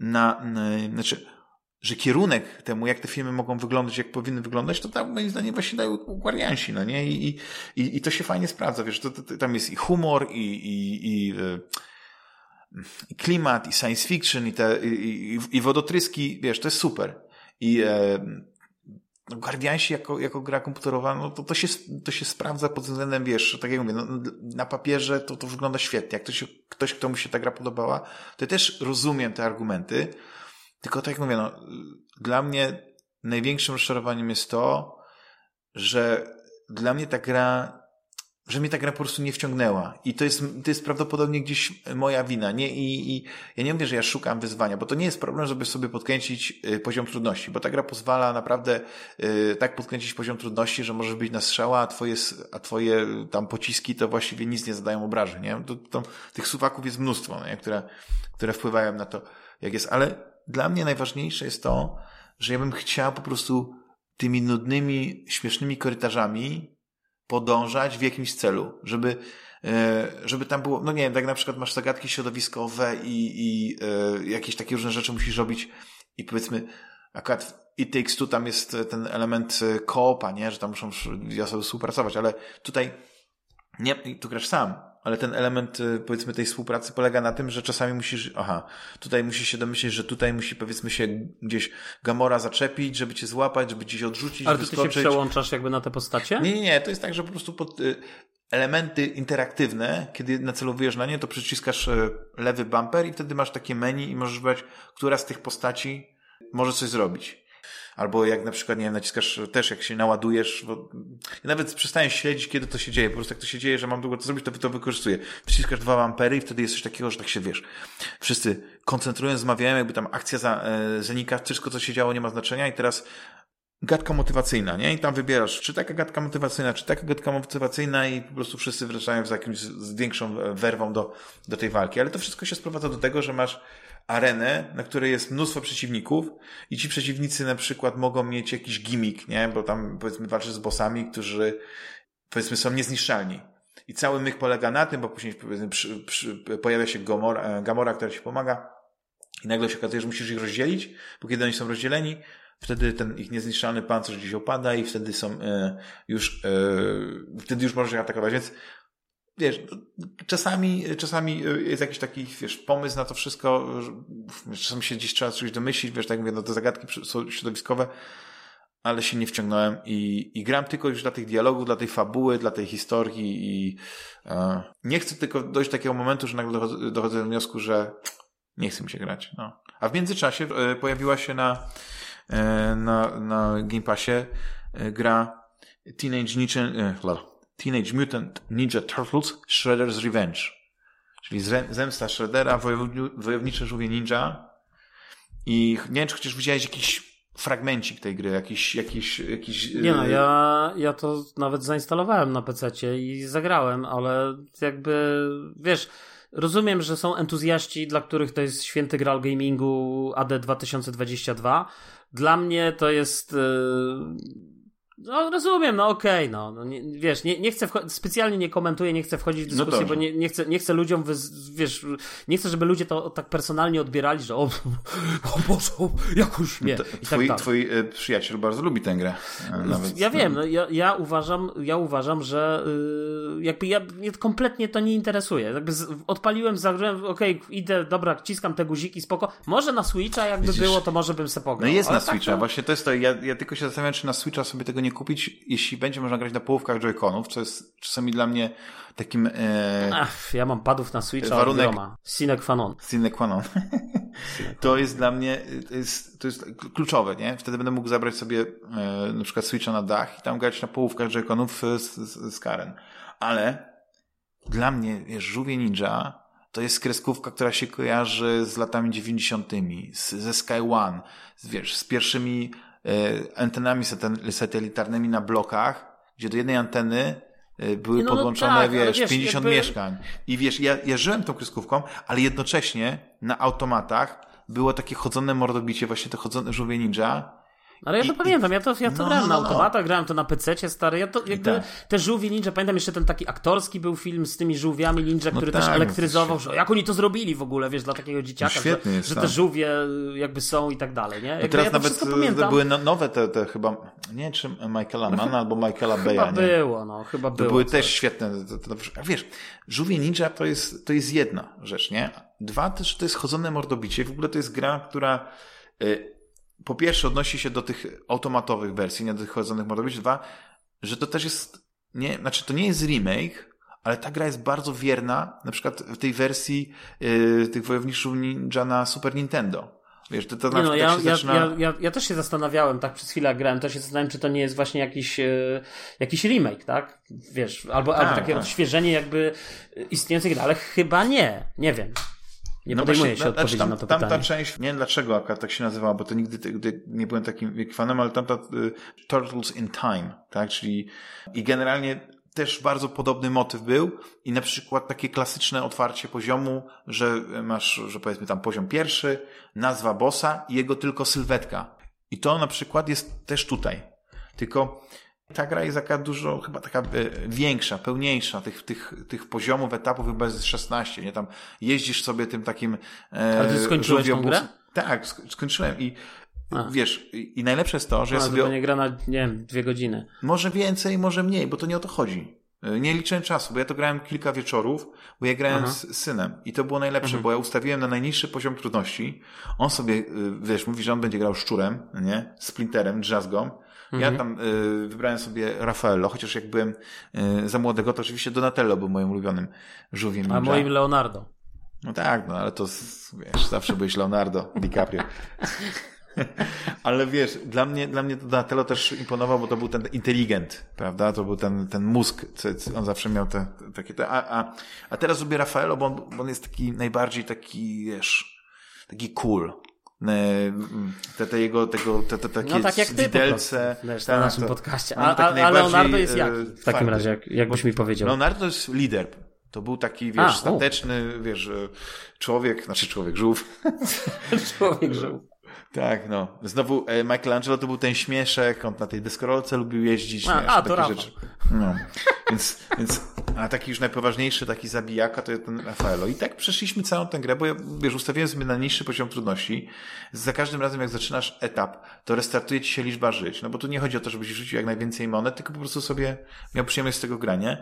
na, na znaczy że kierunek temu, jak te filmy mogą wyglądać, jak powinny wyglądać, to tam moim zdaniem właśnie dają Guardiansi, no nie? I, i, i to się fajnie sprawdza, wiesz, to, to, tam jest i humor, i, i, i, e, i klimat, i science fiction, i te, i, i, wodotryski, wiesz, to jest super. I e, Guardiansi jako, jako gra komputerowa, no to, to, się, to się sprawdza pod względem, wiesz, tak jak mówię, no, na papierze to, to wygląda świetnie. Jak ktoś, ktoś, kto mu się ta gra podobała, to ja też rozumiem te argumenty, tylko tak jak mówię, no, dla mnie największym rozczarowaniem jest to, że dla mnie ta gra, że mnie ta gra po prostu nie wciągnęła. I to jest, to jest prawdopodobnie gdzieś moja wina. Nie? I, I ja nie mówię, że ja szukam wyzwania, bo to nie jest problem, żeby sobie podkręcić y, poziom trudności, bo ta gra pozwala naprawdę y, tak podkręcić poziom trudności, że możesz być na strzała, a twoje, a twoje tam pociski to właściwie nic nie zadają obrażeń. Nie? To, to, tych suwaków jest mnóstwo, nie? Które, które wpływają na to, jak jest. Ale dla mnie najważniejsze jest to, że ja bym chciał po prostu tymi nudnymi, śmiesznymi korytarzami podążać w jakimś celu, żeby, e, żeby tam było, no nie wiem, tak na przykład masz zagadki środowiskowe i, i e, jakieś takie różne rzeczy musisz robić i powiedzmy, akurat It Takes Two tam jest ten element koopa, nie? Że tam muszą osoby współpracować, ale tutaj nie, tu grasz sam, ale ten element, powiedzmy, tej współpracy polega na tym, że czasami musisz, aha, tutaj musisz się domyślić, że tutaj musi, powiedzmy, się gdzieś Gamora zaczepić, żeby cię złapać, żeby cię odrzucić, Ale ty się przełączasz jakby na te postacie? Nie, nie, nie, to jest tak, że po prostu pod, elementy interaktywne, kiedy nacelowujesz na nie, to przyciskasz lewy bumper i wtedy masz takie menu i możesz wybrać, która z tych postaci może coś zrobić. Albo jak na przykład, nie wiem, naciskasz też, jak się naładujesz, bo ja nawet przestaję śledzić, kiedy to się dzieje. Po prostu jak to się dzieje, że mam długo to zrobić, to to wykorzystuję. Wciskasz dwa ampery i wtedy jest coś takiego, że tak się wiesz. Wszyscy koncentrują, zmawiają, jakby tam akcja za, e, zanika, wszystko co się działo nie ma znaczenia i teraz gadka motywacyjna, nie? I tam wybierasz, czy taka gadka motywacyjna, czy taka gadka motywacyjna i po prostu wszyscy wracają z jakimś, z większą werwą do, do tej walki. Ale to wszystko się sprowadza do tego, że masz arenę, na której jest mnóstwo przeciwników i ci przeciwnicy na przykład mogą mieć jakiś gimmick, nie? Bo tam powiedzmy walczysz z bossami, którzy powiedzmy są niezniszczalni. I cały myk polega na tym, bo później powiedzmy, przy, przy, pojawia się Gomora, Gamora, która ci pomaga i nagle się okazuje, że musisz ich rozdzielić, bo kiedy oni są rozdzieleni, wtedy ten ich niezniszczalny pancerz gdzieś opada i wtedy są e, już, e, wtedy już możesz ich atakować. Więc wiesz, czasami, czasami jest jakiś taki, wiesz, pomysł na to wszystko, czasami się gdzieś trzeba coś domyślić, wiesz, tak mówię, no te zagadki środowiskowe, ale się nie wciągnąłem i, i gram tylko już dla tych dialogów, dla tej fabuły, dla tej historii i e, nie chcę tylko dojść do takiego momentu, że nagle dochodzę, dochodzę do wniosku, że nie chce mi się grać. No. A w międzyczasie e, pojawiła się na, e, na, na Game Passie e, gra Teenage e, Teenage Mutant Ninja Turtles Shredder's Revenge. Czyli zemsta Shreddera, wojownicze żółwie ninja. I nie wiem, czy chociaż widziałeś jakiś fragmencik tej gry, jakiś... jakiś, jakiś nie no, ja, ja to nawet zainstalowałem na PC i zagrałem, ale jakby, wiesz, rozumiem, że są entuzjaści, dla których to jest święty gral gamingu AD 2022. Dla mnie to jest... Yy no rozumiem, no okej, okay, no, no nie, wiesz, nie, nie chcę, specjalnie nie komentuję, nie chcę wchodzić w no dyskusję, no bo nie, nie, chcę, nie chcę ludziom, wiesz, nie chcę, żeby ludzie to tak personalnie odbierali, że o, o Boże, jakoś mnie. I twój, tak twój e, przyjaciel bardzo lubi tę grę. E, nawet, ja wiem, no, ja, ja uważam, ja uważam, że yy, jakby ja, mnie kompletnie to nie interesuje. Jakby odpaliłem, zagrałem, okej, okay, idę, dobra, ciskam te guziki, spoko. Może na Switcha jakby Widzisz, było, to może bym se pograł. No jest na tak Switcha, to... właśnie to jest to, ja, ja tylko się zastanawiam, czy na Switcha sobie tego nie nie kupić, jeśli będzie można grać na połówkach joyconów, co jest czasami dla mnie takim... E, Ach, ja mam padów na Switcha warunek, Sine qua non. Sine qua non. to jest dla mnie, to jest, to jest kluczowe, nie? Wtedy będę mógł zabrać sobie e, na przykład Switcha na dach i tam grać na połówkach joyconów z, z, z Karen. Ale dla mnie, wiesz, Żółwie Ninja to jest kreskówka, która się kojarzy z latami dziewięćdziesiątymi, ze Sky One, z, wiesz, z pierwszymi antenami satelitarnymi na blokach, gdzie do jednej anteny e, były no, no podłączone, tak, wiesz, wiesz, 50 jakby... mieszkań. I wiesz, ja, ja żyłem tą kreskówką, ale jednocześnie na automatach było takie chodzone mordobicie, właśnie to chodzone żółwie ninja, ale ja to I, pamiętam, ja to, ja to no, grałem no, na no. automatach, grałem to na PC stary, ja to jakby, tak. te żółwie ninja, pamiętam jeszcze ten taki aktorski był film z tymi żółwiami ninja, który no tak, też elektryzował, że jak oni to zrobili w ogóle, wiesz, dla takiego dzieciaka, że, jest, że te tak. żółwie jakby są i tak dalej, nie? Jakby teraz ja nawet pamiętam. były no, nowe te, te chyba, nie wiem czy Michaela Manna albo Michaela Beya, Chyba było, no, chyba było. To były coś. też świetne, to, to, to, wiesz, żółwie ninja to jest, to jest jedna rzecz, nie? Dwa też to jest chodzone mordobicie, w ogóle to jest gra, która y, po pierwsze odnosi się do tych automatowych wersji, nie do tych chodzonych modowych, dwa, że to też jest, nie, znaczy to nie jest remake, ale ta gra jest bardzo wierna, na przykład w tej wersji yy, tych wojowniczych ninja na Super Nintendo. Wiesz, to, to nie no, ja, zaczyna... ja, ja, ja, też się zastanawiałem, tak przez chwilę grałem, to się zastanawiałem, czy to nie jest właśnie jakiś, yy, jakiś remake, tak? Wiesz, albo, albo tak, takie tak. odświeżenie jakby istniejących, ale chyba nie, nie wiem. Nie no podejmuję się odpowiedzi znaczy tam, na to tam, pytanie. Ta część, nie wiem dlaczego akurat tak się nazywała, bo to nigdy, nigdy nie byłem takim fanem, ale tamta y, Turtles in Time, tak, czyli i generalnie też bardzo podobny motyw był i na przykład takie klasyczne otwarcie poziomu, że masz, że powiedzmy tam poziom pierwszy, nazwa bossa i jego tylko sylwetka. I to na przykład jest też tutaj. Tylko ta gra jest taka dużo, chyba taka e, większa, pełniejsza, tych, tych, tych poziomów, etapów chyba jest 16, nie? Tam jeździsz sobie tym takim... E, Ale ty skończyłeś tą grę? Tak, skończyłem i A. wiesz, i najlepsze jest to, że A, ja sobie... Nie gra na, nie wiem, dwie godziny. Może więcej, może mniej, bo to nie o to chodzi. E, nie liczę czasu, bo ja to grałem kilka wieczorów, bo ja grałem Aha. z synem i to było najlepsze, mhm. bo ja ustawiłem na najniższy poziom trudności. On sobie, e, wiesz, mówi, że on będzie grał szczurem, nie? Splinterem, jazzgą. Ja mhm. tam y, wybrałem sobie Raffaello, chociaż jak byłem y, za młodego, to oczywiście Donatello był moim ulubionym żółwiem. A moim Leonardo. No tak, no ale to wiesz, zawsze byłeś Leonardo DiCaprio. Ale wiesz, dla mnie, dla mnie Donatello też imponował, bo to był ten inteligent, prawda? To był ten, ten mózg, on zawsze miał te, takie, te, a, a, a teraz lubię Raffaello, bo on, bo on jest taki najbardziej taki, wiesz, taki cool. Te, te jego, tego, te, te takie no, tak jak ty widelce. Wiesz, tak, na naszym to, podcaście. A, a, a Leonardo jest? E, w takim razie, jak, jakbyś mi powiedział. Leonardo jest lider. To był taki, wiesz, a, stateczny, wiesz, człowiek, znaczy człowiek żółw. człowiek żółw. Tak, no. Znowu e, Michelangelo to był ten śmieszek, on na tej deskorolce lubił jeździć, a, wiesz, a, to takie rzeczy. No. Więc, więc, a taki już najpoważniejszy, taki zabijaka to jest ten Rafaelo. I tak przeszliśmy całą tę grę, bo ja, wiesz, ustawiłem sobie na niższy poziom trudności. Za każdym razem, jak zaczynasz etap, to restartuje ci się liczba żyć. No bo tu nie chodzi o to, żebyś rzucił jak najwięcej monet, tylko po prostu sobie miał przyjemność z tego grania.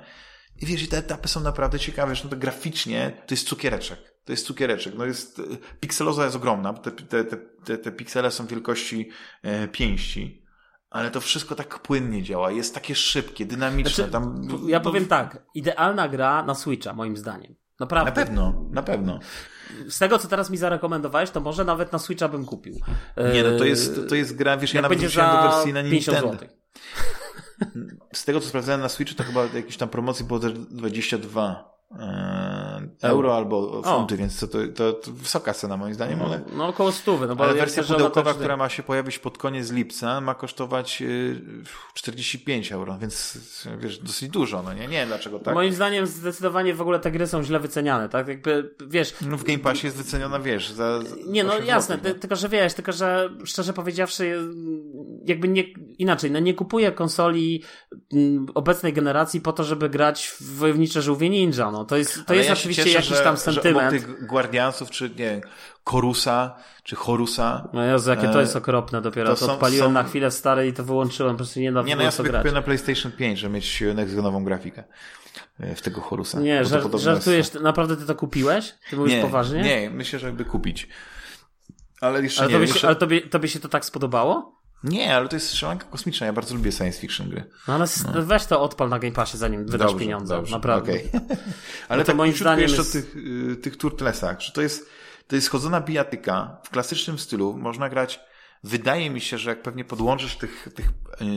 I wiesz, i te etapy są naprawdę ciekawe, że no to graficznie to jest cukiereczek. To jest cukiereczek. No jest, pikseloza jest ogromna, te, te, te, te piksele są wielkości e, pięści. Ale to wszystko tak płynnie działa, jest takie szybkie, dynamiczne. Znaczy, Tam, ja powiem tak, idealna gra na Switcha, moim zdaniem. Naprawdę. Na pewno, na pewno. Z tego, co teraz mi zarekomendowałeś, to może nawet na Switcha bym kupił. Nie, no to jest, to jest gra, wiesz, ja nawet wróciłem do wersji na Nintendo. Zł. Z tego, co sprawdzałem na Switchu, to chyba jakieś tam promocji było też 22 Euro albo funty, o. więc to, to, to, wysoka cena moim zdaniem, ale... No około stówy. No bo ale wersja pudełkowa, która ma się pojawić pod koniec lipca, ma kosztować 45 e, euro, więc wiesz, dosyć dużo, no nie? Nie wiem dlaczego tak. Moim zdaniem zdecydowanie w ogóle te gry są źle wyceniane, tak? Jakby, wiesz... No w Game Passie jest wyceniona, wiesz, za... Nie, no jasne, ty, tylko że wiesz, tylko że szczerze powiedziawszy, jakby nie, inaczej, no nie kupuję konsoli obecnej generacji po to, żeby grać w wojownicze żółwie ninja, no to jest, to jest ja oczywiście cieszę, jakiś tam sentyment. Że tych Guardiansów, czy nie wiem, Korusa, czy Horusa. No Jezu, jakie to jest okropne dopiero. To, to są, odpaliłem są... na chwilę stare i to wyłączyłem, po prostu nie da Nie, no ja sobie grać. na PlayStation 5, żeby mieć next-genową grafikę e, w tego Horusa. Nie, żart, żartujesz, jest... naprawdę ty to kupiłeś? Ty mówisz nie, poważnie? Nie, myślę, że jakby kupić. Ale jeszcze ale nie. Tobie jeszcze... Ale tobie, tobie się to tak spodobało? Nie, ale to jest strzelanka kosmiczna. Ja bardzo lubię science fiction gry. No ale no. weź to odpal na Game Passie, zanim wydasz dobrze, pieniądze. Dobrze, naprawdę. Okay. ale to tak moim zdaniem jeszcze jest... o tych, y, tych turtlesach, że to jest, to jest chodzona bijatyka w klasycznym stylu. Można grać Wydaje mi się, że jak pewnie podłączysz tych, tych,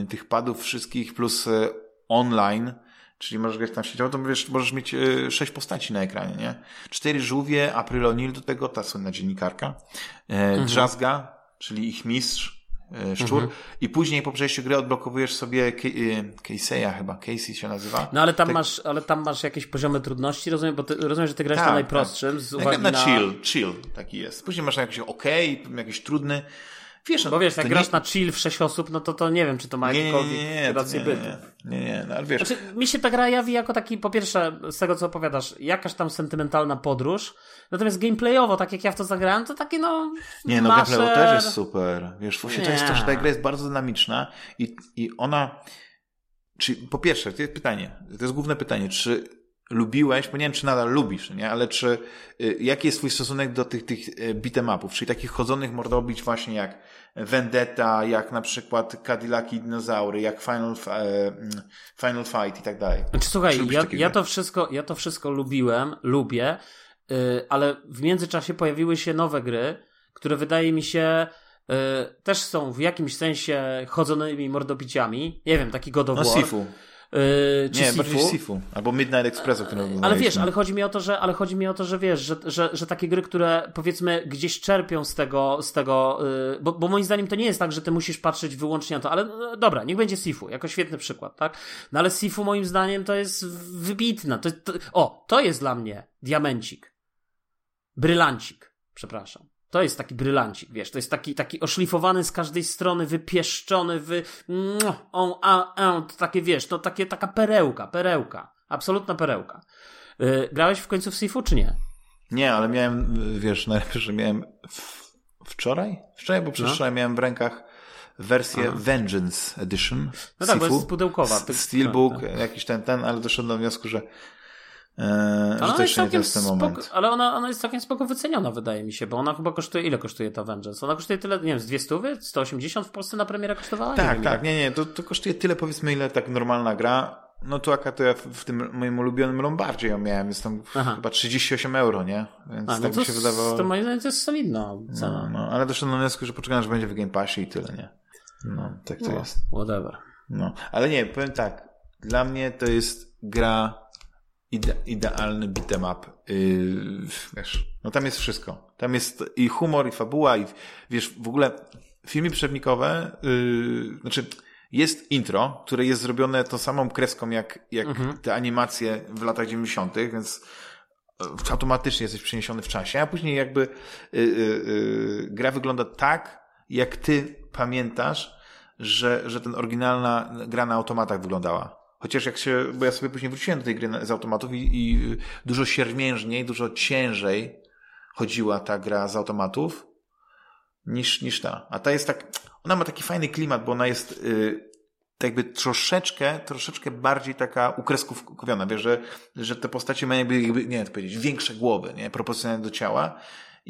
y, tych padów wszystkich plus y, online, czyli możesz grać tam sieciowo, to wiesz, możesz mieć sześć postaci na ekranie, nie? Cztery żółwie, April O'Neil do tego, ta słynna dziennikarka, mhm. Drzazga, czyli ich mistrz, szczur mhm. i później po przejściu gry odblokowujesz sobie e, Casey'a chyba, Casey się nazywa. No ale tam tak... masz, ale tam masz jakieś poziomy trudności, rozumiem, bo ty, rozumiem, że ty grasz tak, na najprostszym tak. z uwagi na... chill, chill taki jest. Później masz jakiś ok, jakiś trudny. Wiesz, Bo wiesz, jak grasz nie... na chill w 6 osób, no to to nie wiem, czy to ma jakiekolwiek nie, nie, nie, rację bytu. Nie, nie, no ale wiesz. Znaczy, mi się ta gra jawi jako taki, po pierwsze, z tego co opowiadasz, jakaś tam sentymentalna podróż, natomiast gameplayowo, tak jak ja w to zagrałem, to takie no... Nie, no maszer... gameplayowo też jest super. Wiesz, właśnie to jest to, że ta gra jest bardzo dynamiczna i, i ona... Czy, po pierwsze, to jest pytanie, to jest główne pytanie, czy lubiłeś, bo nie wiem, czy nadal lubisz, nie? Ale czy, y, jaki jest twój stosunek do tych, tych y, beatemapów, czyli takich chodzonych mordobić właśnie jak Vendetta, jak na przykład Cadillac i dinozaury, jak Final, e, mm, Final Fight i tak dalej. Znaczy, słuchaj, ja, ja, to wszystko, ja to wszystko lubiłem, lubię, yy, ale w międzyczasie pojawiły się nowe gry, które wydaje mi się też są w jakimś sensie chodzonymi mordobiciami. Nie wiem, taki God of no, War. Sifu. Yy, czy nie, Sifu. Sifu. Albo Midnight Express, o którym Ale wiesz, ale chodzi mi o to, że, ale chodzi mi o to, że wiesz, że, że, że takie gry, które powiedzmy gdzieś czerpią z tego, z tego yy, bo, bo moim zdaniem to nie jest tak, że ty musisz patrzeć wyłącznie na to, ale yy, dobra, niech będzie Sifu, jako świetny przykład, tak? No ale Sifu moim zdaniem to jest wybitna. To, to, o, to jest dla mnie diamencik. Brylancik, przepraszam. To jest taki brylancik, wiesz, to jest taki, taki oszlifowany z każdej strony, wypieszczony, wy... On, a, a, to takie, wiesz, to takie, taka perełka, perełka. Absolutna perełka. Yy, grałeś w końcu w Sifu, czy nie? Nie, ale miałem, wiesz, najlepsze, że miałem wczoraj? Wczoraj, bo przedwczoraj no. miałem w rękach wersję Aha. Vengeance Edition. No tak, bo jest pudełkowa. Steelbook, tak, tak. jakiś ten, ten, ale doszedłem do wniosku, że To jeszcze nie jest ten moment. ale ona, ona jest całkiem spoko wyceniona, wydaje mi się, bo ona chyba kosztuje, ile kosztuje ta Vengeance? Ona kosztuje tyle, nie wiem, z 200, 180 w Polsce na premierę kosztowała? Tak, nie tak, nie, nie, to, to kosztuje tyle powiedzmy, ile tak normalna gra. No to jaka to ja w tym moim ulubionym Lombardzie ją miałem, jest tam Aha. chyba 38 euro, nie? Więc A, no tak mi się wydawało. To moim zdaniem to jest solidna cena. No, no, ale doszedłem do wniosku, że poczekam, że będzie w Game Passie i tyle, nie? No, tak to no, jest. Whatever. No, ale nie, powiem tak, dla mnie to jest gra ide, idealny beat'em up. Yy, wiesz, no tam jest wszystko. Tam jest i humor, i fabuła, i wiesz, w ogóle filmy przewodnikowe, yy, znaczy jest intro, które jest zrobione tą samą kreską jak, jak mhm. te animacje w latach 90., więc e, automatycznie jesteś przeniesiony w czasie, a później jakby yy, yy, gra wygląda tak, jak ty pamiętasz, że, że ten oryginalna gra na automatach wyglądała. Chociaż jak się, bo ja sobie później wróciłem do tej gry z automatów i, i dużo siermiężniej, dużo ciężej chodziła ta gra z automatów niż, niż ta. A ta jest tak, ona ma taki fajny klimat, bo ona jest yy, tak jakby troszeczkę, troszeczkę bardziej taka ukreskówkowiona, wiesz, że, że te postacie mają jakby, jakby nie wiem powiedzieć, większe głowy, nie, proporcjonalnie do ciała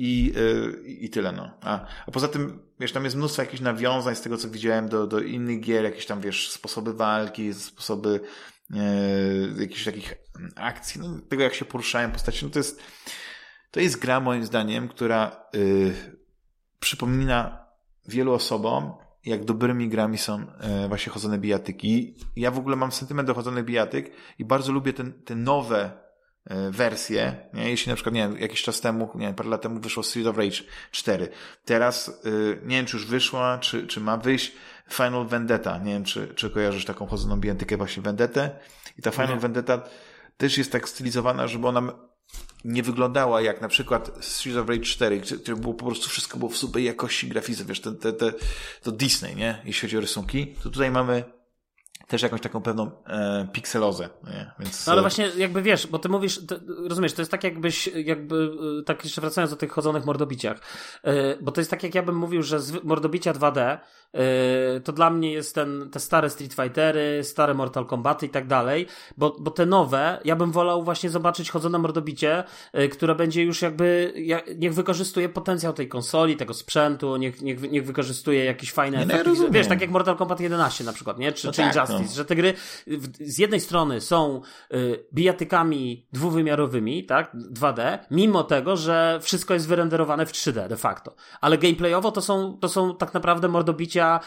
i, yy, i tyle, no. A, a poza tym, wiesz, tam jest mnóstwo jakichś nawiązań z tego, co widziałem do, do innych gier, jakieś tam, wiesz, sposoby walki, sposoby yy, jakichś takich akcji, no, tego, jak się poruszają postacie, no to jest, to jest gra, moim zdaniem, która yy, przypomina wielu osobom, jak dobrymi grami są e, właśnie chodzone bijatyki. Ja w ogóle mam sentyment do chodzonych bijatyk i bardzo lubię ten, te nowe E, wersję, nie? jeśli na przykład, nie wiem, jakiś czas temu, nie wiem, parę lat temu wyszło Street of Rage 4. Teraz, yy, nie wiem, czy już wyszła, czy, czy ma wyjść Final Vendetta. Nie wiem, czy, czy kojarzysz taką chodzoną bijatykę właśnie Vendetę. I ta Final nie. Vendetta też jest tak stylizowana, żeby ona nie wyglądała jak na przykład Street of Rage 4, gdzie było po prostu wszystko było w super jakości grafice, wiesz, te, te, te, to Disney, nie? Jeśli chodzi o rysunki, to tutaj mamy też jakąś taką pewną e, pikselozę. Nie? Więc, no ale e, właśnie jakby wiesz, bo ty mówisz, to, rozumiesz, to jest tak jakbyś, jakby, e, tak jeszcze wracając do tych chodzonych mordobiciach, e, bo to jest tak jak ja bym mówił, że z mordobicia 2D e, to dla mnie jest ten, te stare Street Fightery, stare Mortal Kombaty i tak dalej, bo, bo te nowe, ja bym wolał właśnie zobaczyć chodzone mordobicie, e, które będzie już jakby, niech wykorzystuje potencjał tej konsoli, tego sprzętu, niech, niech, niech wykorzystuje jakieś fajne nie, efekty. No, wiesz, tak jak Mortal Kombat 11 na przykład, nie? Czy, no czy tak, Injustice. No że te gry z jednej strony są y, bijatykami dwuwymiarowymi, tak, 2D, mimo tego, że wszystko jest wyrenderowane w 3D de facto. Ale gameplayowo to są, to są tak naprawdę mordobicia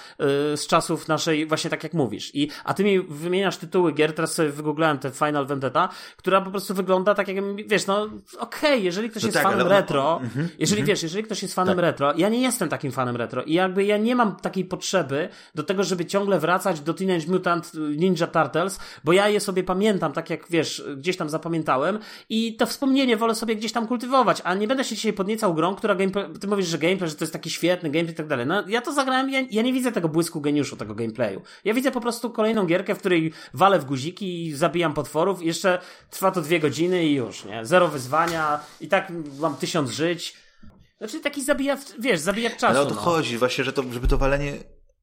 y, z czasów naszej, właśnie tak jak mówisz. I, a ty mi wymieniasz tytuły gier, teraz sobie wygooglałem te Final Vendetta, która po prostu wygląda tak jak, wiesz, no okej, okay, jeżeli ktoś no jest tak, fanem retro, mm -hmm, jeżeli mm -hmm. wiesz, jeżeli ktoś jest fanem tak. retro, ja nie jestem takim fanem retro i jakby ja nie mam takiej potrzeby do tego, żeby ciągle wracać do Teenage Mutant Ninja Turtles, bo ja je sobie pamiętam, tak jak wiesz, gdzieś tam zapamiętałem i to wspomnienie wolę sobie gdzieś tam kultywować, a nie będę się dzisiaj podniecał grą, która gameplay, ty mówisz, że gameplay, że to jest taki świetny gameplay i tak dalej. No ja to zagrałem, ja, ja nie widzę tego błysku geniuszu tego gameplayu. Ja widzę po prostu kolejną gierkę, w której walę w guziki i zabijam potworów i jeszcze trwa to dwie godziny i już, nie? Zero wyzwania i tak mam tysiąc żyć. Znaczy taki zabija, wiesz, zabija czasu. Ale o to no. chodzi właśnie, że to, żeby to walenie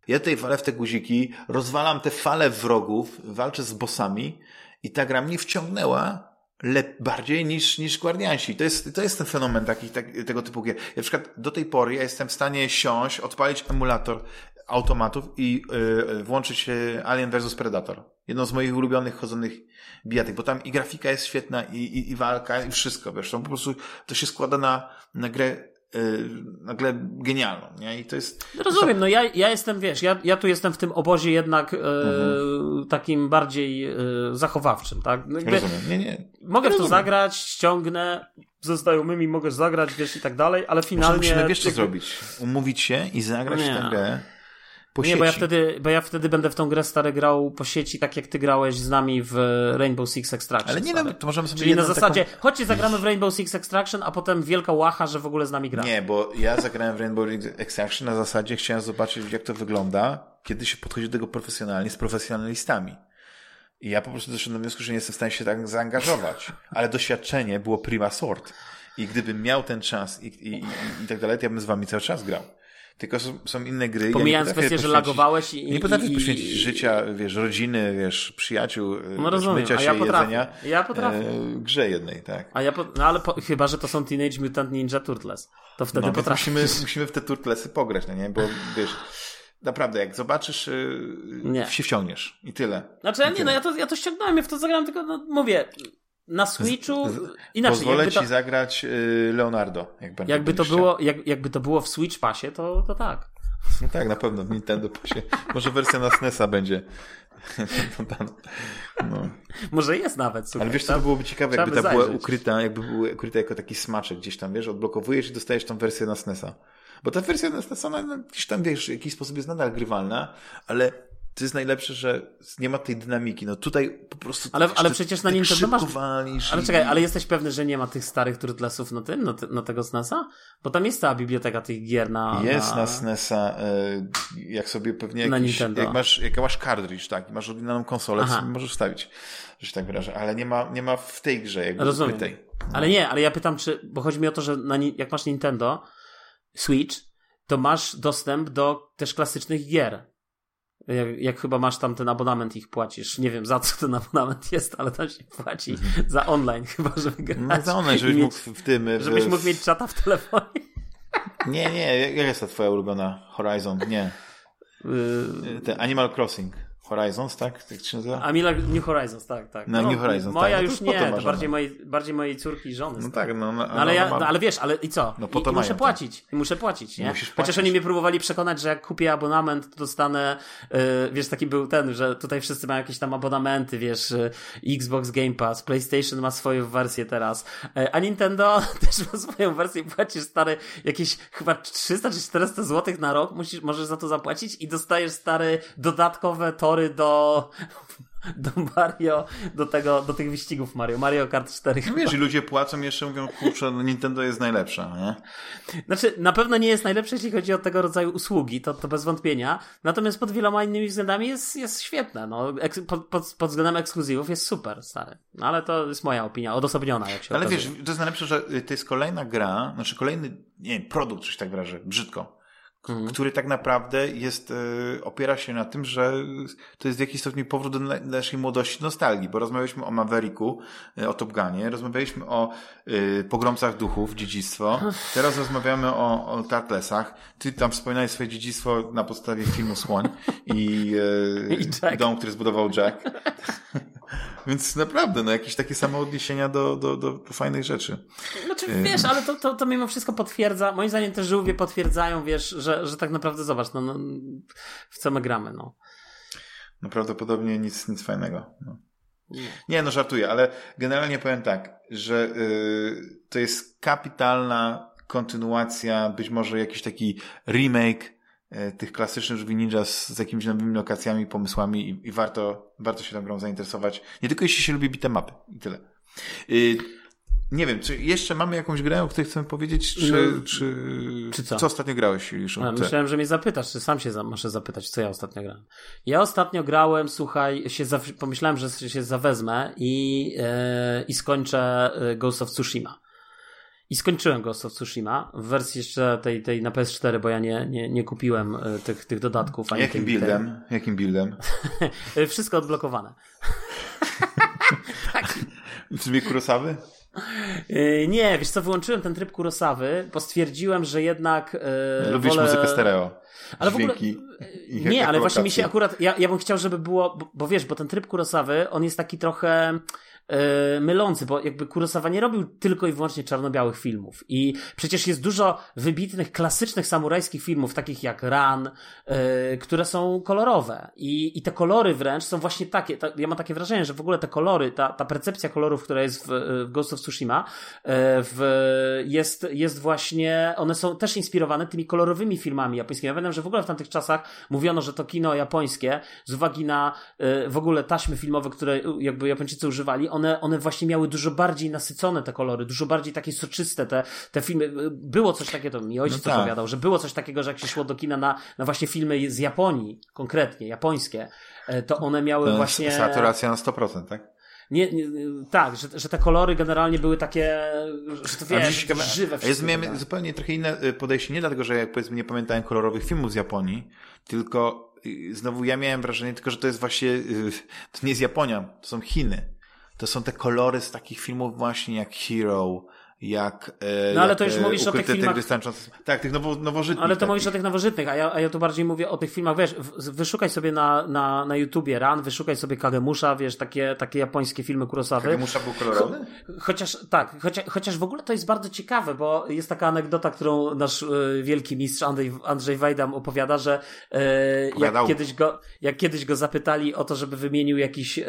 ja tutaj walę w te guziki, rozwalam te fale wrogów, walczę z bossami i ta gra mnie wciągnęła bardziej niż, niż Guardiansi. To jest, to jest ten fenomen taki, tak, tego typu gier. Ja na przykład do tej pory ja jestem w stanie siąść, odpalić emulator automatów i yy, włączyć Alien vs Predator. Jedną z moich ulubionych chodzonych bijatek, bo tam i grafika jest świetna, i, i, i walka, i wszystko, wiesz, to po prostu to się składa na, na grę Y, nagle genialną, nie? I to jest... No rozumiem, no ja, ja jestem, wiesz, ja, ja tu jestem w tym obozie jednak e, mhm. takim bardziej e, zachowawczym, tak? No Rozumiem, nie, nie. Mogę w to zagrać, ściągnę, ze znajomymi mogę zagrać, wiesz, i tak dalej, ale finalnie... Może musimy, wiesz co zrobić? Umówić się i zagrać nie. tę grę po nie, sieci. bo ja, wtedy, bo ja wtedy będę w tą grę stary grał po sieci, tak jak ty grałeś z nami w Rainbow Six Extraction. Ale nie, no, to możemy sobie Czyli na zasadzie, taką... chodźcie zagramy w Rainbow Six Extraction, a potem wielka łacha, że w ogóle z nami gra. Nie, bo ja zagrałem w Rainbow Six Extraction na zasadzie chciałem zobaczyć, jak to wygląda, kiedy się podchodzi do tego profesjonalnie, z profesjonalistami. I ja po prostu doszedłem do wniosku, że nie jestem w stanie się tak zaangażować. Ale doświadczenie było prima sort. I gdybym miał ten czas i, i, i, i tak dalej, to ja bym z wami cały czas grał. Tylko są, są inne gry. Pomijając ja kwestię, że lagowałeś i. Nie potrafię i, poświęcić życia, wiesz, rodziny, wiesz, przyjaciół, no rozumiem, mycia się, ja potrafię. jedzenia. Ja potrafię. E, grze jednej, tak. A ja po, no ale po, chyba, że to są Teenage Mutant Ninja Turtles. To wtedy no, potrafisz. Musimy, musimy w te Turtlesy pograć, no nie? Bo wiesz. Naprawdę, jak zobaczysz, yy, nie. się wciągniesz. I tyle. Znaczy, I nie, no ja to, ja to ściągnąłem, ja w to zagrałem, tylko no, mówię, na Switchu inaczej. Pozwolę ci to, zagrać yy, Leonardo. Jak jakby, to było, jak, jakby to było w Switch Passie, to, to tak. No tak, na pewno w Nintendo Passie. Może wersja na SNESa będzie. No. Może jest nawet, słuchaj, Ale wiesz, co to byłoby ciekawe, jakby ta była ukryta, jakby była ukryta jako taki smaczek gdzieś tam, wiesz, odblokowujesz i dostajesz tą wersję na SNESa. Bo ta wersja na SNESa, ona gdzieś tam, wiesz, w jakiś sposób jest nadal grywalna, ale to jest najlepsze, że nie ma tej dynamiki. No tutaj po prostu. Ale, ale przecież na Nintendo masz. Ale czekaj, ale jesteś pewny, że nie ma tych starych Turtlesów na tym, na, te, na tego SNESa? Bo tam jest cała biblioteka tych gier na. Jest na, na SNESa, e, jak sobie pewnie jakiś, na Nintendo. Jak masz, jak masz cartridge, tak, i masz oryginalną konsolę, to możesz wstawić, że się tak wyrażę. Ale nie ma, nie ma w tej grze, jakby Rozumiem. Ukrytej. No. Ale nie, ale ja pytam, czy, bo chodzi mi o to, że na, jak masz Nintendo Switch, to masz dostęp do też klasycznych gier. Jak, jak, chyba masz tam ten abonament ich płacisz. Nie wiem za co ten abonament jest, ale tam się płaci mhm. za online chyba, żeby grać. No za online, żebyś mieć, mógł w tym... W... Żebyś mógł mieć czata w telefonie. Nie, nie, jak jest ta twoja ulubiona Horizon? Nie. Y, ten Animal Crossing. Horizons, tak? Tak się nazywa? A Mila New Horizons, tak, tak. No, no New Horizons, Moja tak. no już nie, to bardziej mojej, bardziej mojej córki i żony. No tak, no, no, no ale, ja, no, ale wiesz, ale i co? No po to I, muszę płacić. I muszę płacić, nie? Musisz Chociaż oni mnie próbowali przekonać, że jak kupię abonament, to dostanę, yy, wiesz, taki był ten, że tutaj wszyscy mają jakieś tam abonamenty, wiesz, yy, Xbox Game Pass, PlayStation ma swoją wersję teraz, yy, a Nintendo też ma swoją wersję, płacisz stary jakieś chyba 300 czy 400 zł na rok, musisz, możesz za to zapłacić i dostajesz stary dodatkowe tory do do Mario, do tego, do tych wyścigów Mario, Mario Kart 4. No wiesz, i ludzie płacą jeszcze mówią, kurczę, no Nintendo jest najlepsza, nie? Znaczy, na pewno nie jest najlepsze, jeśli chodzi o tego rodzaju usługi, to, to bez wątpienia, natomiast pod wieloma innymi względami jest, jest świetne, no, pod, pod, pod względem ekskluzywów jest super, stary. No, ale to jest moja opinia, odosobniona, jak się Ale okazuje. wiesz, to jest najlepsze, że to jest kolejna gra, znaczy kolejny, nie wiem, produkt, coś tak wyrażę, brzydko, mhm. który tak naprawdę jest, y, opiera się na tym, że to jest w jakiś stopniu powrót do naszej młodości, nostalgii, bo rozmawialiśmy o Mavericku, y, o Top Gunie, rozmawialiśmy o y, pogromcach duchów, dziedzictwo, teraz rozmawiamy o, o Tartlesach. Ty tam wspominałeś swoje dziedzictwo na podstawie filmu Słoń i, I, i dom, który zbudował Jack. Więc naprawdę, no jakieś takie same odniesienia do, do, do, do fajnych rzeczy. Znaczy, wiesz, ale to, to, to mimo wszystko potwierdza, moim zdaniem te żółwie potwierdzają, wiesz, że, że tak naprawdę zobacz, no, no w co my gramy, no. No prawdopodobnie nic, nic fajnego. No. Nie, no żartuję, ale generalnie powiem tak, że yy, to jest kapitalna kontynuacja, być może jakiś taki remake tych klasycznych Żółwi Ninja z, z jakimiś nowymi lokacjami, pomysłami i, i, warto, warto się tą grą zainteresować. Nie tylko jeśli się lubi bite mapy i tyle. Y nie wiem, czy jeszcze mamy jakąś grę, o której chcemy powiedzieć, czy, no, czy, czy co? co ostatnio grałeś, Juliuszu? A, myślałem, że mnie zapytasz, czy sam się za, muszę zapytać, co ja ostatnio grałem. Ja ostatnio grałem, słuchaj, się za, pomyślałem, że się zawezmę i, yy, i skończę e, Ghost of Tsushima. I skończyłem Ghost of Tsushima w wersji jeszcze tej, tej na PS4, bo ja nie, nie, nie kupiłem e, tych, tych dodatków. Ani Jakim buildem? Jakim buildem? Wszystko odblokowane. tak. W trybie Kurosawy? E, nie, wiesz co, wyłączyłem ten tryb Kurosawy, bo stwierdziłem, że jednak e, Lubisz wolę... muzykę stereo. Ale w ogóle, nie, ale właśnie mi się akurat, ja, ja bym chciał, żeby było, bo, bo wiesz, bo ten tryb Kurosawy, on jest taki trochę yy, mylący, bo jakby Kurosawa nie robił tylko i wyłącznie czarno-białych filmów. I przecież jest dużo wybitnych, klasycznych samurajskich filmów, takich jak Ran, yy, które są kolorowe. I, I te kolory wręcz są właśnie takie. Ta, ja mam takie wrażenie, że w ogóle te kolory, ta, ta percepcja kolorów, która jest w, w Ghost of Tsushima, yy, w, jest, jest właśnie, one są też inspirowane tymi kolorowymi filmami japońskimi. Ja pamiętam, że w ogóle w tamtych czasach mówiono, że to kino japońskie, z uwagi na w ogóle taśmy filmowe, które jakby Japończycy używali, one, one właśnie miały dużo bardziej nasycone te kolory, dużo bardziej takie soczyste te, te filmy. Było coś takiego, to mi ojciec no tak. opowiadał, że było coś takiego, że jak się szło do kina na, na właśnie filmy z Japonii, konkretnie, japońskie, e, to one miały to właśnie... Saturacja na 100%, tak? nie, nie, tak, że, że te kolory generalnie były takie, że to wiesz, ciekawe, żywe wszystko. Ja miałem zupełnie trochę inne y, podejście, nie dlatego, że jak powiedzmy nie pamiętałem kolorowych filmów z Japonii, tylko y, znowu ja miałem wrażenie tylko, że to jest właśnie, y, to nie jest Japonia, to są Chiny. To są te kolory z takich filmów właśnie jak Hero, jak. E, no ale to już e, mówisz o tych filmach. Tak, tych nowo, nowożytnych. Ale to takich. mówisz o tych nowożytnych, a ja, a ja tu bardziej mówię o tych filmach, wiesz, wyszukaj sobie na, na, na YouTubie Ran, wyszukaj sobie Kagemusha, wiesz, takie, takie japońskie filmy Kurosawy. Kagemusha był kolorowy? Chociaż, tak, chociaż, chociaż w ogóle to jest bardzo ciekawe, bo jest taka anegdota, którą nasz y, wielki mistrz Andrzej, Andrzej Wajdam opowiada, że y, jak, kiedyś go, jak kiedyś go zapytali o to, żeby wymienił jakiś y,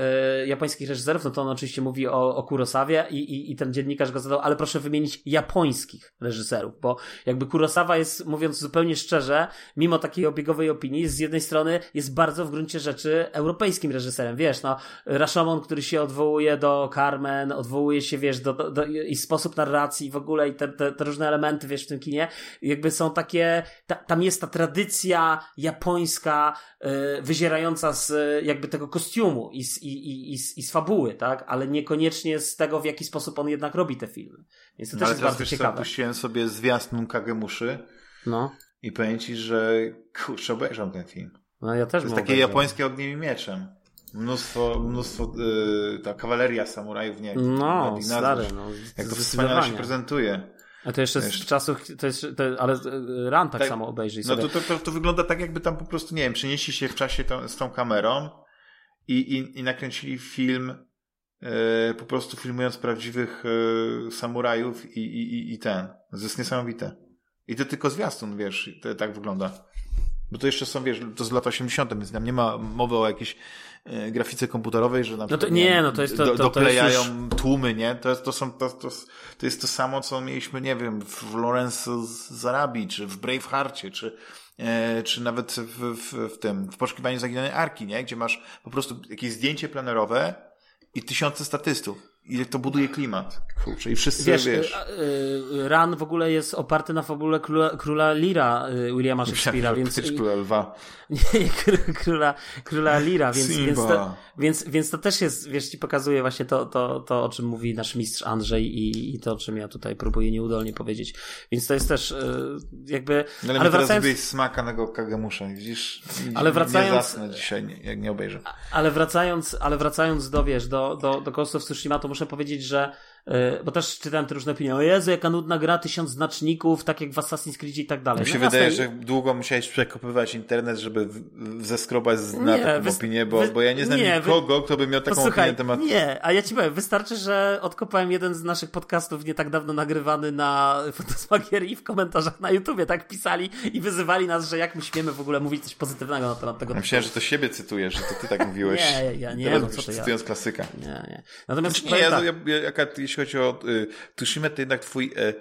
japońskich reżyserów, no to on oczywiście mówi o, o Kurosawie i, i, i ten dziennikarz go zadał, ale proszę wymienić japońskich reżyserów, bo jakby Kurosawa jest, mówiąc zupełnie szczerze, mimo takiej obiegowej opinii, z jednej strony jest bardzo w gruncie rzeczy europejskim reżyserem, wiesz, no, Rashomon, który się odwołuje do Carmen, odwołuje się, wiesz, do, do, do i sposób narracji w ogóle i te, te, te, różne elementy, wiesz, w tym kinie, jakby są takie, ta, tam jest ta tradycja japońska, yy, wyzierająca z jakby tego kostiumu i z, i, i, i, z, i z fabuły, tak, ale niekoniecznie z tego, w jaki sposób on jednak robi te filmy. Więc to no, też jest bardzo ciekawe. puściłem sobie zwiastun Kagemuszy no. i powiem ci, że kurczę, obejrzał ten film. No ja też To jest takie obejrzał. japońskie ogniem i mieczem. Mnóstwo, mnóstwo yy, ta kawaleria samurajów, nie No, stary, no. Jak to wspaniale się prezentuje. A to jeszcze Wiesz, z czasów, to jest, to, ale y, Ran tak, tak, samo obejrzyj no sobie. No to, to, to, wygląda tak, jakby tam po prostu, nie wiem, przenieśli się w czasie to, z tą kamerą i, i, i nakręcili film E, po prostu filmując prawdziwych e, samurajów i, i, i ten. To jest niesamowite. I to tylko zwiastun, wiesz, to tak wygląda. Bo to jeszcze są, wiesz, to z lat 80., więc tam nie ma mowy o jakiejś e, grafice komputerowej, że na przykład, no to, nie, nie, no to jest to, do, to, doklejają to już... tłumy, nie? To, jest, to, są, to, to, to jest to samo, co mieliśmy, nie wiem, w Lawrence z Arabii, czy w Braveheartie, czy, e, czy nawet w, w, w tym, w Poszukiwaniu Zaginionej Arki, nie? Gdzie masz po prostu jakieś zdjęcie plenerowe, i tysiące statystów. Ile to buduje klimat. Kurczę, i wszyscy, wiesz... wiesz yy, Ran w ogóle jest oparty na fabule króla, króla Lira y, Williama Shakespeare'a, więc... Króla lwa. Nie, króla, króla Lira, więc, więc, to, więc, więc to też jest, wiesz, ci pokazuje właśnie to, to, to, o czym mówi nasz mistrz Andrzej i, i to, o czym ja tutaj próbuję nieudolnie powiedzieć. Więc to jest też jakby... No ale, ale wracając... teraz smakanego Kagemusza, widzisz? Ale wracając... Nie dzisiaj, nie, jak nie obejrzę. Ale wracając, ale wracając do, wiesz, do, do, do Ghost of Tsushima, to muszę powiedzieć, że bo też czytałem te różne opinie, o Jezu, jaka nudna gra, tysiąc znaczników, tak jak w Assassin's Creed i tak dalej. Mi się no, wydaje, jasne. że długo musiałeś przekopywać internet, żeby zeskrobać na nie, taką opinię, bo, bo ja nie znam nie, nikogo, kto by miał taką Posłuchaj, opinię na temat... Nie, a ja ci powiem, wystarczy, że odkopałem jeden z naszych podcastów nie tak dawno nagrywany na Fotosmagierii w komentarzach na YouTubie, tak pisali i wyzywali nas, że jak my śmiemy w ogóle mówić coś pozytywnego na temat tego. Ja myślałem, że to siebie cytujesz, że to ty tak mówiłeś. nie, ja nie, no co to ja. Cytując klasyka. Nie, nie. Natomiast znaczy, nie, ja, ja, ja, jaka, jeśli chodzi o y, Tushime, to jednak twój, y,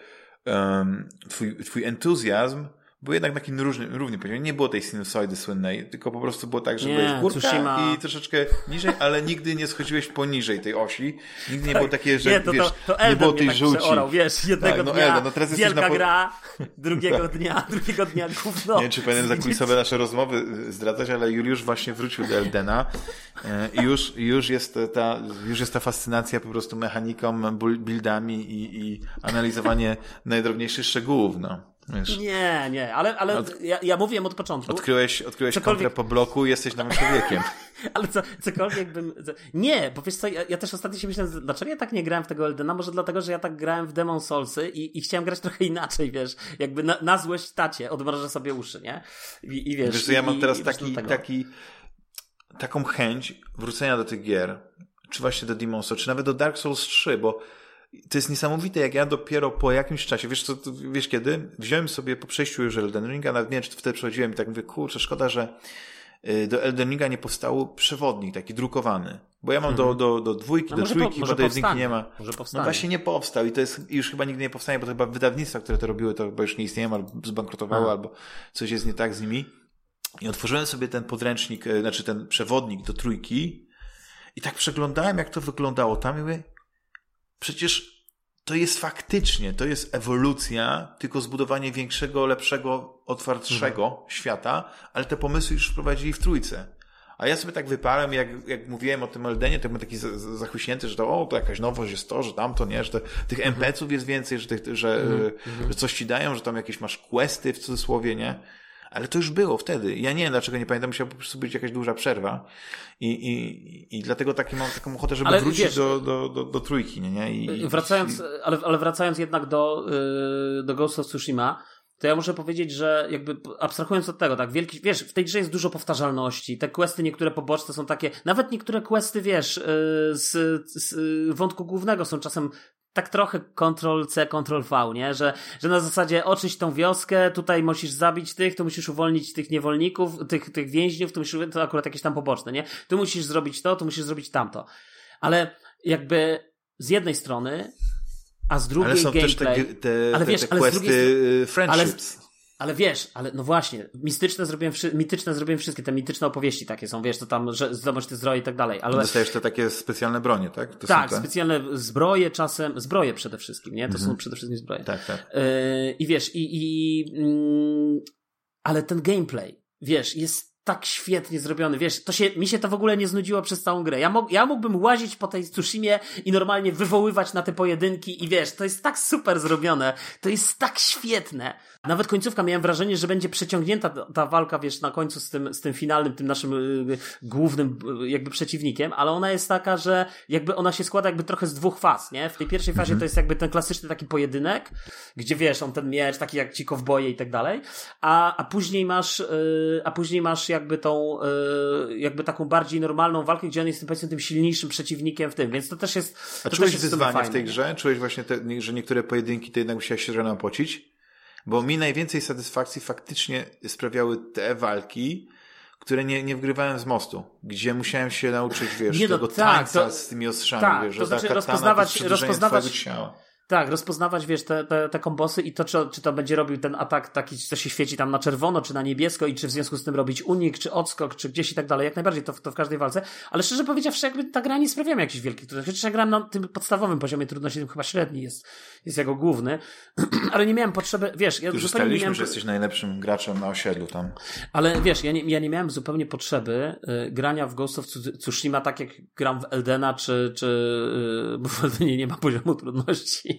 um, twój, twój entuzjazm był jednak na takim różnym, równym poziomie. Nie było tej sinusoidy słynnej, tylko po prostu było tak, że nie, byłeś górka Tsushima... i troszeczkę niżej, ale nigdy nie schodziłeś poniżej tej osi. Nigdy nie tak. było takie, że nie, to, wiesz, to, to nie było tej tak żółci. Przeorał, wiesz, jednego tak, no dnia Elden, no teraz wielka na... gra, drugiego dnia, drugiego dnia gówno. Nie wiem, czy powinienem zakulisowe nasze rozmowy zdradzać, ale Juliusz właśnie wrócił do Eldena e, i już, już, jest ta, już jest ta fascynacja po prostu mechaniką, buildami i, i analizowanie najdrobniejszych szczegółów, no. Wiesz. Nie, nie, ale, ale Od... ja, ja mówiłem od początku. Odkryłeś, odkryłeś cokolwiek... po bloku i jesteś nowym człowiekiem. ale co, cokolwiek bym... Nie, bo wiesz co, ja, ja, też ostatnio się myślałem, dlaczego ja tak nie grałem w tego Eldena? Może dlatego, że ja tak grałem w Demon Soulsy i, i chciałem grać trochę inaczej, wiesz, jakby na, na złość tacie, sobie uszy, nie? I, i wiesz... Wiesz, i, ja mam teraz i, taki, taki, taką chęć wrócenia do tych gier, czy właśnie do Demon Souls, czy nawet do Dark Souls 3, bo to jest niesamowite, jak ja dopiero po jakimś czasie, wiesz co, wiesz kiedy? Wziąłem sobie po przejściu już Elden Ringa, nawet nie wiem, czy wtedy przechodziłem i tak mówię, kurczę, szkoda, że y, do Elden Ringa nie powstał przewodnik taki drukowany. Bo ja mam do, mhm. do, do dwójki, do trójki, bo do jedynki nie ma. Może No właśnie nie powstał i to jest, już chyba nigdy nie powstanie, bo to chyba wydawnictwa, które to robiły, to chyba już nie istnieją, albo zbankrutowały, albo coś jest nie tak z nimi. I otworzyłem sobie ten podręcznik, y, znaczy ten przewodnik do trójki i tak przeglądałem, jak to wyglądało tam i mówię, Przecież to jest faktycznie, to jest ewolucja, tylko zbudowanie większego, lepszego, otwartszego mhm. świata, ale te pomysły już wprowadzili w trójce. A ja sobie tak wyparłem, jak, jak mówiłem o tym Eldenie, to byłem taki zachwyśnięty, że to, o, to jakaś nowość jest to, że tamto, nie, że to, tych mhm. NPC-ów jest więcej, że, tych, że, mm że coś ci dają, że tam jakieś masz questy w cudzysłowie, nie? Ale to już było wtedy. Ja nie wiem, dlaczego nie pamiętam, musiała po prostu być jakaś duża przerwa. I, i, i dlatego taki mam taką ochotę, żeby ale wrócić wiesz, do, do, do, do trójki, nie? nie? I, wracając, ale, ale wracając jednak do, yy, do Ghost of Tsushima, to ja muszę powiedzieć, że jakby abstrahując od tego, tak, wielki, wiesz, w tej grze jest dużo powtarzalności. Te questy, niektóre poboczne są takie, nawet niektóre questy, wiesz, y, z, z wątku głównego są czasem tak trochę Ctrl-C, Ctrl-V, nie? Że, że na zasadzie oczyść tą wioskę, tutaj musisz zabić tych, tu musisz uwolnić tych niewolników, tych, tych więźniów, tu musisz, to akurat jakieś tam poboczne, nie? Tu musisz zrobić to, tu musisz zrobić tamto. Ale jakby z jednej strony a z drugiej ale są gameplay. Też te, te, ale wiesz, te ale questy drugiej, friendships. Ale, ale wiesz, ale no właśnie, mistyczne zrobiłem, mityczne zrobiłem wszystkie, te mityczne opowieści takie są, wiesz, to tam, że zdobądź te zbroje i tak dalej. Ale... Dostajesz te takie specjalne bronie, tak? To tak, specjalne zbroje czasem, zbroje przede wszystkim, nie? To mhm. są przede wszystkim zbroje. Tak, tak. Yy, I wiesz, i, i yy, ale ten gameplay, wiesz, jest tak świetnie zrobiony, wiesz, to się, mi się to w ogóle nie znudziło przez całą grę. Ja, ja mógłbym łazić po tej Tsushimie i normalnie wywoływać na te pojedynki i wiesz, to jest tak super zrobione, to jest tak świetne. Nawet końcówka miałem wrażenie, że będzie przeciągnięta ta walka, wiesz, na końcu z tym, z tym finalnym, tym naszym y, głównym y, jakby przeciwnikiem, ale ona jest taka, że jakby ona się składa jakby trochę z dwóch faz, nie? W tej pierwszej fazie mhm. to jest jakby ten klasyczny taki pojedynek, gdzie wiesz, on ten miecz, taki jak ci kowboje i tak dalej, a, a później masz, y, a później masz jakby tą, jakby taką bardziej normalną walkę, gdzie on jest powiedzmy tym silniejszym przeciwnikiem w tym, więc to też jest... A czułeś wyzwanie w tej grze? Czułeś właśnie, te, że niektóre pojedynki to jednak musiałeś się pocić? Bo mi najwięcej satysfakcji faktycznie sprawiały te walki, które nie, nie wgrywałem z mostu, gdzie musiałem się nauczyć, wiesz, nie no, tego tak, tańca to, z tymi ostrzami, tak, wiesz, to że znaczy rozpoznawać, rozpoznawać, ciała. Tak, rozpoznawać, wiesz, te, te, te kombosy i to, czy, czy to będzie robił ten atak taki, co się świeci tam na czerwono, czy na niebiesko i czy w związku z tym robić unik, czy odskok, czy gdzieś i tak dalej. Jak najbardziej to, to w każdej walce. Ale szczerze powiedziawszy, jakby ta gra nie sprawia mi jakichś wielkich trudności. Chociaż ja grałem na tym podstawowym poziomie trudności, tym chyba średni jest, jest jako główny. ale nie miałem potrzeby, wiesz, ja zupełnie nie miałem... że jesteś najlepszym graczem na osiedlu tam. Ale wiesz, ja nie, ja nie miałem zupełnie potrzeby y, grania w Ghost of Tsushima tak jak gram w Eldena, czy, czy y, bo w Eldenie nie ma poziomu trudności.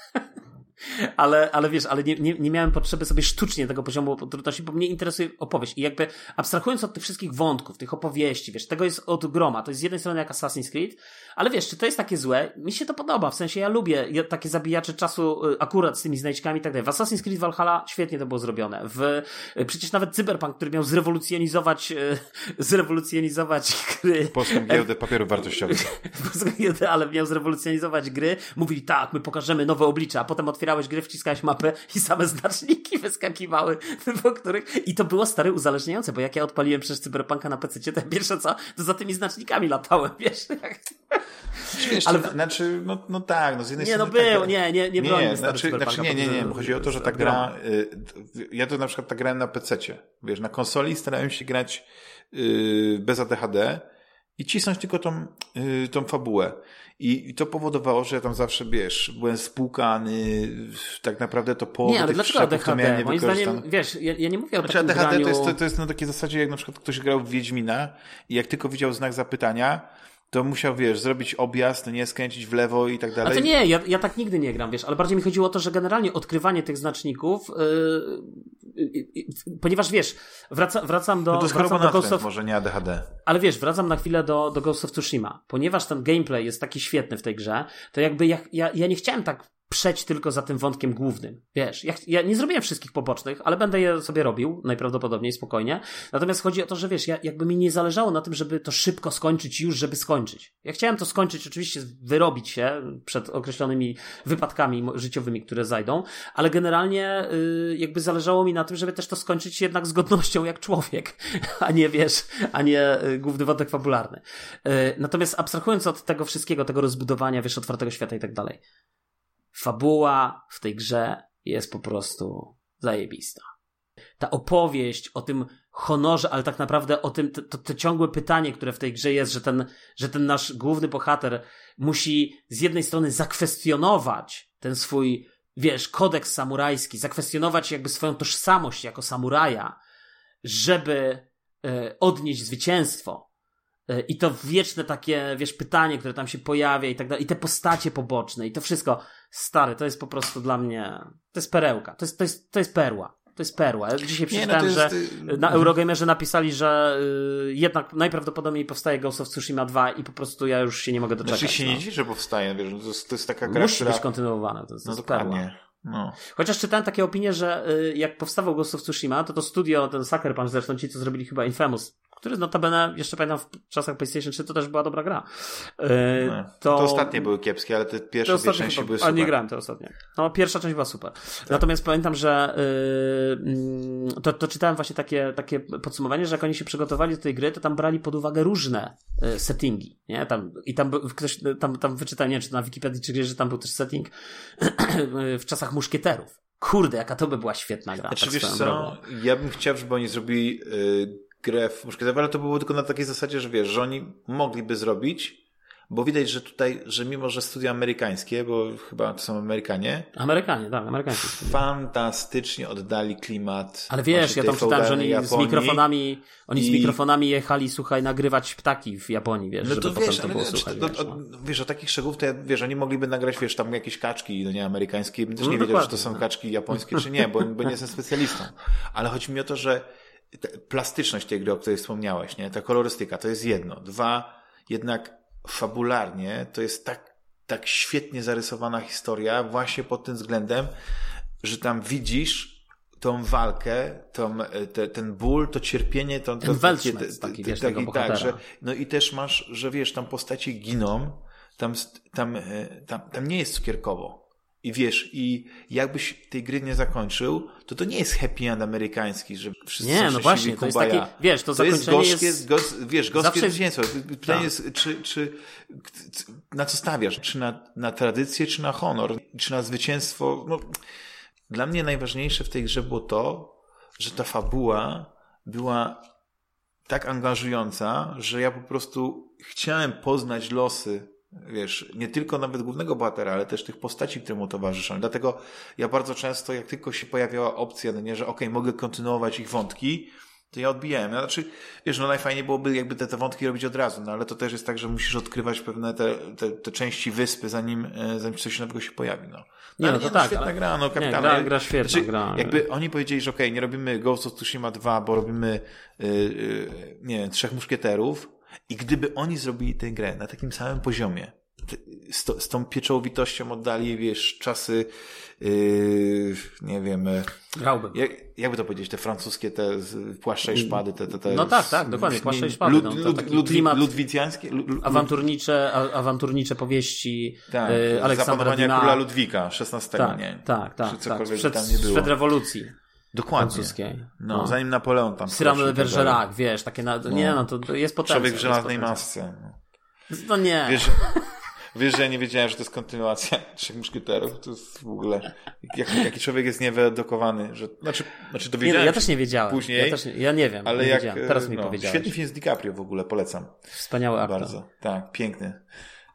ale, ale wiesz, ale nie, nie, nie miałem potrzeby sobie sztucznie tego poziomu trudności, bo mnie interesuje opowieść. I jakby abstrahując od tych wszystkich wątków, tych opowieści, wiesz, tego jest od groma. To jest z jednej strony jak Assassin's Creed, ale wiesz, czy to jest takie złe? Mi się to podoba, w sensie ja lubię takie zabijacze czasu y, akurat z tymi znajdźkami i tak dalej. W Assassin's Creed Valhalla świetnie to było zrobione. W, y, przecież nawet Cyberpunk, który miał zrewolucjonizować, y, zrewolucjonizować gry. Polską giełdę papierów wartościowych. Polską giełdę, ale miał zrewolucjonizować gry. Mówili tak, my pokażemy nowe oblicze, a potem otwierałeś gry, wciskałeś mapę i same znaczniki wyskakiwały, po których... I to było stary uzależniające, bo jak ja odpaliłem przez Cyberpunka na PC, to pierwsze co, to za tymi znacznikami latałem, wiesz? Wiesz, ale znaczy, no, no tak, no z jednej nie, strony. Nie, no był, tak, nie, nie, nie nie, znaczy, znaczy, nie, nie, nie, chodzi o to, że ta gra, y, ja to na przykład tak grałem na PC-cie, wiesz, na konsoli starałem się grać yy, bez ADHD i cisnąć tylko tą, yy, tą fabułę. I, I to powodowało, że ja tam zawsze, wiesz, byłem spłukany, tak naprawdę to połowę Nie, ale dlaczego ADHD? Moim zdaniem, wiesz, ja, ja, nie mówię o znaczy, takim ADHD graniu... to jest, to, to jest na takiej zasadzie, jak na przykład ktoś grał w Wiedźmina i jak tylko widział znak zapytania, to musiał, wiesz, zrobić objazd, nie skręcić w lewo i tak dalej. A to nie, ja, ja tak nigdy nie gram, wiesz, ale bardziej mi chodziło o to, że generalnie odkrywanie tych znaczników, yy, yy, yy, ponieważ wiesz, wraca, wracam do. No to wracam do Ghost of... może nie ADHD. Ale wiesz, wracam na chwilę do, do Ghost of Tsushima. Ponieważ ten gameplay jest taki świetny w tej grze, to jakby ja, ja, ja nie chciałem tak przeć tylko za tym wątkiem głównym. Wiesz, ja, ja, nie zrobiłem wszystkich pobocznych, ale będę je sobie robił, najprawdopodobniej, spokojnie. Natomiast chodzi o to, że wiesz, ja, jakby mi nie zależało na tym, żeby to szybko skończyć już, żeby skończyć. Ja chciałem to skończyć, oczywiście wyrobić się przed określonymi wypadkami życiowymi, które zajdą, ale generalnie yy, jakby zależało mi na tym, żeby też to skończyć jednak z godnością jak człowiek, a nie wiesz, a nie yy, główny wątek fabularny. Yy, natomiast abstrahując od tego wszystkiego, tego rozbudowania, wiesz, otwartego świata i tak dalej, fabuła w tej grze jest po prostu zajebista. Ta opowieść o tym honorze, ale tak naprawdę o tym, to, to ciągłe pytanie, które w tej grze jest, że ten, że ten nasz główny bohater musi z jednej strony zakwestionować ten swój, wiesz, kodeks samurajski, zakwestionować jakby swoją tożsamość jako samuraja, żeby e, odnieść zwycięstwo. E, I to wieczne takie, wiesz, pytanie, które tam się pojawia i tak dalej, i te postacie poboczne, i to wszystko. Stary, to jest po prostu dla mnie, to jest perełka, to jest, to jest, to jest perła. To jest perła. Ja dzisiaj przeczytałem, no że y, na Eurogamerze napisali, że y, jednak najprawdopodobniej powstaje Ghost of Tsushima 2 i po prostu ja już się nie mogę doczekać. Znaczy się no. nie dziwi, że powstaje, wiesz, to jest, to jest taka gra, Musi która... być kontynuowana, to jest, no, to jest perła. No. Chociaż czytałem takie opinie, że y, jak powstawał Ghost of Tsushima, to to studio, ten Sucker Punch, zresztą ci, co zrobili chyba Infamous, który notabene, jeszcze pamiętam w czasach PlayStation 3, to też była dobra gra. Yy, to... to ostatnie były kiepskie, ale te pierwsze dwie części chyba, były super. A nie grałem te ostatnie. No, pierwsza część była super. Tak. Natomiast pamiętam, że yy, to, to czytałem właśnie takie, takie podsumowanie, że jak oni się przygotowali do tej gry, to tam brali pod uwagę różne yy, settingi, nie? Tam, I tam ktoś, tam, tam wyczytałem, nie wiem, czy na Wikipedii, czy gdzieś, że tam był też setting w czasach muszkieterów. Kurde, jaka to by była świetna gra. Znaczy, tak wiesz co, drogą. ja bym chciał, żeby oni zrobili yy grę w muszkieterów, ale to było tylko na takiej zasadzie, że wiesz, że oni mogliby zrobić, bo widać, że tutaj, że mimo, że studia amerykańskie, bo chyba to są Amerykanie. Amerykanie, tak, amerykańskie. Fantastycznie oddali klimat. Ale wiesz, ja tam czytałem, że oni Japonii. z mikrofonami, oni I... z mikrofonami jechali, słuchaj, nagrywać ptaki w Japonii, wiesz, no to żeby wiesz, potem to było słuchać, to, wiesz, no. wiesz, o takich szczegółów to ja, wiesz, oni mogliby nagrać, wiesz, tam jakieś kaczki, no nie amerykańskie, też no, nie wiedział, czy to są kaczki japońskie, czy nie, bo, bo nie jestem specjalistą. Ale chodzi mi o to, że plastyczność tej gry, o której wspomniałeś, nie? Ta kolorystyka, to jest jedno. Dwa, jednak fabularnie to jest tak, tak świetnie zarysowana historia właśnie pod tym względem, że tam widzisz tą walkę, tą, te, ten ból, to cierpienie, to, to, ten takie, te, taki, wiesz, taki, tak, że, no i też masz, że wiesz, tam postaci giną, tam, tam, e, tam, tam nie jest cukierkowo. I wiesz, i jakbyś tej gry nie zakończył, to to nie jest happy end amerykański, że wszyscy Nie, no właśnie, to jest taki, wiesz, to, to zakończenie jest... Gorzkie, jest... Wiesz, gorzkie zawsze... zwycięstwo. Pytanie tak. jest, czy, czy, na co stawiasz? Czy na, na tradycję, czy na honor? Czy na zwycięstwo? No, dla mnie najważniejsze w tej grze było to, że ta fabuła była tak angażująca, że ja po prostu chciałem poznać losy wiesz, nie tylko nawet głównego bohatera, ale też tych postaci, które mu towarzyszą. Dlatego ja bardzo często, jak tylko się pojawiała opcja, no nie, że okej, okay, mogę kontynuować ich wątki, to ja odbijałem. Znaczy, wiesz, no najfajniej byłoby jakby te, te wątki robić od razu, no ale to też jest tak, że musisz odkrywać pewne te, te, te części wyspy, zanim, e, zanim coś nowego się pojawi, no. Nie, no, to no, tak. Świetna ale... gra, no kapitalna. Nie, gra, gra świetna, znaczy, gra. Jakby oni powiedzieli, że okej, okay, nie robimy Ghost of Tsushima 2, bo robimy, yy, yy, nie wiem, Trzech Muszkieterów, i gdyby oni zrobili tę grę na takim samym poziomie, z, to, z tą pieczołowitością oddali, wiesz, czasy, yy, nie wiem. E, Grałbym. Jak, jakby to powiedzieć, te francuskie, te płaszcze i szpady, te, te, te No tak, tak, dokładnie, płaszcze i szpady. Lud, no, lud, lud, klimat ludwicjańskie? Lud, awanturnicze, awanturnicze powieści tak, yy, Aleksandra Dina. króla Ludwika XVI, tak, nie? Tak, tak, tak. Przed, tam nie było. przed rewolucji. Dokładnie. Francuskiej. No, no, zanim Napoleon tam. Cyrano de Bergerac, wiesz, takie, na, nie no, to, to jest potencjał. Człowiek w żelaznej masce. No nie. Wiesz, Wiesz, że ja nie wiedziałem, że to jest kontynuacja Trzech Muszkieterów. To jest w ogóle... Jak, jaki człowiek jest niewyedukowany. Że, znaczy, znaczy to wiedziałem. Nie, ja też nie wiedziałem. Później. Ja, też nie, ja nie wiem. Ale nie jak... Wiedziałem. Teraz mi no, powiedziałeś. Świetny film z DiCaprio w ogóle, polecam. Wspaniały aktor. Bardzo. Tak, piękny.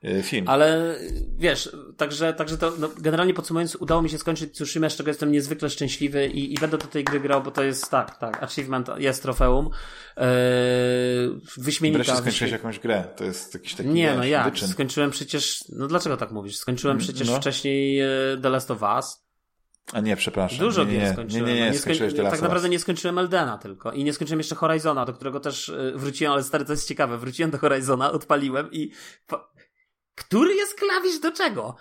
E, film. Ale wiesz, także, także to no, generalnie podsumowując, udało mi się skończyć Tsushima, z czego jestem niezwykle szczęśliwy i, i będę do tej gry grał, bo to jest tak, tak, achievement jest trofeum. Eee, wyśmienita. Wreszcie skończyłeś jakąś grę, to jest jakiś taki Nie, no ja skończyłem przecież, no dlaczego tak mówisz? Skończyłem mm, przecież no. wcześniej e, The Last of Us. A nie, przepraszam. Dużo nie, gier skończyłem. Nie, nie, nie, nie skończyłeś skończy... Tak naprawdę nie skończyłem Eldena tylko. I nie skończyłem jeszcze Horizona, do którego też wróciłem, ale stary, to jest ciekawe. Wróciłem do Horizona, odpaliłem i który jest klawisz do czego?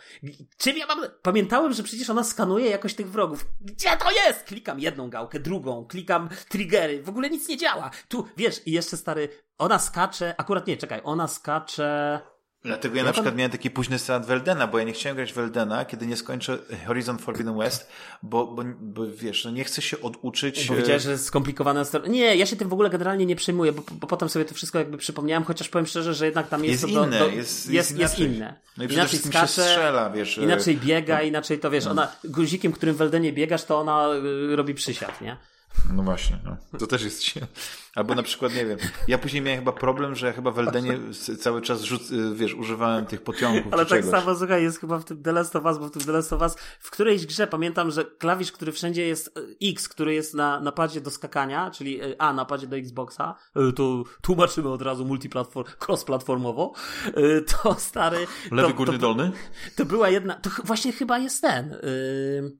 Czym ja mam... Pamiętałem, że przecież ona skanuje jakoś tych wrogów. Gdzie to jest? Klikam jedną gałkę, drugą, klikam triggery. W ogóle nic nie działa. Tu, wiesz, i jeszcze stary, ona skacze, akurat nie, czekaj, ona skacze... Dlatego ja, na przykład miałem taki późny start Weldena, bo ja nie chciałem grać Weldena, kiedy nie skończę Horizon Forbidden West, bo, bo, bo wiesz, no nie chcę się oduczyć. Bo wiedziałeś, że jest skomplikowana Nie, ja się tym w ogóle generalnie nie przejmuję, bo, bo potem sobie to wszystko jakby przypomniałem, chociaż powiem szczerze, że jednak tam jest, jest to inne, do, jest, jest, jest, inne. No i inaczej skacze, strzela, wiesz. Inaczej biega, no. inaczej to wiesz, no. ona guzikiem, którym w Weldenie biegasz, to ona y, robi przysiad, nie? No właśnie, no. to też jest Albo na przykład, nie wiem, ja później miałem chyba problem, że ja chyba w Eldenie cały czas rzuc, wiesz, używałem tych pociągów Ale tak czegoś. samo, słuchaj, jest chyba w tym The Last of Us, bo w tym The Last of Us w którejś grze pamiętam, że klawisz, który wszędzie jest e, X, który jest na napadzie do skakania, czyli e, A, napadzie do Xboxa, to tłumaczymy od razu multiplatform, cross-platformowo, to stary... Lewy to, górny to, dolny? To była jedna, to właśnie chyba jest ten,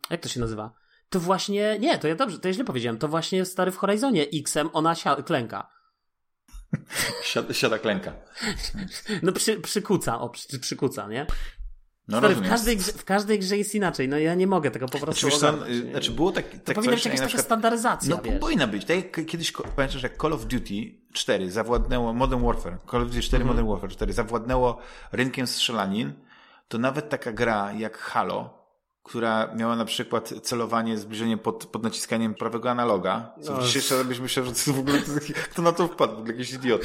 jak to się nazywa? To właśnie, nie, to ja dobrze, to ja źle powiedziałem, to właśnie stary w Horizonie X-em ona si- klęka. Siada, siada klęka. No przy, przykuca, o, przy, przykuca, nie? No Stary, w, każdej grze, w każdej grze jest inaczej, no ja nie mogę tego po prostu znaczy, ogarnąć. Znaczy było tak, to tak powinna być jakaś taka przykład, standaryzacja, No wiesz. powinna być. Tak jak kiedyś, pamiętasz, jak Call of Duty 4 zawładnęło, Modern Warfare, Call of Duty 4 mm -hmm. Modern Warfare 4 zawładnęło rynkiem strzelanin, to nawet taka gra jak Halo, która miała na przykład celowanie, zbliżenie pod, pod naciskaniem prawego analoga. Co no. jeszcze byś myślał, że to w ogóle kto na to wpadł, w jakiś idiot.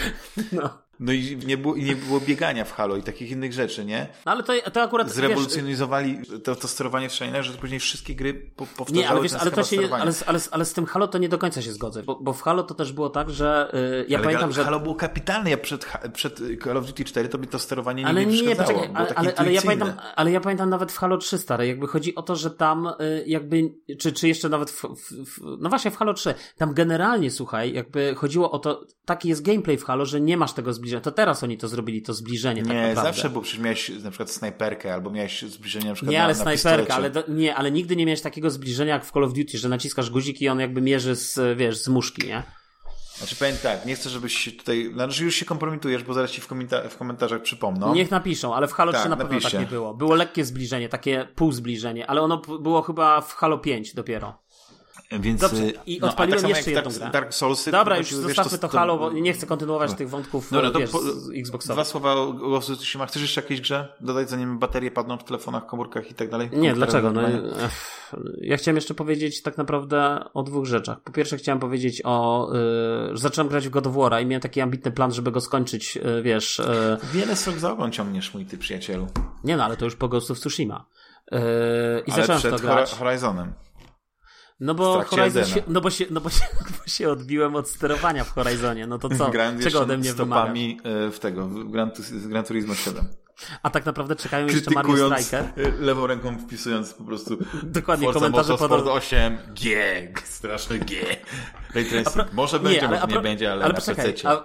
No. No i nie było, i nie było biegania w Halo i takich innych rzeczy, nie? No ale to, to akurat... Zrewolucjonizowali wiesz, to, to sterowanie w strzelanach, że później wszystkie gry po, powtarzały Nie, ale wiesz, ale, to się ale, ale, ale z tym Halo to nie do końca się zgodzę, bo, bo w Halo to też było tak, że yy, ja ale pamiętam, że... Halo było kapitalne, ja przed, przed Call of Duty 4 to mi to sterowanie nie, nie poczekaj, ale, ale, ale, ja pamiętam, ale ja pamiętam nawet w Halo 3 stare, jakby chodzi o to, że tam yy, jakby, czy, czy jeszcze nawet w, w, w, no właśnie w Halo 3, tam generalnie, słuchaj, jakby chodziło o to, taki jest gameplay w Halo, że nie masz tego zbliżenia, to teraz oni to zrobili to zbliżenie. Tak nie, tak zawsze, bo przecież miałeś na przykład snajperkę, albo miałeś zbliżenie na przykład Nie, ale na, snajperka, ale do, nie, ale nigdy nie miałeś takiego zbliżenia jak w Call of Duty, że naciskasz guzik i on jakby mierzy z, wiesz, z muszki, nie? Znaczy powiem tak, nie chcę, żebyś się tutaj, znaczy już się kompromitujesz, bo zaraz ci w, komenta- w komentarzach przypomną. Niech napiszą, ale w Halo tak, 3 na pewno napiszcie. tak nie było. Było lekkie zbliżenie, takie pół zbliżenie, ale ono było chyba w Halo 5 dopiero. Więc, Dobrze, i no, odpaliłem tak jeszcze jedną grę. Dark Soulsy, Dobra, już zostawmy to, to Halo, bo nie chcę kontynuować no. tych wątków Dobra, wiesz, po, Xboxowych. Dwa słowa o Ghost of Tsushima. Chcesz jeszcze jakieś grze dodać, zanim baterie padną w telefonach, komórkach i tak dalej? Nie, dlaczego? No, ja chciałem jeszcze powiedzieć tak naprawdę o dwóch rzeczach. Po pierwsze chciałem powiedzieć o... Yy, zacząłem grać w God of War i miałem taki ambitny plan, żeby go skończyć, yy, wiesz... Yy... Wiele srok za ogon ciągniesz, mój ty przyjacielu. Nie no, ale to już po Ghost of Tsushima. Yy, I ale zacząłem przed to grać. Horizonem. No bo Horizon się, no bo się, no bo się, bo się odbiłem od sterowania w Horizonie. No to co? Czego ode mnie stopami wymagasz? w tego, w Gran, Gran Turismo 7. A tak naprawdę czekają jeszcze Mario Striker. lewą ręką wpisując po prostu Dokładnie, Forza komentarze pod... 8, G, straszny G. Ray Pro... Może będzie, nie, ale, może nie pro... będzie, ale, ale na poczekaj, a,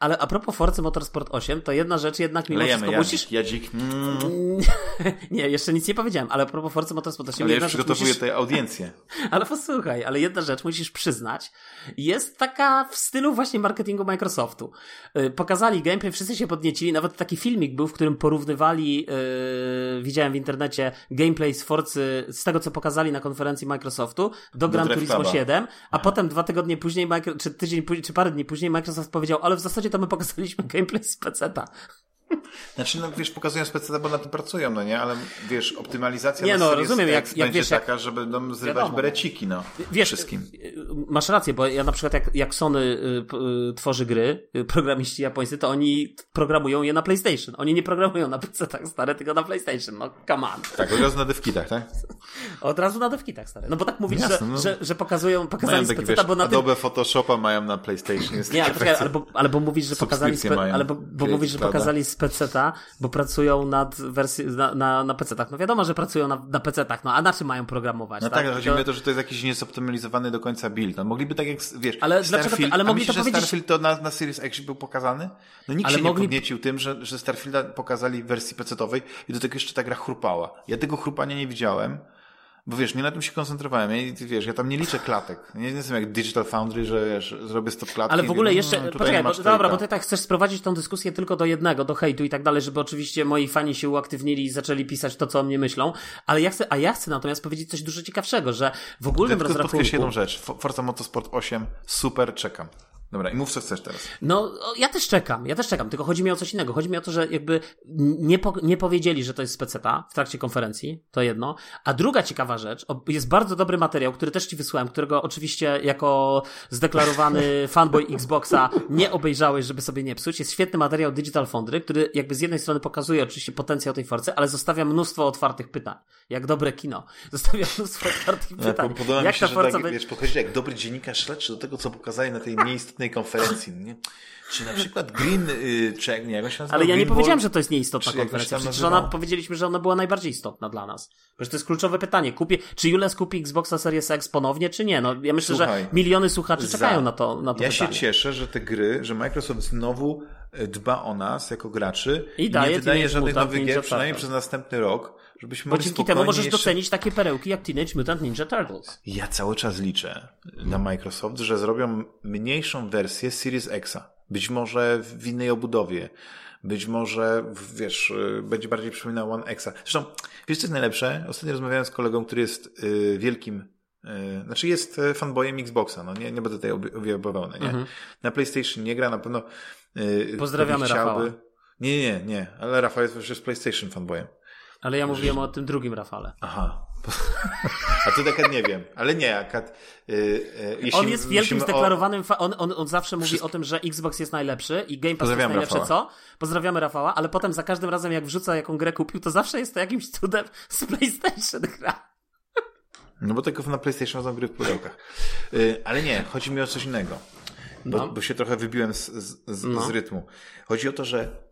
ale a propos Forcy Motorsport 8, to jedna rzecz jednak mimo Lejemy, wszystko jadzik, musisz... Jadzik. Mm. nie, jeszcze nic nie powiedziałem, ale a propos Forcy Motorsport 8... Ale ja już przygotowuję musisz... tę audiencję. ale posłuchaj, ale jedna rzecz musisz przyznać, jest taka w stylu właśnie marketingu Microsoftu. Yy, pokazali gameplay, wszyscy się podniecili, nawet taki filmik był, w którym porównywali, yy, widziałem w internecie, gameplay z Forcy, z tego co pokazali na konferencji Microsoftu, do, do Gran Turismo 7, a nie. potem dwa tygodnie później, czy tydzień, czy parę dni później Microsoft powiedział, ale w zasadzie to my pokazaliśmy gameplay z peceta. Znaczy, no wiesz, pokazują specjalnie, bo na tym pracują, no nie? Ale wiesz, optymalizacja nie, no, rozumiem, jak, jak wiesz, taka, jak... żeby no, zrywać wiadomo. bereciki, no. Wiesz, wszystkim. Masz rację, bo ja na przykład jak, jak Sony y, y, tworzy gry, y, programiści japońscy, to oni programują je na PlayStation. Oni nie programują na PC tak stare, tylko na PlayStation. No, come on. Tak, od razu na devkitach, tak? Od razu na devkitach stare. No bo tak mówisz, Jasne, że, no. że, że pokazują, pokazali z PC, bo na Adobe tym... Photoshopa mają na PlayStation. Jest nie, ale, poczekaj, ale, bo, ale bo mówisz, że pokazali, spe... bo mówisz, że pokazali z PC-ta, bo pracują nad wersji, na, na, na PC-tach. No wiadomo, że pracują na, na PC-tach, no a na czym mają programować? No tak, tak chodzi mi o to, że to jest jakiś niezoptymalizowany do końca build. No, mogliby tak jak, wiesz, ale Starfield, dlaczego, ale mogli myślisz, to że powiedzieć... Starfield to na, na Series X był pokazany? No nikt ale się mogli... nie podniecił tym, że, że Starfielda pokazali w wersji PC-owej i do tego jeszcze ta gra chrupała. Ja tego chrupania nie widziałem. Bo wiesz, nie na tym się koncentrowałem. Ja, wiesz, ja tam nie liczę klatek. Nie, nie jestem jak Digital Foundry, że wiesz, zrobię 100 klatek. Ale w ogóle jeszcze, no, poczekaj, bo, dobra, bo ty tak chcesz sprowadzić tą dyskusję tylko do jednego, do hejtu i tak dalej, żeby oczywiście moi fani się uaktywnili i zaczęli pisać to, co o mnie myślą. Ale ja chcę, a ja chcę natomiast powiedzieć coś dużo ciekawszego, że w ogólnym ja rozrachunku... jedną rzecz. Forza Motorsport 8, super, czekam. Dobra, i mów co chcesz teraz. No, ja też czekam, ja też czekam, tylko chodzi mi o coś innego. Chodzi mi o to, że jakby nie, po, nie powiedzieli, że to jest speceta w trakcie konferencji, to jedno. A druga ciekawa rzecz, jest bardzo dobry materiał, który też ci wysłałem, którego oczywiście jako zdeklarowany fanboy Xboxa nie obejrzałeś, żeby sobie nie psuć. Jest świetny materiał Digital Foundry, który jakby z jednej strony pokazuje oczywiście potencjał tej forcy, ale zostawia mnóstwo otwartych pytań. Jak dobre kino. Zostawia mnóstwo otwartych no, pytań. Podoba jak mi się, ta forca że tak, wiesz, podchodzi jak dobry dziennikarz śledczy do tego, co pokazali na tej nieistotnej konferencji. Nie? Czy na przykład Green y, Check, nie, jak się nazywa? Ale ja nie powiedziałem, że to jest nieistotna konferencja. Przecież ona, powiedzieliśmy, że ona była najbardziej istotna dla nas. Przecież to jest kluczowe pytanie. Kupię, czy Jules kupi Xboxa Series X ponownie, czy nie? No, ja myślę, Słuchaj, że miliony słuchaczy za, czekają na to, na to Ja pytanie. się cieszę, że te gry, że Microsoft znowu e, dba o nas jako graczy i daje, nie wydaje żadnych nowych gier, przynajmniej przez następny rok, żebyśmy Bo dzięki temu możesz jeszcze... docenić takie perełki jak Teenage Mutant Ninja Turtles. Ja cały czas liczę na Microsoft, że zrobią mniejszą wersję Series Xa. Być może w innej obudowie. Być może, wiesz, y, będzie bardziej przypominał One Xa. Zresztą, wiesz co jest najlepsze? Ostatnio rozmawiałem z kolegą, który jest y, wielkim y, znaczy jest y, fanboyem Xboxa, no nie, nie będę tutaj objawował, nie? Mhm. Na PlayStation nie gra, na pewno yy, Pozdrawiamy Rafała. Nie, nie, nie, ale Rafał jest już PlayStation fanboyem. Ale ja mówiłem o tym drugim Rafale. Aha. A to tak nie wiem. Ale nie, akad, yy, yy, On jest wielkim zdeklarowanym, o... on, on, on zawsze mówi Wszystko... o tym, że Xbox jest najlepszy i Game Pass jest najlepsze, Rafała. co? Pozdrawiamy Rafała, ale potem za każdym razem jak wrzuca jaką grę kupił, to zawsze jest to jakimś cudem z PlayStation gra. No bo tylko na PlayStation są gry w pudełkach. Yy, ale nie, chodzi mi o coś innego. Bo, no. bo się trochę wybiłem z, z, z, no. z rytmu. Chodzi o to, że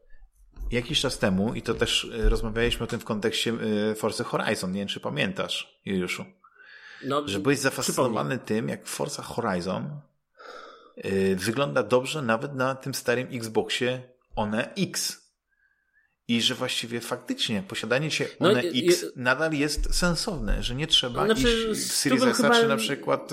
jakiś czas temu, i to też e, rozmawialiśmy o tym w kontekście e, Forza Horizon, nie wiem czy pamiętasz, Juliuszu, no, że byłeś zafascynowany tym, jak Forza Horizon e, wygląda dobrze nawet na tym starym Xboxie One X. I że właściwie faktycznie posiadanie się no, One X nadal jest sensowne, że nie trzeba znaczy, iść w Series X chyba... czy na przykład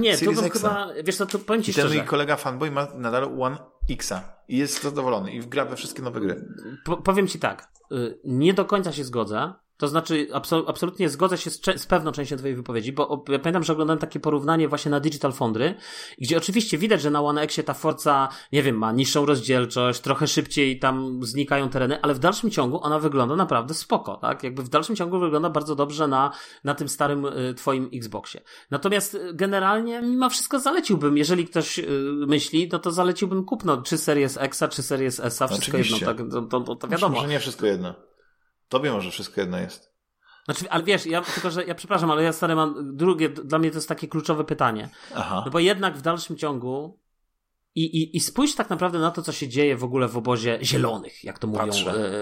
Nie, Series to chyba, wiesz co, to powiem ci I ten mój kolega fanboy ma nadal One Xa i jest zadowolony i gra we wszystkie nowe gry. Po, powiem ci tak, y, nie do końca się zgodzę, to znaczy, absol absolutnie zgodzę się z, z, pewną częścią Twojej wypowiedzi, bo ja pamiętam, że oglądałem takie porównanie właśnie na Digital Foundry, gdzie oczywiście widać, że na One Xie ta Forza, nie wiem, ma niższą rozdzielczość, trochę szybciej tam znikają tereny, ale w dalszym ciągu ona wygląda naprawdę spoko, tak? Jakby w dalszym ciągu wygląda bardzo dobrze na, na tym starym y, Twoim Xboxie. Natomiast y, generalnie mimo wszystko zaleciłbym, jeżeli ktoś y, myśli, no to zaleciłbym kupno, czy Series X, czy Series S, wszystko Oczywiście. jedno, tak? To, to, to wiadomo. Może nie wszystko jedno. Tobie może wszystko jedno jest. Znaczy, ale wiesz, ja tylko, że ja przepraszam, ale ja stary mam drugie, dla mnie to jest takie kluczowe pytanie. Aha. No bo jednak w dalszym ciągu i, i, I spójrz tak naprawdę na to, co się dzieje w ogóle w obozie zielonych, jak to mówią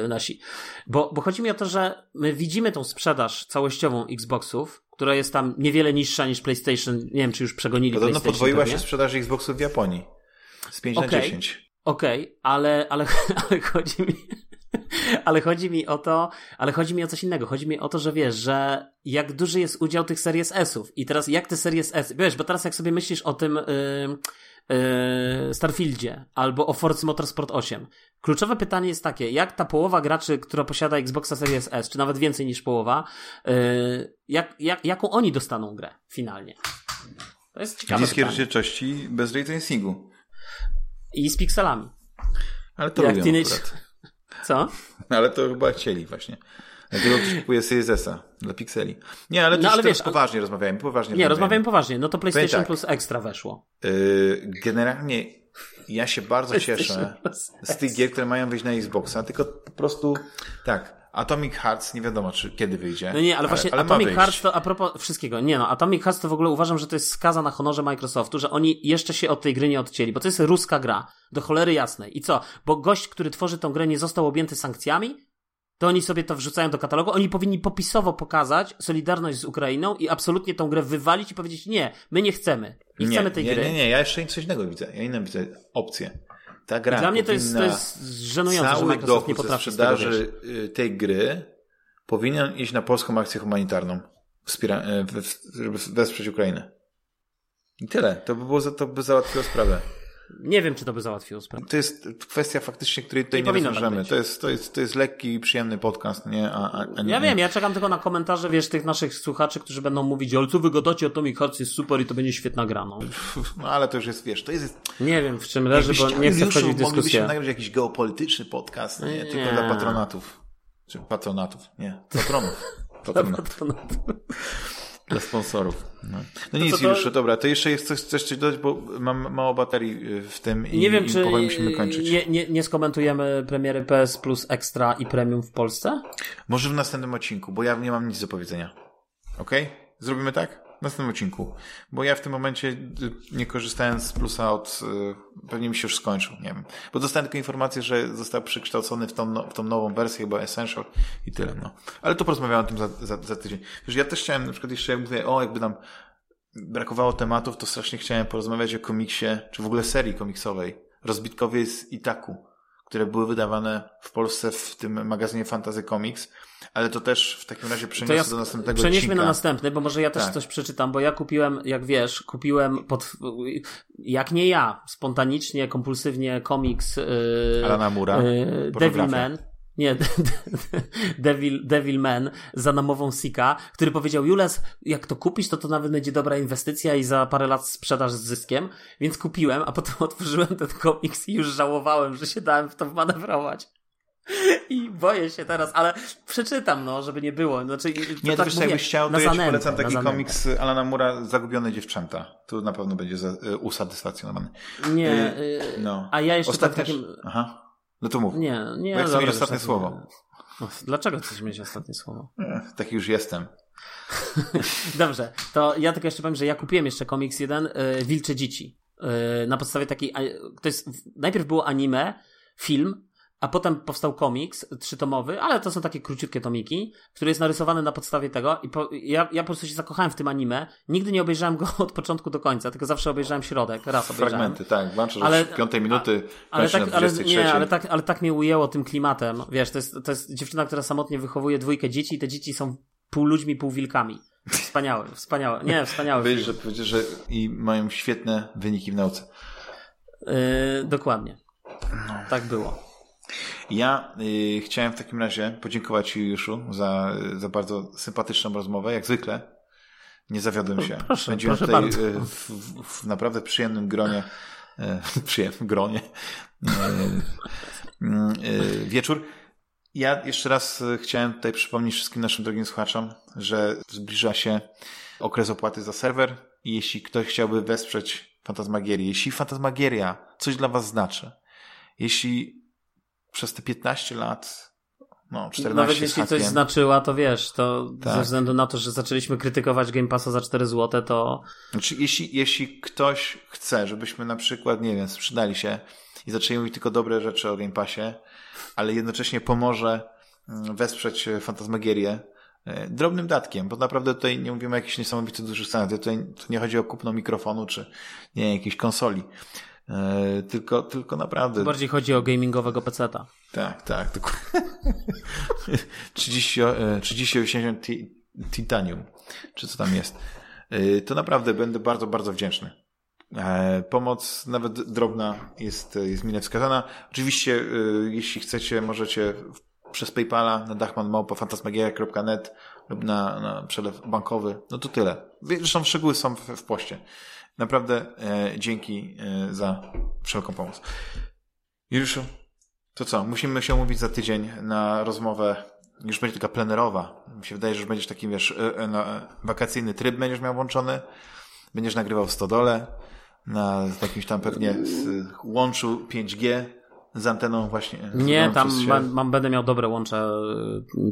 e, nasi. Bo, bo chodzi mi o to, że my widzimy tą sprzedaż całościową Xboxów, która jest tam niewiele niższa niż PlayStation. Nie wiem, czy już przegonili Podobno PlayStation. podwoiła pewnie? się sprzedaż Xboxów w Japonii. Z 5 okay. na 10. Okej, okay, ale, ale, ale chodzi mi ale chodzi mi o to, ale chodzi mi o coś innego. Chodzi mi o to, że wiesz, że jak duży jest udział tych Series S-ów i teraz jak te Series S, wiesz, bo teraz jak sobie myślisz o tym yy, yy, Starfieldzie albo o Forza Motorsport 8, kluczowe pytanie jest takie, jak ta połowa graczy, która posiada Xboxa Series S, czy nawet więcej niż połowa, yy, jak, jak, jaką oni dostaną grę finalnie? To jest ciekawe Niskie rozdzielczości bez ray tracingu. I z pikselami. Ale to jak lubią teenage... Co? Ale to chyba chcieli właśnie. Dlatego ktoś kupuje Series dla pikseli. Nie, ale, no, ale wiesz, poważnie rozmawiamy. Poważnie nie, rozmawiamy poważnie. No to PlayStation tak, Plus Extra weszło. Yy, generalnie ja się bardzo cieszę z tych gier, które mają wyjść na Xboxa, tylko po prostu tak, Atomic Hearts nie wiadomo, czy kiedy wyjdzie. No nie, ale właśnie ale, ale Atomic Hearts to a propos wszystkiego. Nie no, Atomic Hearts to w ogóle uważam, że to jest skaza na honorze Microsoftu, że oni jeszcze się od tej gry nie odcięli, bo to jest ruska gra. Do cholery jasnej. I co? Bo gość, który tworzy tą grę nie został objęty sankcjami? To oni sobie to wrzucają do katalogu. Oni powinni popisowo pokazać solidarność z Ukrainą i absolutnie tą grę wywalić i powiedzieć nie, my nie chcemy. Nie, nie chcemy tej nie, gry. Nie, nie, ja jeszcze coś innego widzę. Ja inną widzę opcję ta gra Dla mnie to jest, to jest żenujące, cały że Microsoft nie potrafi ze sprzedaży y, tej gry powinien iść na polską akcję humanitarną, wspiera, y, żeby wesprzeć Ukrainę. I tyle. To by było, to by załatwiło sprawę. Nie wiem, czy to by załatwiło sprawę. To jest kwestia faktycznie, której tutaj nie, nie. Tak to, jest, to, jest, to jest lekki i przyjemny podcast, nie? A, a, a nie, ja wiem, ja czekam tylko na komentarze, wiesz, tych naszych słuchaczy, którzy będą mówić, ale co wy gadacie, Atomic Hearts jest super i to będzie świetna gra, no. no ale to już jest, wiesz, to jest... Nie wiem, w czym leży, bo nie chcę wchodzić w dyskusję. Moglibyśmy nagrać jakiś geopolityczny podcast, nie? Tylko nie. dla patronatów. Czy patronatów, nie. Patronów. Patronatów. Dla sponsorów. No, no nic, to, już, dobra, to jeszcze jest coś, coś dodać, bo mam mało baterii y, w tym i, nie wiem, i czy musimy kończyć. Nie, nie, nie skomentujemy premiery PS Plus Extra i Premium w Polsce? Może w następnym odcinku, bo ja nie mam nic do powiedzenia. Okej? Okay? Zrobimy tak? W następnym odcinku. Bo ja w tym momencie y, nie korzystając z plusa od, y, pewnie mi się już skończył, nie wiem. Bo dostałem tylko informację, że został przekształcony w tą, no, w tą nową wersję, chyba Essential i tyle, no. Ale to porozmawiałem o tym za, za, za tydzień. Wiesz, ja też chciałem, na przykład jeszcze jak mówię, o, jakby nam brakowało tematów, to strasznie chciałem porozmawiać o komiksie, czy w ogóle serii komiksowej. Rozbitkowie z Itaku, które były wydawane w Polsce w tym magazynie Fantasy Comics ale to też w takim razie przeniosę ja do następnego Przenieśmy odcinka. na następny, bo może ja też tak. coś przeczytam, bo ja kupiłem, jak wiesz, kupiłem pod, jak nie ja, spontanicznie, kompulsywnie komiks yy, Alana Mura, yy, Devilman. Nie, Devil, Devilman za namową Sika, który powiedział, Jules, jak to kupisz, to to nawet będzie dobra inwestycja i za parę lat sprzedaż z zyskiem. Więc kupiłem, a potem otworzyłem ten komiks i już żałowałem, że się dałem w to wmanewrować. I boję się teraz, ale przeczytam, no, żeby nie było. Znaczy, nie, to tak wiesz, mówię, jakbyś chciał, to ja ci polecam taki komiks Alana Mura Zagubione dziewczęta. Tu na pewno będzie y, usatysfakcjonowany. Nie, y, no. a ja jeszcze Ostatnie... takim... Aha. No to mów. Nie, nie. Bo ja chcę mieć ostatnie słowo. Dlaczego chcesz mieć ostatnie słowo? Taki już jestem. Dobrze, to ja tylko jeszcze powiem, że ja kupiłem jeszcze komiks jeden, y, Wilcze Dzieci. Y, na podstawie takiej, to jest, najpierw było anime, film, a potem powstał komiks trzytomowy, ale to są takie króciutkie tomiki, który jest narysowany na podstawie tego i po, ja, ja po prostu się zakochałem w tym anime. Nigdy nie obejrzałem go od początku do końca, tylko zawsze obejrzałem środek, raz obejrzałem. Fragmenty, tak. Włączasz ale, piątej minuty, a, ale tak, ale, nie, ale tak, ale tak mnie ujęło tym klimatem. Wiesz, to jest, to jest dziewczyna, która samotnie wychowuje dwójkę dzieci i te dzieci są pół ludźmi, pół wilkami. Wspaniałe, wspaniałe. Nie, wspaniałe. Wiesz, że powiedziesz, że i mają świetne wyniki w nauce. Yy, dokładnie. No. Tak było. Ja y, chciałem w takim razie podziękować Ci, Juszu, za, za bardzo sympatyczną rozmowę, jak zwykle. Nie zawiodłem się. Proszę, Spędziłem proszę tutaj bardzo. Y, w, w, naprawdę przyjemnym gronie, y, przyjemnym gronie y, wieczór. Ja jeszcze raz chciałem tutaj przypomnieć wszystkim naszym drogim słuchaczom, że zbliża się okres opłaty za serwer i jeśli ktoś chciałby wesprzeć Fantasmagierię, jeśli Fantasmagieria coś dla Was znaczy, jeśli przez te 15 lat no, 14 Nawet jeśli coś znaczyła, to wiesz, to tak. ze względu na to, że zaczęliśmy krytykować Game Passa za 4 zł, to... Znaczy, jeśli, jeśli ktoś chce, żebyśmy na przykład, nie wiem, sprzedali się i zaczęli mówić tylko dobre rzeczy o Game Passie, ale jednocześnie pomoże mm, wesprzeć Fantasmagierię e, drobnym datkiem, bo naprawdę tutaj nie mówimy o jakichś niesamowitych dużych cenach. Tutaj to nie chodzi o kupno mikrofonu, czy nie jakiejś konsoli. E, tylko, tylko naprawdę. Bardziej chodzi o gamingowego peceta. Tak, tak. 30, 3080 Titanium, czy co tam jest. E, to naprawdę będę bardzo, bardzo wdzięczny. E, pomoc, nawet drobna, jest, jest mile wskazana. Oczywiście, jeśli chcecie, możecie przez PayPala na dachmanmałpa.fantasmagieria.net lub na, na przelew bankowy. No to tyle. Zresztą szczegóły są w, w poście. Naprawdę e, dzięki e, za wszelką pomoc. Juliuszu, to co? Musimy się umówić za tydzień na rozmowę. Już będzie taka plenerowa. Mi się wydaje, że już będziesz taki, wiesz, e, e no, wakacyjny tryb będziesz miał włączony. Będziesz nagrywał w stodole na jakimś tam pewnie łączu 5G z anteną właśnie. Nie, tam mam, mam, będę miał dobre łącze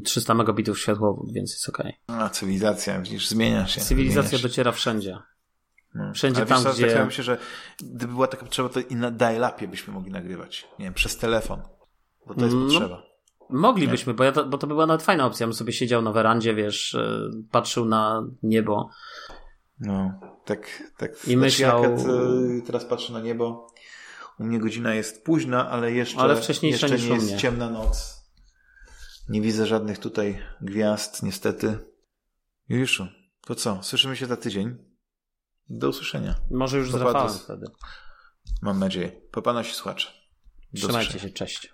300 megabitów światłowód, więc jest okej. Okay. A cywilizacja, widzisz, zmienia się. Cywilizacja zmienia się. dociera wszędzie. No. Wszędzie tam, wiesz, gdzie... Tak myślę, że gdyby była taka potrzeba, to i na dial-upie byśmy mogli nagrywać. Nie wiem, przez telefon. Bo to jest no, potrzeba. Moglibyśmy, bo, ja to, bo to by była nawet fajna opcja. Ja bym sobie siedział na werandzie, wiesz, e, patrzył na niebo. No, tak, tak. I znaczy, myślał... Jak teraz patrzę na niebo, u mnie godzina jest późna, ale jeszcze, ale jeszcze nie jest ciemna noc. Nie widzę żadnych tutaj gwiazd, niestety. Juliuszu, to co? Słyszymy się za tydzień. Do usłyszenia. Może już Popadę. z wtedy. Mam nadzieję. Popano się słuchacze. Trzymajcie usłyszenia. się, cześć.